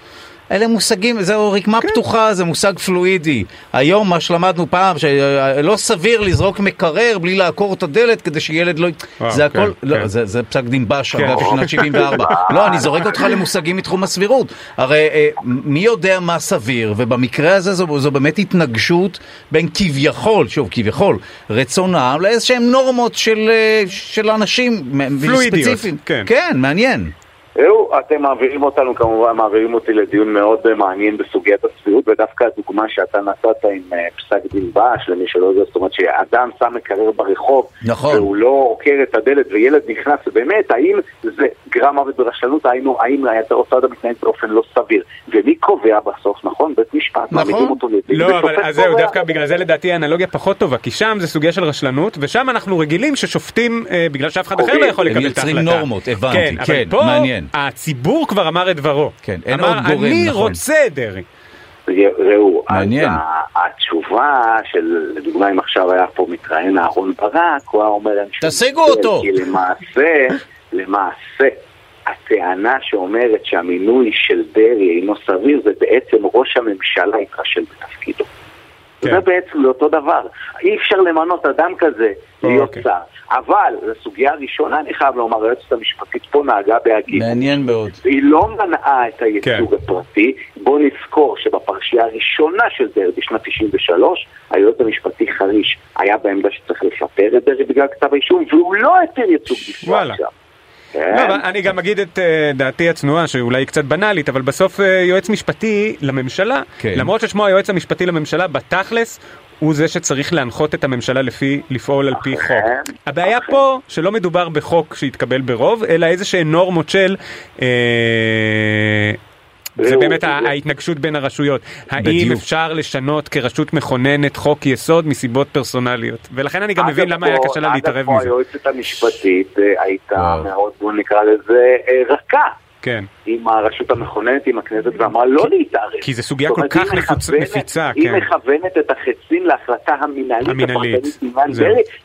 [SPEAKER 3] אלה מושגים, זהו רקמה כן. פתוחה, זה מושג פלואידי. היום מה שלמדנו פעם, שלא סביר לזרוק מקרר בלי לעקור את הדלת כדי שילד לא... וואו, זה הכל, כן, לא, כן. זה, זה פסק דין בש, כן. אגב, שנת 74. לא, אני זורק אותך למושגים מתחום הסבירות. הרי אה, מי יודע מה סביר, ובמקרה הזה זו, זו באמת התנגשות בין כביכול, שוב, כביכול, רצון העם לאיזשהם נורמות של, אה, של אנשים
[SPEAKER 4] פלואידיות,
[SPEAKER 3] ספציפיים. כן. כן, מעניין.
[SPEAKER 12] ראו, אתם מעבירים אותנו, כמובן מעבירים אותי לדיון מאוד מעניין בסוגיית הסבירות, ודווקא הדוגמה שאתה נתת עם אה, פסק דין בש, למי שלא יודע, זאת אומרת שאדם שם מקרר ברחוב,
[SPEAKER 3] נכון.
[SPEAKER 12] והוא לא עוקר את הדלת וילד נכנס, ובאמת, האם זה גרם מוות ברשלנות, היינו, האם אותו אדם מתנהג באופן לא סביר, ומי קובע בסוף, נכון? בית משפט, מעמידים אותו לדין,
[SPEAKER 4] לא, אבל אז זהו. דווקא בגלל זה לדעתי האנלוגיה פחות טובה, כי שם זה סוגיה של רשלנות, ושם אנחנו רגילים ששופטים, אה, בגלל שאף אחד אחר לא יכול
[SPEAKER 3] הם
[SPEAKER 4] לקבל את
[SPEAKER 3] יוצרים
[SPEAKER 4] ההחלטה.
[SPEAKER 3] נורמות, הבנתי,
[SPEAKER 4] כן,
[SPEAKER 3] כן, מעניין.
[SPEAKER 4] הציבור כבר אמר את דברו.
[SPEAKER 3] כן, אין
[SPEAKER 4] אמר,
[SPEAKER 3] עוד גורם,
[SPEAKER 4] אני
[SPEAKER 3] נכון.
[SPEAKER 4] רוצה את דרעי.
[SPEAKER 12] ראו,
[SPEAKER 3] מעניין.
[SPEAKER 12] אז התשובה של, לדוגמה אם עכשיו היה פה מתראיין אהרון ברק, הוא היה אומר...
[SPEAKER 3] תשיגו אותו.
[SPEAKER 12] כי למעשה, למעשה, הטענה שאומרת שהמינוי של דרעי אינו סביר, זה בעצם ראש הממשלה התרשל בתפקידו.
[SPEAKER 4] כן.
[SPEAKER 12] זה בעצם לא אותו דבר. אי אפשר למנות אדם כזה להיות
[SPEAKER 4] אוקיי.
[SPEAKER 12] שר. אבל, לסוגיה הראשונה, אני חייב לומר, היועצת המשפטית פה נהגה בהגינות.
[SPEAKER 3] מעניין מאוד.
[SPEAKER 12] היא לא מנעה את הייצוג
[SPEAKER 4] כן.
[SPEAKER 12] הפרטי. בוא נזכור שבפרשייה הראשונה של דרעי בשנת 93, היועץ המשפטי חריש היה בעמדה שצריך לפטר את דרעי בגלל כתב האישום, והוא לא התיר ייצוג בפרט. שם.
[SPEAKER 4] לא,
[SPEAKER 12] כן.
[SPEAKER 4] אבל אני גם אגיד את אה, דעתי הצנועה, שאולי היא קצת בנאלית, אבל בסוף אה, יועץ משפטי לממשלה,
[SPEAKER 3] כן.
[SPEAKER 4] למרות ששמו היועץ המשפטי לממשלה, בתכלס, הוא זה שצריך להנחות את הממשלה לפי, לפעול על פי חוק. הבעיה פה, שלא מדובר בחוק שהתקבל ברוב, אלא איזה שהן נורמות של... אה, זה באמת ההתנגשות בין הרשויות. האם. אפשר לשנות כרשות מכוננת חוק יסוד מסיבות פרסונליות? ולכן אני גם מבין למה היה
[SPEAKER 12] פה-
[SPEAKER 4] קשה לה להתערב
[SPEAKER 12] אגב, פה
[SPEAKER 4] מזה.
[SPEAKER 12] היועצת המשפטית אה, הייתה. מאוד, בוא נקרא לזה, אה, רכה.
[SPEAKER 4] כן.
[SPEAKER 12] עם הרשות המכוננת, עם הכנסת, ואמרה לא להתערב.
[SPEAKER 4] כי זו סוגיה כל כך
[SPEAKER 12] היא
[SPEAKER 4] מפיצה,
[SPEAKER 12] היא
[SPEAKER 4] כן.
[SPEAKER 12] מכוונת את החצים להחלטה המינהלית,
[SPEAKER 4] המינהלית,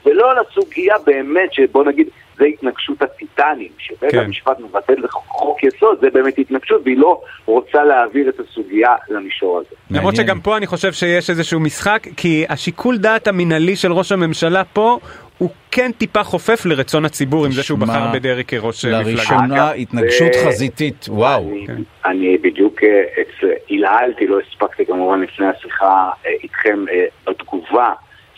[SPEAKER 12] ולא לסוגיה באמת, שבוא נגיד, זה התנגשות הטיטנים, שבית
[SPEAKER 4] כן.
[SPEAKER 12] המשפט מבטל חוק יסוד, זה באמת התנגשות, והיא לא רוצה להעביר את הסוגיה למישור הזה.
[SPEAKER 4] למרות. שגם פה אני חושב שיש איזשהו משחק, כי השיקול דעת המינהלי של ראש הממשלה פה, הוא כן טיפה חופף לרצון הציבור עם זה שהוא בחר בדרעי כראש אה, מפלגה.
[SPEAKER 3] לראשונה התנגשות חזיתית, וואו.
[SPEAKER 12] אני,
[SPEAKER 4] כן.
[SPEAKER 12] בדיוק אה, הלהלתי, לא הספקתי כמובן לפני השיחה אה, איתכם בתגובה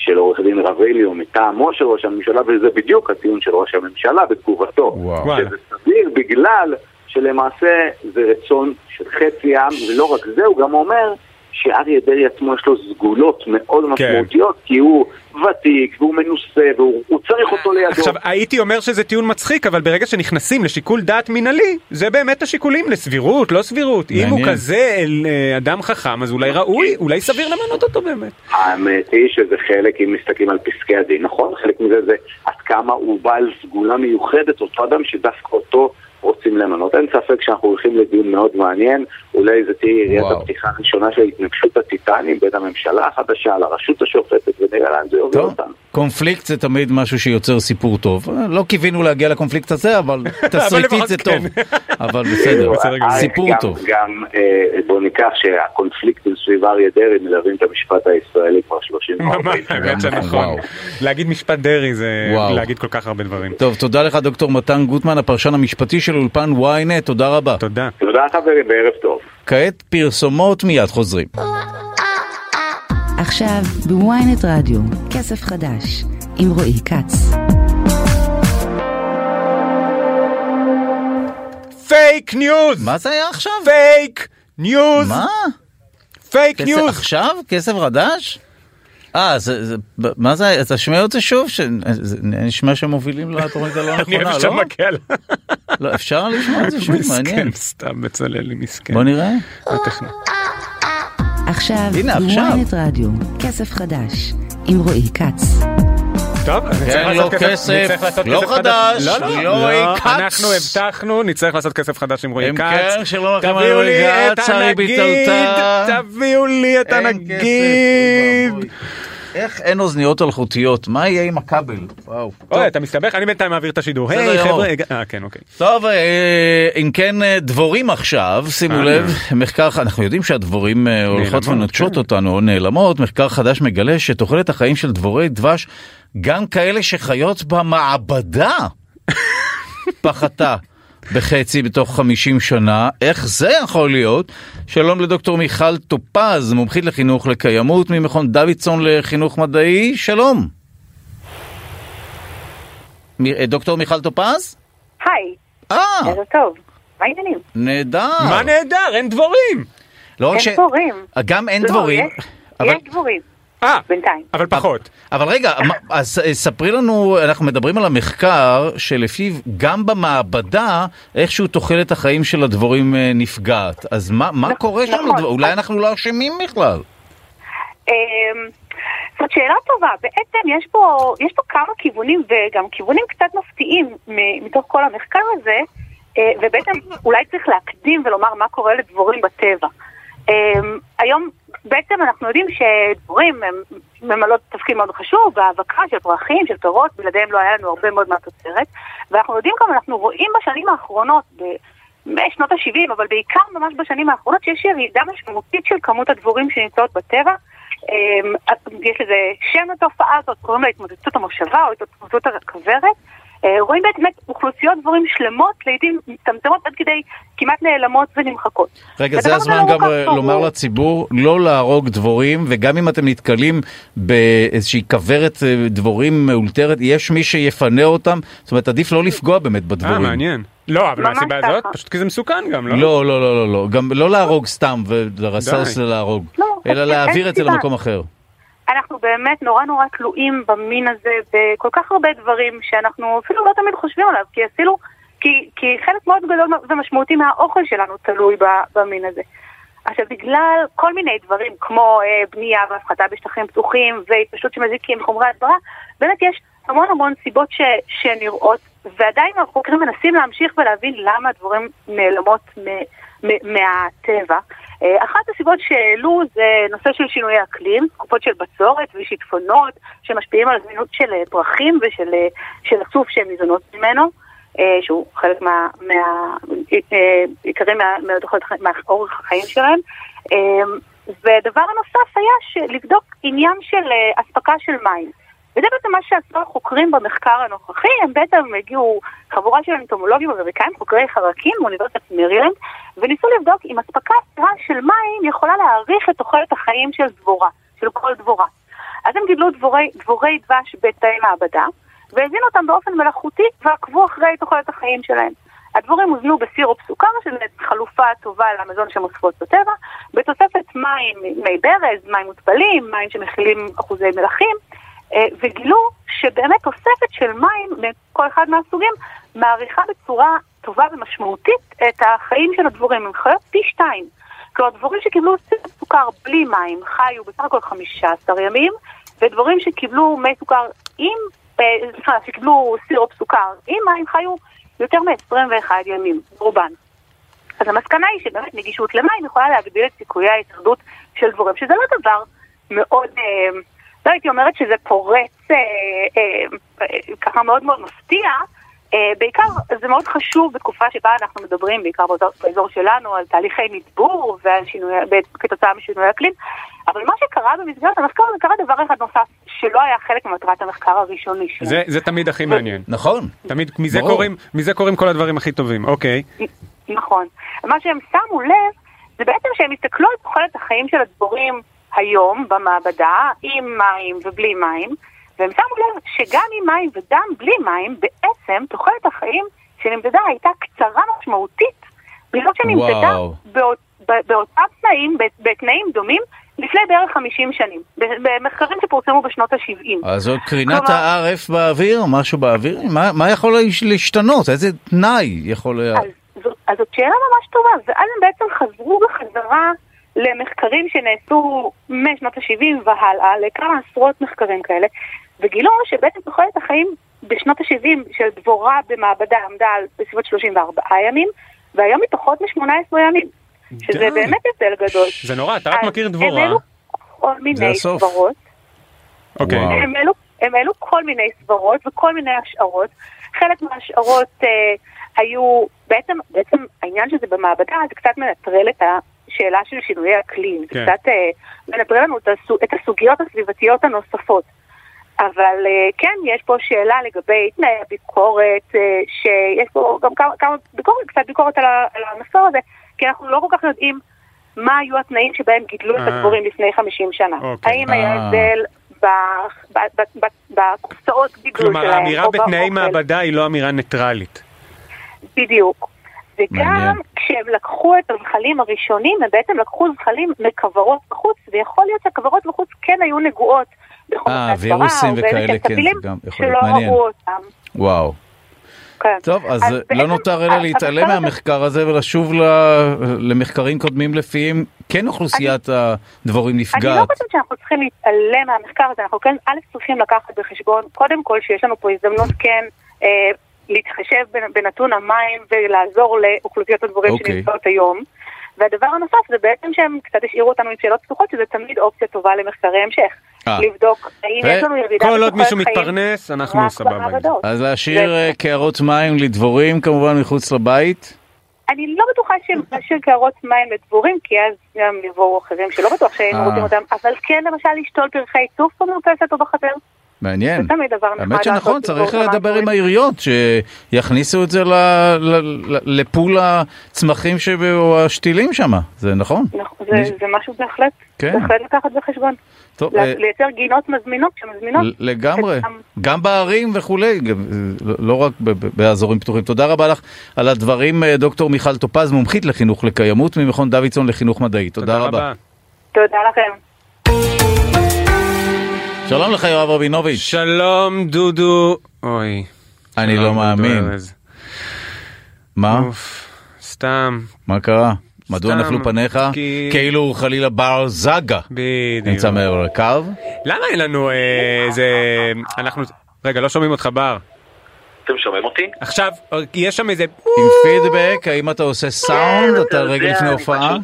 [SPEAKER 12] של עורך דין רבליו מטעמו של ראש הממשלה, וזה בדיוק הטיעון של ראש הממשלה בתגובתו.
[SPEAKER 3] וואו.
[SPEAKER 12] שזה סביר בגלל שלמעשה זה רצון של חצי העם, ולא רק זה, הוא גם אומר שאריה דרעי עצמו יש לו סגולות מאוד
[SPEAKER 4] כן.
[SPEAKER 12] משמעותיות, כי הוא ותיק והוא מנוסה והוא הוא צריך אותו לידו.
[SPEAKER 4] עכשיו, הייתי אומר שזה טיעון מצחיק, אבל ברגע שנכנסים לשיקול דעת מינהלי, זה באמת השיקולים לסבירות, לא סבירות. אם הוא
[SPEAKER 3] מעניין.
[SPEAKER 4] כזה אל, אה, אדם חכם, אז אולי ראוי, אולי סביר למנות אותו באמת.
[SPEAKER 12] האמת היא שזה חלק, אם מסתכלים על פסקי הדין, נכון? חלק מזה זה עד כמה הוא בעל סגולה מיוחדת, אותו אדם שדווקא אותו רוצים למנות. אין ספק שאנחנו הולכים לדיון מאוד מעניין, אולי זה תהיה יריית. הפתיחה הראשונה של התנגשות הטיטנים בין הממשלה החדשה לרשות השופטת, ונראה לאן זה יוביל אותנו.
[SPEAKER 3] קונפליקט זה תמיד משהו שיוצר סיפור טוב. לא קיווינו להגיע לקונפליקט הזה, אבל תסריטית זה
[SPEAKER 4] כן.
[SPEAKER 3] טוב. אבל בסדר. סיפור טוב.
[SPEAKER 12] גם, אה, בוא ניקח שהקונפליקטים סביב אריה דרעי מלווים את המשפט הישראלי כבר 30
[SPEAKER 4] ממש, האמת שנכון. להגיד משפט דרעי זה. להגיד כל כך הרבה דברים.
[SPEAKER 3] טוב, תודה לך דוקטור מתן גוטמן, הפרשן המשפטי של אולפן ynet, תודה רבה.
[SPEAKER 4] תודה.
[SPEAKER 12] תודה חברים, וערב טוב.
[SPEAKER 3] כעת פרסומות, מיד חוזרים.
[SPEAKER 2] עכשיו בוויינט רדיו, כסף חדש, עם רועי כץ.
[SPEAKER 4] פייק ניוז!
[SPEAKER 3] מה זה היה עכשיו?
[SPEAKER 4] פייק ניוז!
[SPEAKER 3] מה?
[SPEAKER 4] פייק ניוז!
[SPEAKER 3] עכשיו? כסף חדש? אה, זה, זה, מה זה, אתה שומע את זה שוב? נשמע שמובילים לתוכנית הלא
[SPEAKER 4] אני
[SPEAKER 3] נכונה,
[SPEAKER 4] אוהב שאתה
[SPEAKER 3] לא?
[SPEAKER 4] מכה לה.
[SPEAKER 3] לא, אפשר לשמוע את זה שוב, מעניין.
[SPEAKER 4] מסכן, סתם בצלאל לי מסכן.
[SPEAKER 3] בוא נראה.
[SPEAKER 2] עכשיו
[SPEAKER 3] הנה, עכשיו.
[SPEAKER 2] רדיו, כסף חדש, עם רועי כץ.
[SPEAKER 4] טוב, לעשות
[SPEAKER 3] לא כסף, לא חדש,
[SPEAKER 4] לא, לא,
[SPEAKER 3] לא
[SPEAKER 4] לא,
[SPEAKER 3] כץ.
[SPEAKER 4] אנחנו הבטחנו, נצטרך לעשות כסף חדש עם רועי כץ.
[SPEAKER 3] כן,
[SPEAKER 4] תביאו לי את
[SPEAKER 3] כץ,
[SPEAKER 4] הנגיד. תביאו לי את הנגיד.
[SPEAKER 3] איך אין אוזניות אלחוטיות? מה יהיה עם הכבל? וואו.
[SPEAKER 4] אוי, אתה מסתבך? אני בינתיים מעביר את השידור. היי. חבר'ה, אה, כן, אוקיי.
[SPEAKER 3] טוב, אה, אם כן, אה, דבורים עכשיו, שימו
[SPEAKER 4] אה,
[SPEAKER 3] לב, מחקר, אנחנו יודעים שהדבורים הולכות ונוטשות
[SPEAKER 4] כן.
[SPEAKER 3] אותנו, או נעלמות, מחקר חדש מגלה שתוחלת החיים של דבורי דבש, גם כאלה שחיות במעבדה, פחתה בחצי בתוך 50 שנה, איך זה יכול להיות? שלום לדוקטור מיכל טופז, מומחית לחינוך לקיימות ממכון דוידסון לחינוך מדעי, שלום. מ- אה, דוקטור מיכל טופז?
[SPEAKER 13] היי,
[SPEAKER 3] אה,
[SPEAKER 13] ערב טוב. מה העניינים?
[SPEAKER 3] נהדר.
[SPEAKER 4] מה נהדר? אין דבורים.
[SPEAKER 3] לא רק
[SPEAKER 13] אין
[SPEAKER 3] ש...
[SPEAKER 13] דבורים.
[SPEAKER 3] גם אין
[SPEAKER 13] לא,
[SPEAKER 3] דבורים.
[SPEAKER 13] יש-
[SPEAKER 3] אבל-
[SPEAKER 13] יש דבורים.
[SPEAKER 4] אה,
[SPEAKER 13] בינתיים.
[SPEAKER 4] אבל פחות.
[SPEAKER 3] אבל רגע, אז אה, ספרי לנו, אנחנו מדברים על המחקר שלפיו גם במעבדה איכשהו תוחלת החיים של הדבורים אה, נפגעת. אז מה, מה קורה שם?
[SPEAKER 13] נכון.
[SPEAKER 3] אולי אנחנו לא אשמים בכלל.
[SPEAKER 13] אמ, זאת שאלה טובה. בעצם יש פה, יש פה כמה כיוונים, וגם כיוונים קצת מפתיעים מתוך כל המחקר הזה, אה, ובעצם אולי צריך להקדים ולומר מה קורה לדבורים בטבע. אמ, היום בעצם אנחנו יודעים שדבורים הם ממלאות תפקיד מאוד חשוב בהאבקה של פרחים, של פירות, בלעדיהם לא היה לנו הרבה מאוד מהתוצרת, ואנחנו יודעים גם, אנחנו רואים בשנים האחרונות, ב- משנות ה-70, אבל בעיקר ממש בשנים האחרונות, שיש ירידה משמעותית של כמות הדבורים שנמצאות בטבע. אמ, יש לזה שם לתופעה הזאת, קוראים לה התמוטטות המושבה או התמוטטות הכוורת. אה, רואים באמת אוכלוסיות דבורים שלמות, לעיתים מצטמצמות עד כדי כמעט נעלמות ונמחקות.
[SPEAKER 3] רגע, זה הזמן
[SPEAKER 13] לא
[SPEAKER 3] גם אה. לומר לציבור לא להרוג דבורים, וגם אם אתם נתקלים באיזושהי כוורת אה, דבורים מאולתרת, יש מי שיפנה אותם, זאת אומרת עדיף לא לפגוע באמת
[SPEAKER 4] אה,
[SPEAKER 3] בדבורים.
[SPEAKER 4] מעניין. לא, אבל מהסיבה. הזאת, פשוט כי זה מסוכן גם, לא?
[SPEAKER 3] לא, לא, לא, לא, לא, גם לא להרוג סתם ולרסס. להרוג,
[SPEAKER 13] לא,
[SPEAKER 3] אלא להעביר את זה. למקום אחר.
[SPEAKER 13] אנחנו באמת נורא נורא תלויים במין הזה בכל כך הרבה דברים שאנחנו אפילו לא תמיד חושבים עליו, כי אפילו, כי, כי חלק מאוד גדול ומשמעותי מהאוכל שלנו תלוי במין הזה. עכשיו, בגלל כל מיני דברים כמו אה, בנייה והפחתה בשטחים פתוחים והתפשטות של מזיקים וחומרי הדברה, באמת יש המון המון סיבות ש, שנראות, ועדיין החוקרים מנסים להמשיך ולהבין למה הדברים נעלמות מ, מ, מהטבע. אה, אחת הסיבות שהעלו זה נושא של שינויי אקלים, תקופות של בצורת ושיטפונות שמשפיעים על זמינות של אה, פרחים ושל אה, של הצוף שהן ניזונות ממנו. שהוא חלק מה- מה- עיקרי מה- מהתוחלת החיים- שלהם. ודבר נוסף היה לבדוק עניין של אספקה של מים. וזה בעצם מה שעשו החוקרים במחקר הנוכחי, הם בעצם הגיעו חבורה של אנטומולוגים אמריקאים, חוקרי חרקים מאוניברסיטת מרילנד, וניסו לבדוק אם אספקה סבירה של מים יכולה להאריך את תוחלת החיים של דבורה, של כל דבורה. אז הם גידלו דבורי, דבורי דבש בתאי מעבדה, והזינו אותם באופן מלאכותי ועקבו אחרי תוחלת החיים שלהם. הדבורים הוזנו בסירופ סוכר, שזה חלופה טובה למזון שמוספות בטבע, בתוספת מים, מי ברז, מים מותפלים, מים שמכילים אחוזי מלחים, וגילו שבאמת תוספת של מים מכל אחד מהסוגים מעריכה בצורה טובה ומשמעותית את החיים של הדבורים, הם חיות פי שתיים. כלומר, דבורים שקיבלו סירופ סוכר בלי מים חיו בסך הכל 15 ימים, ודבורים שקיבלו מי סוכר עם, אה, סליחה, שקיבלו סירופ סוכר עם מים חיו יותר מ-21 ימים, רובן. אז המסקנה היא שבאמת נגישות למים יכולה להגדיל את סיכויי ההישרדות של דבורים, שזה לא דבר מאוד, אה, לא הייתי אומרת שזה פורץ אה, אה, ככה מאוד מאוד מפתיע, אה, בעיקר זה מאוד חשוב בתקופה שבה אנחנו מדברים, בעיקר באזור, באזור שלנו, על תהליכי מדבור ועל שינוי, כתוצאה משינוי אקלים, אבל מה שקרה במסגרת המחקר זה קרה דבר אחד נוסף, שלא היה חלק ממטרת המחקר הראשוני שלנו.
[SPEAKER 4] זה, זה תמיד הכי מעניין.
[SPEAKER 3] נכון.
[SPEAKER 4] תמיד, מזה
[SPEAKER 3] ברור.
[SPEAKER 4] קורים, מזה קורים כל הדברים הכי טובים, אוקיי.
[SPEAKER 13] נכון. מה שהם שמו לב, זה בעצם שהם הסתכלו על תוחלת החיים של הדבורים היום במעבדה, עם מים ובלי מים, והם שמו לב שגם עם מים וגם בלי מים, בעצם תוחלת החיים שנמדדה הייתה קצרה משמעותית, בזאת שנמדדה
[SPEAKER 3] וואו.
[SPEAKER 13] באות, באותם תנאים, בתנאים דומים, לפני בערך 50 שנים, במחקרים שפורסמו בשנות ה-70.
[SPEAKER 3] אז זאת קרינת
[SPEAKER 13] כלומר-
[SPEAKER 3] הערף באוויר, משהו באוויר? מה, מה יכול להש- להשתנות? איזה תנאי יכול... לה-
[SPEAKER 13] אז, אז זאת שאלה ממש טובה, ואז הם בעצם חזרו בחזרה למחקרים שנעשו משנות ה-70 והלאה, לכמה עשרות מחקרים כאלה, וגילו שבעצם תוחלת החיים בשנות ה-70 של דבורה במעבדה עמדה על בסביבות 34 ימים, והיום היא פחות מ-18 ימים, שזה
[SPEAKER 4] די.
[SPEAKER 13] באמת הבדל גדול.
[SPEAKER 4] זה נורא, אתה רק מכיר
[SPEAKER 13] הם
[SPEAKER 4] דבורה.
[SPEAKER 13] העלו כל
[SPEAKER 3] זה
[SPEAKER 13] מיני. סברות.
[SPEAKER 4] אוקיי.
[SPEAKER 13] הם העלו, הם העלו כל מיני סברות וכל מיני השערות. חלק מההשערות אה, היו, בעצם, בעצם העניין שזה במעבדה זה קצת מנטרל את השאלה של שינויי אקלים.
[SPEAKER 4] כן.
[SPEAKER 13] זה קצת אה, מנטרל לנו את, הסוג, את הסוגיות הסביבתיות הנוספות. אבל אה, כן, יש פה שאלה לגבי תנאי הביקורת, אה, שיש פה גם כמה, כמה ביקורת, קצת ביקורת על, על המסור הזה, כי אנחנו לא כל כך יודעים מה היו התנאים שבהם גידלו את. הדבורים לפני 50 שנה.
[SPEAKER 4] אוקיי.
[SPEAKER 13] האם היה. הבדל ב- ב- ב- ב- בקופסאות גידול שלהם?
[SPEAKER 4] כלומר, האמירה בתנאי
[SPEAKER 13] באוכל?
[SPEAKER 4] מעבדה היא לא אמירה ניטרלית.
[SPEAKER 13] בדיוק. וגם. כשהם לקחו את הזחלים הראשונים, הם בעצם לקחו זחלים מכוורות בחוץ, ויכול להיות שהכוורות בחוץ כן היו נגועות
[SPEAKER 3] אה, וירוסים וכאלה, כן, זה גם יכול להיות
[SPEAKER 13] שלא
[SPEAKER 3] מעניין.
[SPEAKER 13] ראו אותם.
[SPEAKER 3] וואו.
[SPEAKER 13] כן.
[SPEAKER 3] טוב, אז
[SPEAKER 13] אז
[SPEAKER 3] לא נותר אלא להתעלם מהמחקר הזה ולשוב ל- למחקרים קודמים לפיהם כן אוכלוסיית הדבורים
[SPEAKER 13] אני לא
[SPEAKER 3] נפגעת.
[SPEAKER 13] חושבת שאנחנו צריכים להתעלם מהמחקר הזה, אנחנו כן, א', צריכים לקחת בחשבון, קודם כל שיש לנו פה הזדמנות כן אה, להתחשב בנ- בנתון המים ולעזור לאוכלוסיות הדבורים
[SPEAKER 3] אוקיי.
[SPEAKER 13] שנמצאות היום. והדבר הנוסף זה בעצם שהם קצת השאירו אותנו עם שאלות פתוחות, שזה תמיד אופציה טובה למחקרי המשך.
[SPEAKER 4] אה.
[SPEAKER 13] לבדוק האם יש לנו ירידה
[SPEAKER 4] כל עוד מישהו מתפרנס, אנחנו סבבה.
[SPEAKER 3] אז להשאיר אה, קערות מים לדבורים כמובן מחוץ לבית?
[SPEAKER 13] אני לא בטוחה שנשאיר קערות מים לדבורים, כי אז גם יבואו אחרים שלא בטוח שהיינו
[SPEAKER 3] אה.
[SPEAKER 13] רוצים אותם, אבל כן למשל לשתול פרחי צוף במרפסת או בחצר.
[SPEAKER 3] מעניין.
[SPEAKER 13] זה תמיד דבר נחמד
[SPEAKER 3] האמת שנכון, צריך לדבר עם העיריות, שיכניסו את זה ל- ל- ל- לפול הצמחים שב- או השתילים שם, זה נכון?
[SPEAKER 13] נכון, זה, זה משהו בהחלט,
[SPEAKER 3] כן.
[SPEAKER 13] בהחלט לקחת בחשבון.
[SPEAKER 3] טוב, אה,
[SPEAKER 13] לייצר גינות מזמינות שמזמינות.
[SPEAKER 3] ל- לגמרי, גם בערים וכולי, גם, אה, לא- לא רק באזורים פתוחים. תודה רבה לך על הדברים, אה, דוקטור מיכל טופז, מומחית לחינוך לקיימות ממכון דוידסון לחינוך מדעי. תודה רבה.
[SPEAKER 13] תודה לכם.
[SPEAKER 3] שלום לך יואב רבינוביץ'.
[SPEAKER 4] שלום דודו. אוי.
[SPEAKER 3] אני לא מאמין. מה?
[SPEAKER 4] סתם.
[SPEAKER 3] מה קרה? מדוע נפלו פניך?
[SPEAKER 4] כי-
[SPEAKER 3] כאילו חלילה בר זגה.
[SPEAKER 4] בדיוק.
[SPEAKER 3] נמצא מעבר לקו.
[SPEAKER 4] למה אין לנו אה, איזה... אנחנו... רגע, לא שומעים אותך בר.
[SPEAKER 12] אתם שומעים אותי?
[SPEAKER 4] עכשיו, אה, יש שם איזה...
[SPEAKER 3] עם פידבק, האם אתה עושה סאונד? אתה רגע לפני
[SPEAKER 12] אני
[SPEAKER 3] הופעה?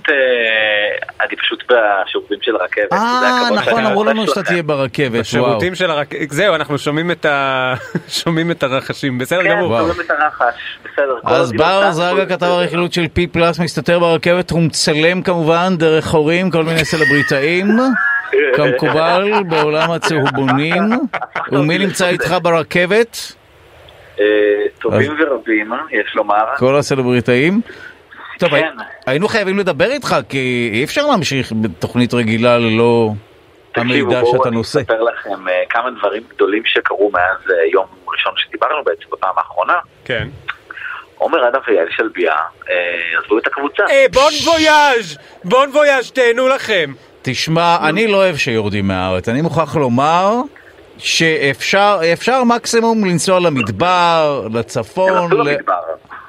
[SPEAKER 12] אה, אני פשוט בשירותים של הרכבת. זה
[SPEAKER 3] אה, נכון, אמרו לנו שאתה. תהיה ברכבת, וואו.
[SPEAKER 4] בשירותים של הרכבת, זהו, אנחנו שומעים את ה... שומעים את הרחשים, בסדר
[SPEAKER 12] כן,
[SPEAKER 4] גמור.
[SPEAKER 12] שומעים את הרחש, בסדר.
[SPEAKER 3] אז בר זגה
[SPEAKER 12] הכל
[SPEAKER 3] כתב הרכילות של פי פלאס מסתתר ברכבת, הוא מצלם כמובן דרך חורים כל מיני סלבריטאים, כמקובל בעולם הצהובונים. ומי נמצא איתך ברכבת?
[SPEAKER 12] אה, טובים ורבים, יש לומר.
[SPEAKER 3] כל הסלבריטאים? טוב,
[SPEAKER 12] כן.
[SPEAKER 3] היינו חייבים לדבר איתך, כי אי אפשר להמשיך בתוכנית רגילה ללא
[SPEAKER 12] תקשיבו,
[SPEAKER 3] המידע
[SPEAKER 12] בואו
[SPEAKER 3] שאתה
[SPEAKER 12] אני
[SPEAKER 3] נושא.
[SPEAKER 12] אספר לכם אה, כמה דברים גדולים שקרו מאז אה, יום ראשון שדיברנו בעצם בפעם האחרונה.
[SPEAKER 4] כן.
[SPEAKER 12] עומר אדם ויעל שלביה אה, עזבו את הקבוצה.
[SPEAKER 4] אה, בון וויאז'! בון וויאז', תהנו לכם!
[SPEAKER 3] תשמע, אני לא אוהב שיורדים מהארץ. אני מוכרח לומר שאפשר אפשר מקסימום לנסוע למדבר, לצפון. ל-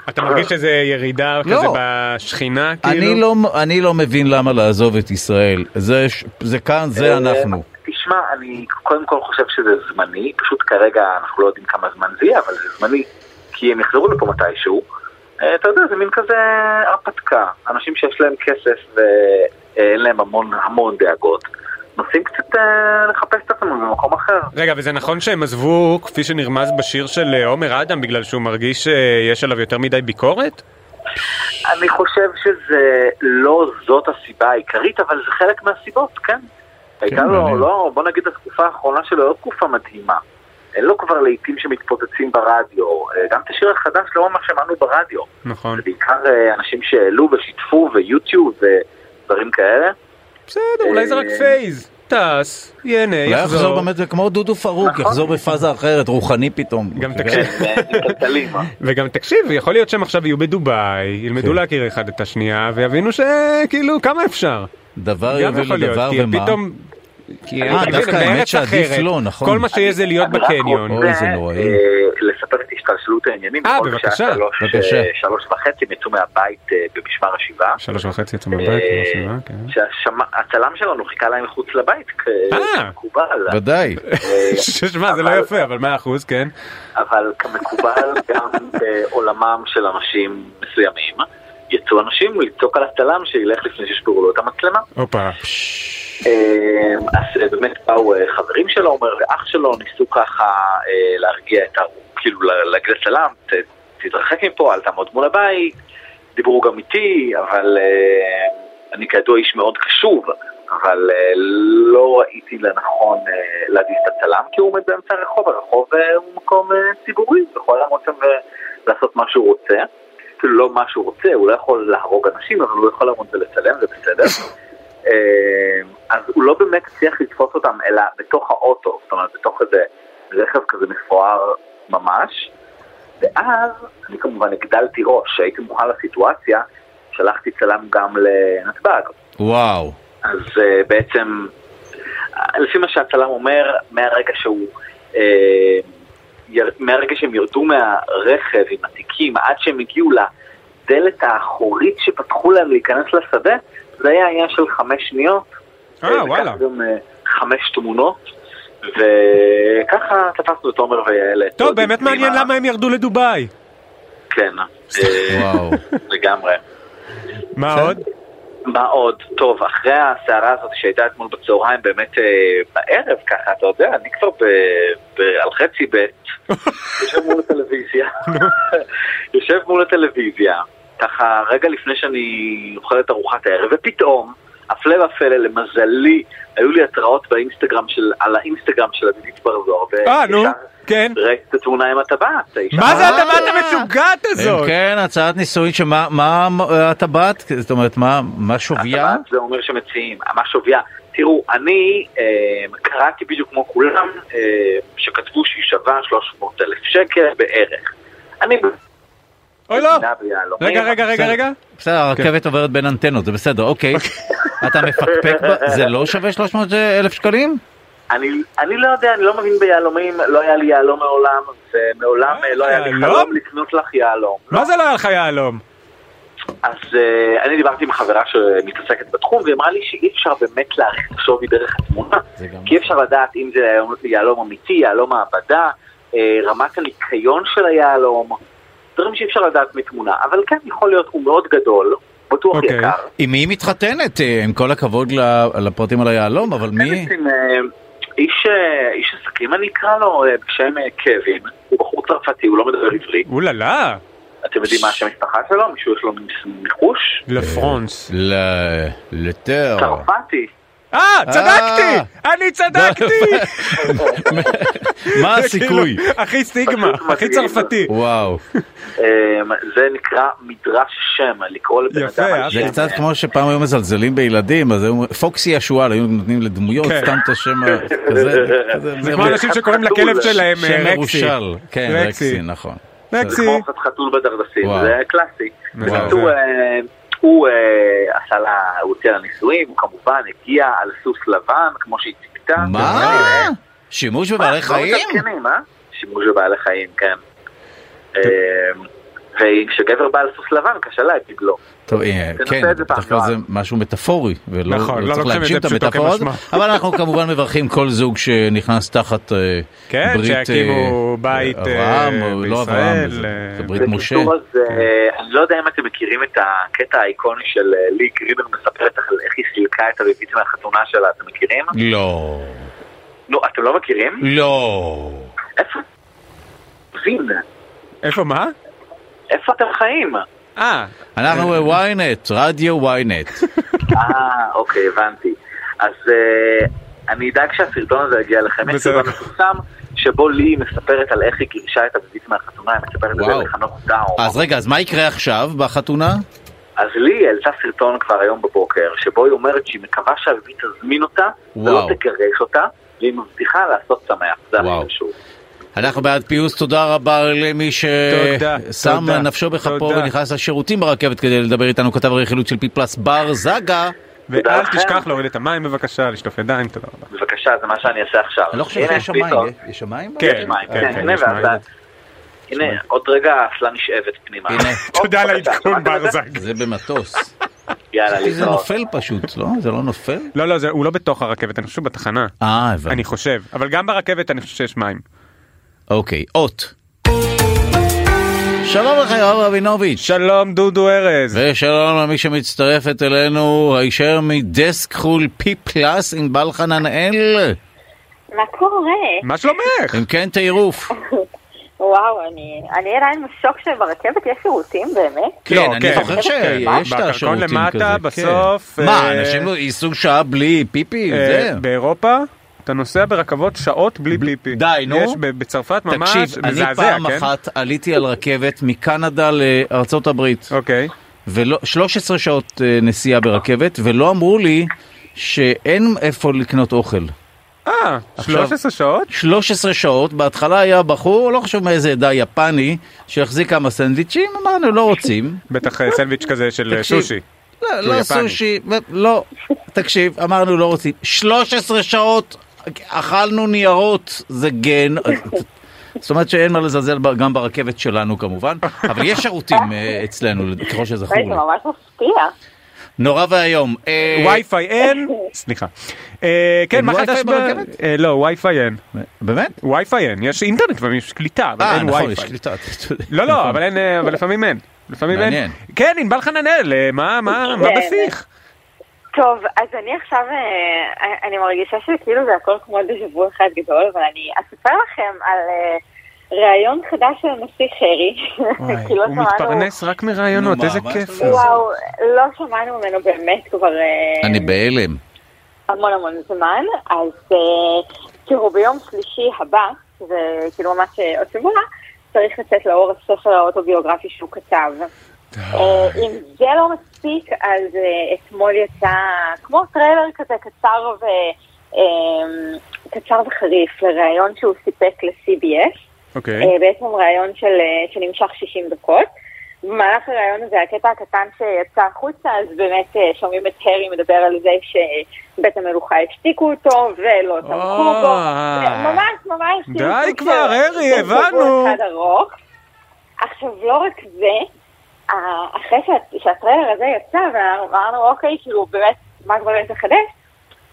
[SPEAKER 4] אתה מרגיש שזה ירידה
[SPEAKER 3] לא.
[SPEAKER 4] כזה בשכינה, כאילו?
[SPEAKER 3] אני לא, אני לא מבין למה לעזוב את ישראל. זה, ש- זה כאן, זה
[SPEAKER 12] אה,
[SPEAKER 3] אנחנו.
[SPEAKER 12] תשמע, אני קודם כל חושב שזה זמני, פשוט כרגע אנחנו לא יודעים כמה זמן זה יהיה, אבל זה זמני, כי הם יחזרו לפה מתישהו. אה, אתה יודע, זה מין כזה הרפתקה. אנשים שיש להם כסף ואין להם המון המון דאגות, נוסעים קצת אה, לחפש את עצמם במקום אחר.
[SPEAKER 4] רגע, וזה נכון שהם עזבו, כפי שנרמז בשיר של אה, עומר אדם, בגלל שהוא מרגיש שיש עליו יותר מדי ביקורת?
[SPEAKER 12] אני חושב שזה לא זאת הסיבה העיקרית, אבל זה חלק מהסיבות, כן. הייתה לו. לא, בוא נגיד התקופה האחרונה שלו לא תקופה מדהימה. אין לו כבר להיטים שמתפוצצים ברדיו, אה, גם את השיר החדש לא ממש שמענו ברדיו.
[SPEAKER 4] נכון.
[SPEAKER 12] זה בעיקר אה, אנשים שהעלו ושיתפו ויוטיוב ודברים כאלה.
[SPEAKER 4] בסדר, אולי זה רק
[SPEAKER 12] אה,
[SPEAKER 4] phase. טס, ייהנה,
[SPEAKER 3] אולי יחזור
[SPEAKER 4] יחזור.
[SPEAKER 3] באמת כמו דודו פארוק, יחזור בפאזה אחרת, רוחני פתאום.
[SPEAKER 4] גם
[SPEAKER 3] כן.
[SPEAKER 4] תקשיב.
[SPEAKER 12] אה?
[SPEAKER 4] וגם תקשיב, יכול להיות שהם עכשיו יהיו בדובאי, ילמדו
[SPEAKER 3] כן.
[SPEAKER 4] להכיר אחד את השנייה, ויבינו שכאילו, כמה אפשר?
[SPEAKER 3] דבר יוביל
[SPEAKER 4] להיות,
[SPEAKER 3] לדבר ומה?
[SPEAKER 4] כי
[SPEAKER 3] אה, דווקא האמת שעדיף לא, נכון.
[SPEAKER 4] כל מה שיש זה להיות בקניון.
[SPEAKER 3] אוי, זה נוראי.
[SPEAKER 12] אה, לספר את השתלשלות העניינים.
[SPEAKER 4] אה, בבקשה.
[SPEAKER 12] שלוש,
[SPEAKER 3] בבקשה.
[SPEAKER 12] אה, שלוש וחצי הם יצאו מהבית אה, במשמר השבעה.
[SPEAKER 4] שלוש וחצי יצאו מהבית,
[SPEAKER 12] אה,
[SPEAKER 4] לא שבעה, כן.
[SPEAKER 12] שהצלם שלנו חיכה להם מחוץ לבית,
[SPEAKER 4] אה.
[SPEAKER 12] כמקובל.
[SPEAKER 3] ודאי.
[SPEAKER 4] שמע, זה לא יפה, אבל מאה אחוז, כן.
[SPEAKER 12] אבל כמקובל גם בעולמם של אנשים מסוימים, יצאו אנשים לצעוק על הצלם שילך לפני שישברו לו את המצלמה.
[SPEAKER 4] הופה.
[SPEAKER 12] אה, אז אה, באמת באו אה, חברים שלו, אומר, ואח שלו, ניסו ככה אה, להרגיע את ה... כאילו לה- להגיד לצלם, "ת- תתרחק מפה, אל תעמוד מול הבית. דיברו גם איתי, אבל אני כידוע איש מאוד קשוב, אבל אה, לא ראיתי לנכון אה, להזיז את הצלם, כי הוא עומד באמצע הרחוב, הרחוב אה, הוא מקום אה, ציבורי, הוא יכול לעמוד שם ולעשות מה שהוא רוצה. אפילו לא מה שהוא רוצה, הוא לא יכול להרוג אנשים, אבל הוא יכול לעמוד ולצלם, זה בסדר. אה, אז הוא לא באמת הצליח לתפוס אותם, אלא בתוך האוטו, זאת אומרת, בתוך איזה רכב כזה מפואר ממש. ואז אני כמובן הגדלתי ראש, הייתי מוכן לסיטואציה, שלחתי צלם גם לנתב"ג.
[SPEAKER 3] וואו.
[SPEAKER 12] אז uh, בעצם, אה, לפי מה שהצלם אומר, מהרגע שהוא, uh, יר, מהרגע שהם ירדו מהרכב עם התיקים עד שהם הגיעו לדלת האחורית שפתחו להם להיכנס לשדה, זה היה עניין של חמש שניות.
[SPEAKER 4] אה,
[SPEAKER 12] וכך
[SPEAKER 4] וואלה.
[SPEAKER 12] גם uh, חמש תמונות, וככה תפסנו את עומר ויעל.
[SPEAKER 4] טוב, באמת מעניין למה הם ירדו לדובאי.
[SPEAKER 12] כן, אה,
[SPEAKER 3] וואו.
[SPEAKER 12] לגמרי.
[SPEAKER 4] מה עוד?
[SPEAKER 12] מה עוד? טוב, אחרי הסערה הזאת שהייתה אתמול בצהריים, באמת אה, בערב ככה, אתה יודע, אני כבר על חצי ב', יושב מול הטלוויזיה, יושב מול הטלוויזיה, ככה רגע לפני שאני אוכל את ארוחת הערב, ופתאום, הפלא ופלא, למזלי, היו לי התראות באינסטגרם של, על האינסטגרם של עדית בר-זוהר,
[SPEAKER 4] אה, נו, כן.
[SPEAKER 12] ראיתי את התמונה עם הטבעת. האישה-
[SPEAKER 4] מה זה הטבעת המשוגעת
[SPEAKER 3] אם
[SPEAKER 4] הזאת?
[SPEAKER 3] כן, הצעת נישואין שמה מה הטבעת? זאת אומרת, מה מה שוויה?
[SPEAKER 12] הטבעת זה אומר שמציעים, מה שוויה. תראו, אני אה, קראתי בדיוק כמו כולם, אה, שכתבו שהיא שווה 300 אלף שקל בערך. אני...
[SPEAKER 4] אוי לא. רגע, רגע, רגע. רגע.
[SPEAKER 3] בסדר, הרכבת עוברת בין אנטנות, זה בסדר, אוקיי. אתה מפקפק, זה לא שווה 300 אלף שקלים?
[SPEAKER 12] אני, אני לא יודע, אני לא מבין ביהלומים, לא היה לי יהלום מעולם, ומעולם אה, לא היה לי? חלום לקנות לך יהלום.
[SPEAKER 4] מה זה לא היה לך יהלום?
[SPEAKER 12] אז uh, אני דיברתי עם חברה שמתעסקת בתחום, והיא אמרה לי שאי אפשר באמת להעריך את השווי דרך התמונה, כי אי אפשר לדעת אם זה יהלום- אמיתי, יהלום מעבדה, אה, רמת הניקיון של היהלום, דברים שאי אפשר לדעת מתמונה, אבל כן, יכול להיות, הוא מאוד גדול, בטוח
[SPEAKER 3] אוקיי.
[SPEAKER 12] יקר.
[SPEAKER 3] עם מי היא מתחתנת? אה, עם כל הכבוד ל- לפרטים על היהלום, אבל מי?
[SPEAKER 12] עם אה, איש, אה, איש עסקים, אני אקרא לו בשם קווין, הוא בחור צרפתי, הוא לא מדבר עברית.
[SPEAKER 4] אוללה.
[SPEAKER 12] אתם יודעים מה השם המשפחה שלו? מישהו יש לו ניחוש?
[SPEAKER 4] לפרונס.
[SPEAKER 3] ל- לטר.
[SPEAKER 12] צרפתי.
[SPEAKER 4] אה, צדקתי! אני צדקתי!
[SPEAKER 3] מה
[SPEAKER 4] זה
[SPEAKER 3] הסיכוי?
[SPEAKER 4] כאילו, הכי סטיגמה, הכי צרפתי.
[SPEAKER 3] וואו.
[SPEAKER 12] אה, זה נקרא מדרש שם, לקרוא לבן אדם על
[SPEAKER 3] זה
[SPEAKER 12] שם.
[SPEAKER 3] קצת כמו שפעם היו מזלזלים בילדים, אז היו פוקסי השועל, היו נותנים לדמויות
[SPEAKER 4] כן.
[SPEAKER 3] סתם את השם כזה. כזה-
[SPEAKER 4] זה כמו אנשים שקוראים לכלב שלהם אה,
[SPEAKER 3] שם
[SPEAKER 4] רקסי.
[SPEAKER 3] מרושל. כן,
[SPEAKER 4] רקסי.
[SPEAKER 3] רקסי, נכון.
[SPEAKER 12] זה כמו חתול בדרדסים. זה קלאסי. בקיצור, אה, הוא אה, עשה לה, הוא הוציא לה נישואים, הוא כמובן הגיע על סוס לבן, כמו שהיא ציפתה.
[SPEAKER 3] מה? שימוש בבעלי חיים?
[SPEAKER 12] שימוש בבעלי חיים, כן. אה, וכשגבר בא על סוס לבן, קשה להגיד לא.
[SPEAKER 3] טוב, אה, כן, בדרך כלל זה משהו מטאפורי, ולא
[SPEAKER 4] נכון,
[SPEAKER 3] לא
[SPEAKER 4] לא
[SPEAKER 3] צריך
[SPEAKER 4] את
[SPEAKER 3] להגשים את המטאפורות. אבל אנחנו כמובן מברכים כל זוג שנכנס תחת אה,
[SPEAKER 4] כן,
[SPEAKER 3] ברית...
[SPEAKER 4] שיקימו
[SPEAKER 3] אה,
[SPEAKER 4] בית, אה,
[SPEAKER 3] אברהם, או לא אברהם, זה-
[SPEAKER 4] אה,
[SPEAKER 3] ברית משה.
[SPEAKER 12] אה, אני לא יודע אם אתם מכירים את הקטע האיקוני של לי גרינר מספרת על איך היא סילקה את הביבית מהחתונה שלה, אתם מכירים?
[SPEAKER 3] לא.
[SPEAKER 12] נו, אתם לא מכירים?
[SPEAKER 3] לא.
[SPEAKER 12] איפה?
[SPEAKER 4] איפה מה?
[SPEAKER 12] איפה אתם חיים?
[SPEAKER 4] אה.
[SPEAKER 3] אנחנו ynet, רדיו ynet.
[SPEAKER 12] אה, אוקיי, הבנתי. אז אה, אני אדאג שהסרטון הזה יגיע לכם. יש
[SPEAKER 4] בסדר.
[SPEAKER 12] סרטון מפורסם שבו לי מספרת על איך היא גירשה את הביבית מהחתונה, היא מספרת את זה. לחנוך דאו.
[SPEAKER 3] אז רגע, אז מה יקרה עכשיו בחתונה?
[SPEAKER 12] אז לי העלתה סרטון כבר היום בבוקר, שבו היא אומרת שהיא מקווה שהביבית תזמין אותה, ולא. תגרש אותה, והיא מבטיחה לעשות שמח. זה הכי. חשוב.
[SPEAKER 3] אנחנו בעד פיוס, תודה רבה למי ששם נפשו בכפו. ונכנס לשירותים ברכבת כדי לדבר איתנו, כתב הרכילות של פי פלוס בר זגה.
[SPEAKER 4] ואל תשכח להוריד את המים בבקשה, לשטוף ידיים, תודה רבה.
[SPEAKER 12] בבקשה, זה מה שאני אעשה עכשיו.
[SPEAKER 3] אני לא חושב שיש מים. יש- מים?
[SPEAKER 4] כן,
[SPEAKER 12] יש מים,
[SPEAKER 4] כן,
[SPEAKER 12] כן,
[SPEAKER 4] כן,
[SPEAKER 12] הנה,
[SPEAKER 4] יש
[SPEAKER 12] ואז-
[SPEAKER 4] מים.
[SPEAKER 12] הנה, עוד רגע האסלה נשאבת פנימה.
[SPEAKER 3] הנה.
[SPEAKER 4] תודה על העדכון
[SPEAKER 12] את זה?
[SPEAKER 3] זה במטוס.
[SPEAKER 12] יאללה,
[SPEAKER 3] זה
[SPEAKER 12] להתראות.
[SPEAKER 3] נופל פשוט, לא? זה לא נופל?
[SPEAKER 4] לא, לא, זה- הוא לא בתוך הרכבת, אני חושב בתחנה.
[SPEAKER 3] אה, הבנתי.
[SPEAKER 4] אני חושב, אבל גם ברכבת אני חושב שיש מים.
[SPEAKER 3] אוקיי, אות. שלום לך יואב רבינוביץ'.
[SPEAKER 4] שלום דודו ארז.
[SPEAKER 3] ושלום למי שמצטרפת אלינו הישר מדסק חול פי פלאס עם בל חננאל.
[SPEAKER 14] מה קורה?
[SPEAKER 4] מה שלומך?
[SPEAKER 3] אם כן טירוף.
[SPEAKER 14] וואו, אני אני עדיין בשוק שברכבת יש שירותים באמת.
[SPEAKER 3] כן,
[SPEAKER 4] לא,
[SPEAKER 3] אני
[SPEAKER 4] כן.
[SPEAKER 3] זוכר שיש את
[SPEAKER 4] בקרקעון
[SPEAKER 3] השירותים כזה.
[SPEAKER 4] למטה,
[SPEAKER 3] כן.
[SPEAKER 4] בסוף,
[SPEAKER 3] מה,
[SPEAKER 4] אה,
[SPEAKER 3] אנשים ייסעו שעה בלי פיפי?
[SPEAKER 4] אה,
[SPEAKER 3] זה?
[SPEAKER 4] באירופה אתה נוסע ברכבות שעות בלי פיפי.
[SPEAKER 3] די, נו.
[SPEAKER 4] יש בצרפת ממש,
[SPEAKER 3] תקשיב, אני
[SPEAKER 4] מזעזע,
[SPEAKER 3] פעם
[SPEAKER 4] כן?
[SPEAKER 3] אחת עליתי על רכבת מקנדה לארצות הברית.
[SPEAKER 4] אוקיי.
[SPEAKER 3] ולא, 13 שעות אה, נסיעה ברכבת, ולא אמרו לי שאין איפה לקנות אוכל.
[SPEAKER 4] אה, 13 שעות?
[SPEAKER 3] 13 שעות, בהתחלה היה בחור, לא חשוב מאיזה עדה יפני, שהחזיק כמה סנדוויצ'ים, אמרנו לא רוצים.
[SPEAKER 4] בטח אה, סנדוויץ' כזה של אה,
[SPEAKER 3] תקשיב,
[SPEAKER 4] סושי.
[SPEAKER 3] לא, לא
[SPEAKER 4] יפני.
[SPEAKER 3] סושי, לא, תקשיב, אמרנו לא רוצים. 13 שעות אכלנו ניירות, זה גן. זאת אומרת שאין מה לזלזל גם ברכבת שלנו כמובן, אבל יש שירותים אה, אצלנו, ככל שזכור
[SPEAKER 14] זה
[SPEAKER 3] לי.
[SPEAKER 14] ממש מפתיע.
[SPEAKER 3] נורא ואיום. אה,
[SPEAKER 4] וי-פיי אין, סליחה. אה, כן, מה חדש ב...
[SPEAKER 3] ברכבת?
[SPEAKER 4] אה, לא, וי-פיי אין.
[SPEAKER 3] באמת?
[SPEAKER 4] וי-פיי אין, יש אינטרנט ויש קליטה, אבל
[SPEAKER 3] אה,
[SPEAKER 4] אין
[SPEAKER 3] נכון,
[SPEAKER 4] וי-פיי.
[SPEAKER 3] יש קליטה. אתה צודק.
[SPEAKER 4] לא, לא,
[SPEAKER 3] נכון.
[SPEAKER 4] אבל אין, אה, אבל לפעמים אין. לפעמים אין. כן, ענבל חננאל, אה, מה, מה, מה. בשיח?
[SPEAKER 14] טוב, אז אני עכשיו, אה, אני מרגישה שכאילו זה הכל כמו דז'ה וו אחד גדול, אבל אני אספר לכם על אה, ראיון חדש של הנשיא חרי. כי לא
[SPEAKER 4] הוא
[SPEAKER 14] שמענו-
[SPEAKER 4] מתפרנס רק מרעיונות,
[SPEAKER 3] נו, מה,
[SPEAKER 4] איזה
[SPEAKER 3] מה
[SPEAKER 4] כיף.
[SPEAKER 14] וואו, לא שמענו ממנו באמת כבר אה,
[SPEAKER 3] אני בהלם.
[SPEAKER 14] המון המון זמן, אז אה, תראו, ביום שלישי הבא, זה כאילו ממש אה, עוד שבוע, צריך לצאת לאור הספר האוטוביוגרפי שהוא כתב. אה, אם זה לא מספיק, אז אה, אתמול יצא כמו טריילר כזה קצר ו... אה, קצר וחריף לראיון שהוא סיפק ל-CBS.
[SPEAKER 4] אוקיי.
[SPEAKER 14] אה, בעצם ראיון של, שנמשך 60 דקות. במהלך הראיון הזה, הקטע הקטן שיצא החוצה, אז באמת שומעים את הרי מדבר על זה שבית המלוכה השתיקו אותו ולא תמכו בו. ממש ממש. כאילו
[SPEAKER 4] די
[SPEAKER 14] סוג
[SPEAKER 4] כבר,
[SPEAKER 14] של-
[SPEAKER 4] הרי,
[SPEAKER 14] שהבנו. עכשיו, לא רק זה, אחרי שה- שהטריילר הזה יצא, ואמרנו, אוקיי, כאילו, באמת, מה כבר יש לחדש?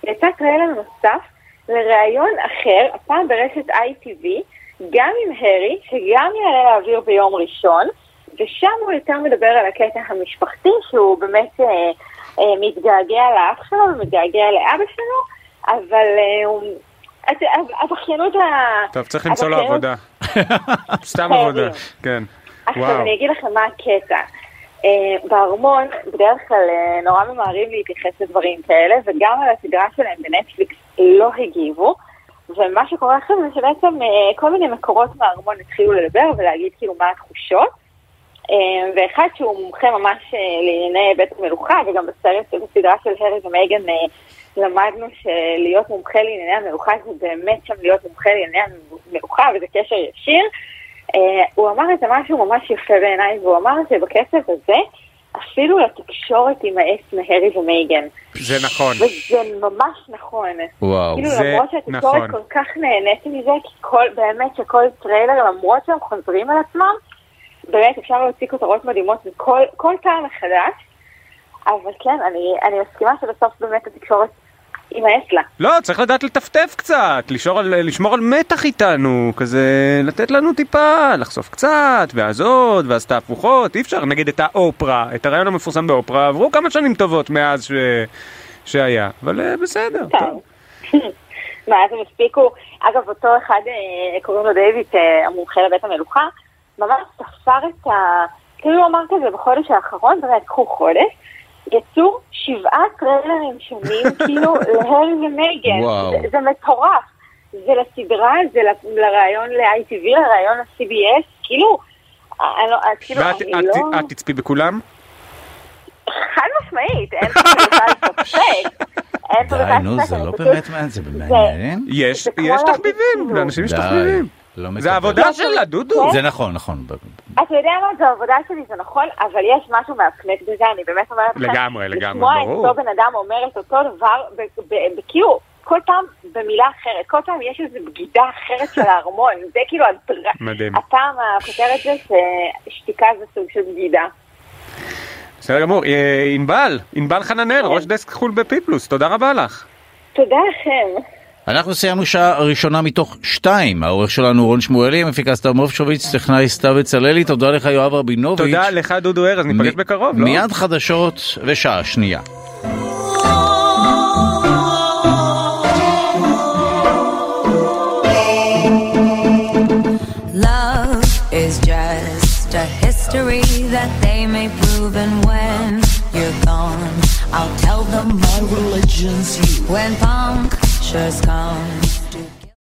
[SPEAKER 14] יצא טריילר נוסף לראיון אחר, הפעם ברשת ITV, גם עם הרי, שגם יעלה לאוויר ביום ראשון, ושם הוא יותר מדבר על הקטע המשפחתי, שהוא באמת אה, אה, מתגעגע לאח שלו ומתגעגע לאבא שלו, אבל אה, הבכיינות ה...
[SPEAKER 4] טוב, צריך למצוא לו עבודה. סתם
[SPEAKER 14] חייבים.
[SPEAKER 4] עבודה, כן.
[SPEAKER 14] עכשיו. אני אגיד לכם מה הקטע. אה, בארמון בדרך כלל אה, נורא ממהרים להתייחס לדברים כאלה, וגם על הסדרה שלהם בנטפליקס לא הגיבו. ומה שקורה עכשיו זה שבעצם אה, כל מיני מקורות מהארמון התחילו לדבר ולהגיד כאילו מה התחושות. ואחד שהוא מומחה ממש לענייני בית המלוכה, וגם בסרט, בסדרה של הרי ומייגן למדנו שלהיות מומחה לענייני המלוכה זה באמת שם להיות מומחה לענייני המלוכה, וזה קשר ישיר. אה, הוא אמר את זה משהו ממש יפה בעיניי, והוא אמר שבכסף הזה אפילו לתקשורת יימאס מהרי ומייגן.
[SPEAKER 4] זה נכון.
[SPEAKER 14] וזה ממש נכון.
[SPEAKER 3] וואו.
[SPEAKER 14] כאילו
[SPEAKER 4] זה
[SPEAKER 14] למרות שהתקשורת
[SPEAKER 4] נכון.
[SPEAKER 14] כל כך נהנית מזה, כי כל, באמת שכל טריילר, למרות שהם חוזרים על עצמם, באמת אפשר להוציא כותרות מדהימות מכל כל פעם מחדש. אבל כן, אני, אני מסכימה שבסוף באמת התקשורת יימאס לה.
[SPEAKER 4] לא, צריך לדעת לטפטף קצת, לשמור על, לשמור על מתח איתנו, כזה לתת לנו טיפה, לחשוף קצת, ואז עוד, ואז תהפוכות, אי אפשר, נגיד את האופרה, את הריאיון המפורסם באופרה, עברו כמה שנים טובות מאז ש... שהיה, אבל אה, בסדר. טוב.
[SPEAKER 14] מה, אז הם הספיקו, אגב, אותו אחד, אה, קוראים לו דיוויד, אה, המומחה לבית המלוכה, ממש ספר את ה... כאילו הוא אמר כזה בחודש האחרון, באמת, קחו חודש, יצאו שבעה טריילרים שונים, כאילו, להרי ומייגן.
[SPEAKER 3] וואו.
[SPEAKER 14] זה, זה מטורף. זה לסדרה, זה ל- לראיון ל-ITV, לראיון ל-CBS, כאילו, אני לא, כאילו,
[SPEAKER 4] ואת
[SPEAKER 14] אני
[SPEAKER 4] את-
[SPEAKER 14] לא...
[SPEAKER 4] את תצפי בכולם?
[SPEAKER 14] חד משמעית, אין פה בכלל ספק.
[SPEAKER 3] די, נו, זה
[SPEAKER 14] אני
[SPEAKER 3] לא באמת מעניין, זה מעניין.
[SPEAKER 4] יש, יש תחביבים,
[SPEAKER 14] כאילו-
[SPEAKER 4] לאנשים יש תחביבים.
[SPEAKER 3] לא מקבל.
[SPEAKER 4] זה העבודה שלה, דודו.
[SPEAKER 3] זה נכון, נכון.
[SPEAKER 14] אתה יודע מה, זו העבודה שלי, זה נכון, אבל יש משהו מהפנק בזה, אני באמת אומרת לכם.
[SPEAKER 4] לגמרי, לגמרי,
[SPEAKER 14] לשמוע
[SPEAKER 4] ברור.
[SPEAKER 14] את אותו בן אדם אומר את אותו דבר, ב- ב- ב- כאילו, כל פעם במילה אחרת, כל פעם יש איזו בגידה אחרת של הארמון, זה כאילו,
[SPEAKER 4] מדהים.
[SPEAKER 14] הפעם הכותרת זה ששתיקה זה סוג של בגידה.
[SPEAKER 4] בסדר גמור. אה, ענבל, ענבל חננאל, ראש דסק חו"ל בפיפלוס, תודה רבה לך.
[SPEAKER 14] תודה לכם.
[SPEAKER 3] אנחנו סיימנו שעה ראשונה מתוך שתיים. העורך שלנו רון שמואלי, המפיקה סתיו מופשוביץ, טכנאי סתיו בצללי, תודה לך יואב רבינוביץ'.
[SPEAKER 4] תודה לך דודו ארז, ניפגש
[SPEAKER 3] מ-
[SPEAKER 4] בקרוב, לא?
[SPEAKER 3] מיד חדשות ושעה שנייה.
[SPEAKER 15] That they may prove, and when you're gone, I'll tell them my religion's you. When Just come.